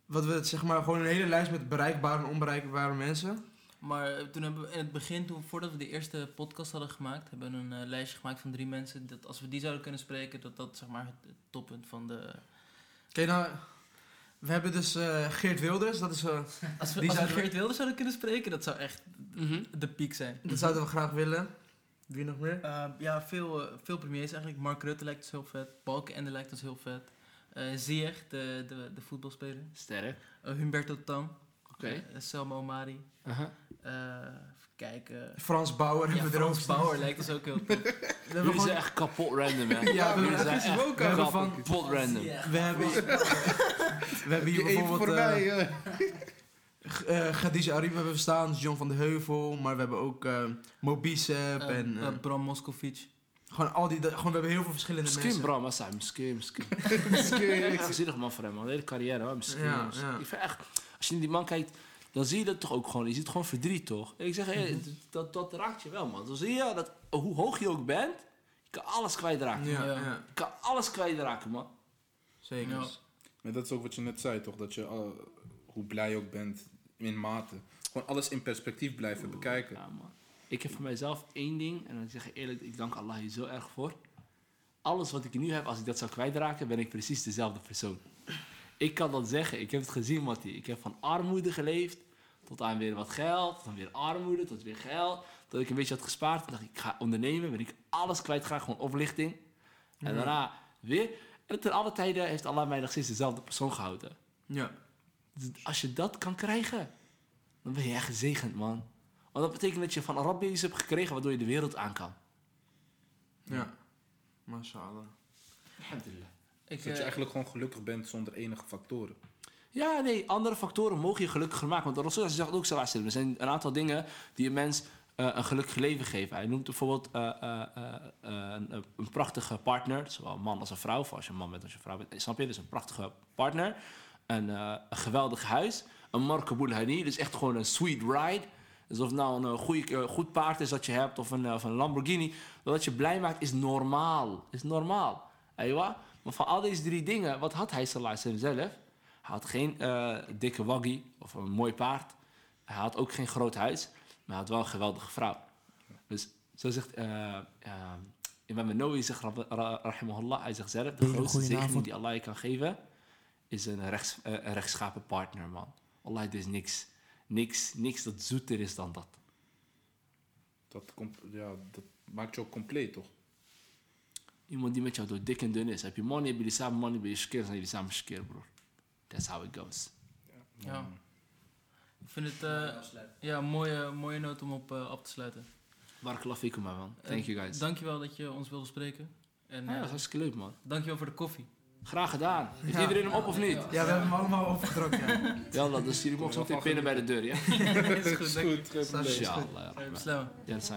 wat we, zeg maar, gewoon een hele lijst met bereikbare en onbereikbare mensen. maar eh, toen hebben we in het begin, toen, voordat we de eerste podcast hadden gemaakt, hebben we een eh, lijstje gemaakt van drie mensen. Dat als we die zouden kunnen spreken, dat dat zeg maar het, het toppunt van de. Oké, nou... We hebben dus eh, Geert Wilders, dat is... eh, Als we, Die als we zouden we- Geert Wilders zouden kunnen spreken, dat zou echt de piek zijn. dat zouden we graag willen. Wie nog meer? Uh, ja, veel, eh, veel premiers eigenlijk. Mark Rutte lijkt ons heel vet. Balkenende lijkt ons heel vet. Uh, Ziyech, de, de, de voetbalspeler. Sterk. Uh, Humberto Tan. Oké. Uh, Selma Omari. Even kijken. Frans Bauer Ja, hebben we er ook Frans Bauer lijkt ons ook heel top. We hebben Jullie gewoon... zijn echt kapot random, hè? Ja, we zijn echt van- kapot random. We hebben, we hebben hier bijvoorbeeld voorbij. Eh eh. Eh, Khadija Arif hebben we staan, John van de Heuvel, maar we hebben ook eh Uh, en uh, eh, Bram Moskovic. gewoon al die, gewoon we hebben heel veel verschillende Skim, mensen. bro, massa. Skim, skim. Misschien- Echt een zinnig man voor hem, man. De hele carrière, hoor. Misschien. Ja, ja. Ik vind echt, als je naar die man kijkt, dan zie je dat toch ook gewoon. Je ziet gewoon verdriet, toch? Ik zeg, hé, dat, dat raakt je wel, man. Dan zie je dat, hoe hoog je ook bent, je kan alles kwijtraken. Ja, Ja. ja. Je kan alles kwijtraken, man. zeker. Ja. Maar dat is ook wat je net zei, toch? Dat je, eh, hoe blij je ook bent, in mate. Gewoon alles in perspectief blijven bekijken. Ja, man. Ik heb voor mijzelf één ding, en dan zeg ik eerlijk, ik dank Allah hier zo erg voor. Alles wat ik nu heb, als ik dat zou kwijtraken, ben ik precies dezelfde persoon. Ik kan dat zeggen, ik heb het gezien, Mattie. Ik heb van armoede geleefd, tot aan weer wat geld, tot aan weer armoede, tot weer geld. Tot ik een beetje had gespaard, toen dacht ik, ik ga ondernemen, ben ik alles kwijtgeraakt, gewoon oplichting. En daarna weer. En ten alle tijden heeft Allah mij nog steeds dezelfde persoon gehouden. Ja. Als je dat kan krijgen, dan ben je echt gezegend, man. Want dat betekent dat je van Arabië iets hebt gekregen waardoor je de wereld aan kan. Ja. Mashallah. Alhamdulillah. Ik, Dat je eh, eigenlijk gewoon gelukkig bent zonder enige factoren. Ja, nee, andere factoren mogen je gelukkiger maken. Want de Rasul zegt ook zo, er zijn een aantal dingen die een mens eh, een gelukkig leven geven. Hij noemt bijvoorbeeld eh, eh, eh, eh, een, een prachtige partner, zowel een man als een vrouw, of als je een man bent als je een vrouw bent. Snap je? Dus een prachtige partner, een, eh, een geweldig huis, een Hani, dus echt gewoon een sweet ride. Dus of het nou een goeie, eh, goed paard is dat je hebt, of een, eh, of een Lamborghini, dat je blij maakt, is normaal. Is normaal. Aywa? Maar van al deze drie dingen, wat had hij sallallahu zelf? Hij had geen eh, dikke waggie of een mooi paard. Hij had ook geen groot huis, maar hij had wel een geweldige vrouw. Dus zo zegt uh, Imam Nawawi, zegt ra- ra- rahimahullah, hij zegt zelf, de grootste zegening avond. die Allah je kan geven, is een, rechts, eh, een rechtschapen partner, man. Allah, er is niks, niks, niks dat zoeter is dan dat. Dat, ja, dat maakt je ook compleet, toch? Iemand die met jou door dik en dun is. Heb je money, heb jullie samen money, ben je skeer, zijn jullie samen skeer, broer. That's how it goes. Ja. Ik vind het eh, ja, een mooie, mooie noot om op eh, af te sluiten. Barakallah fikum, man. Thank you, guys. Dankjewel dat je ons wilde spreken. En Ja, dat was hartstikke leuk, man. dankjewel voor de koffie. Graag gedaan. Heeft Ja. iedereen hem op of niet? Ja, we hebben hem allemaal opgedrokt, ja. Ja, dus jullie mogen zo meteen pinnen bij de deur, ja? is goed, je. Goed. Is goed. Ja, dat.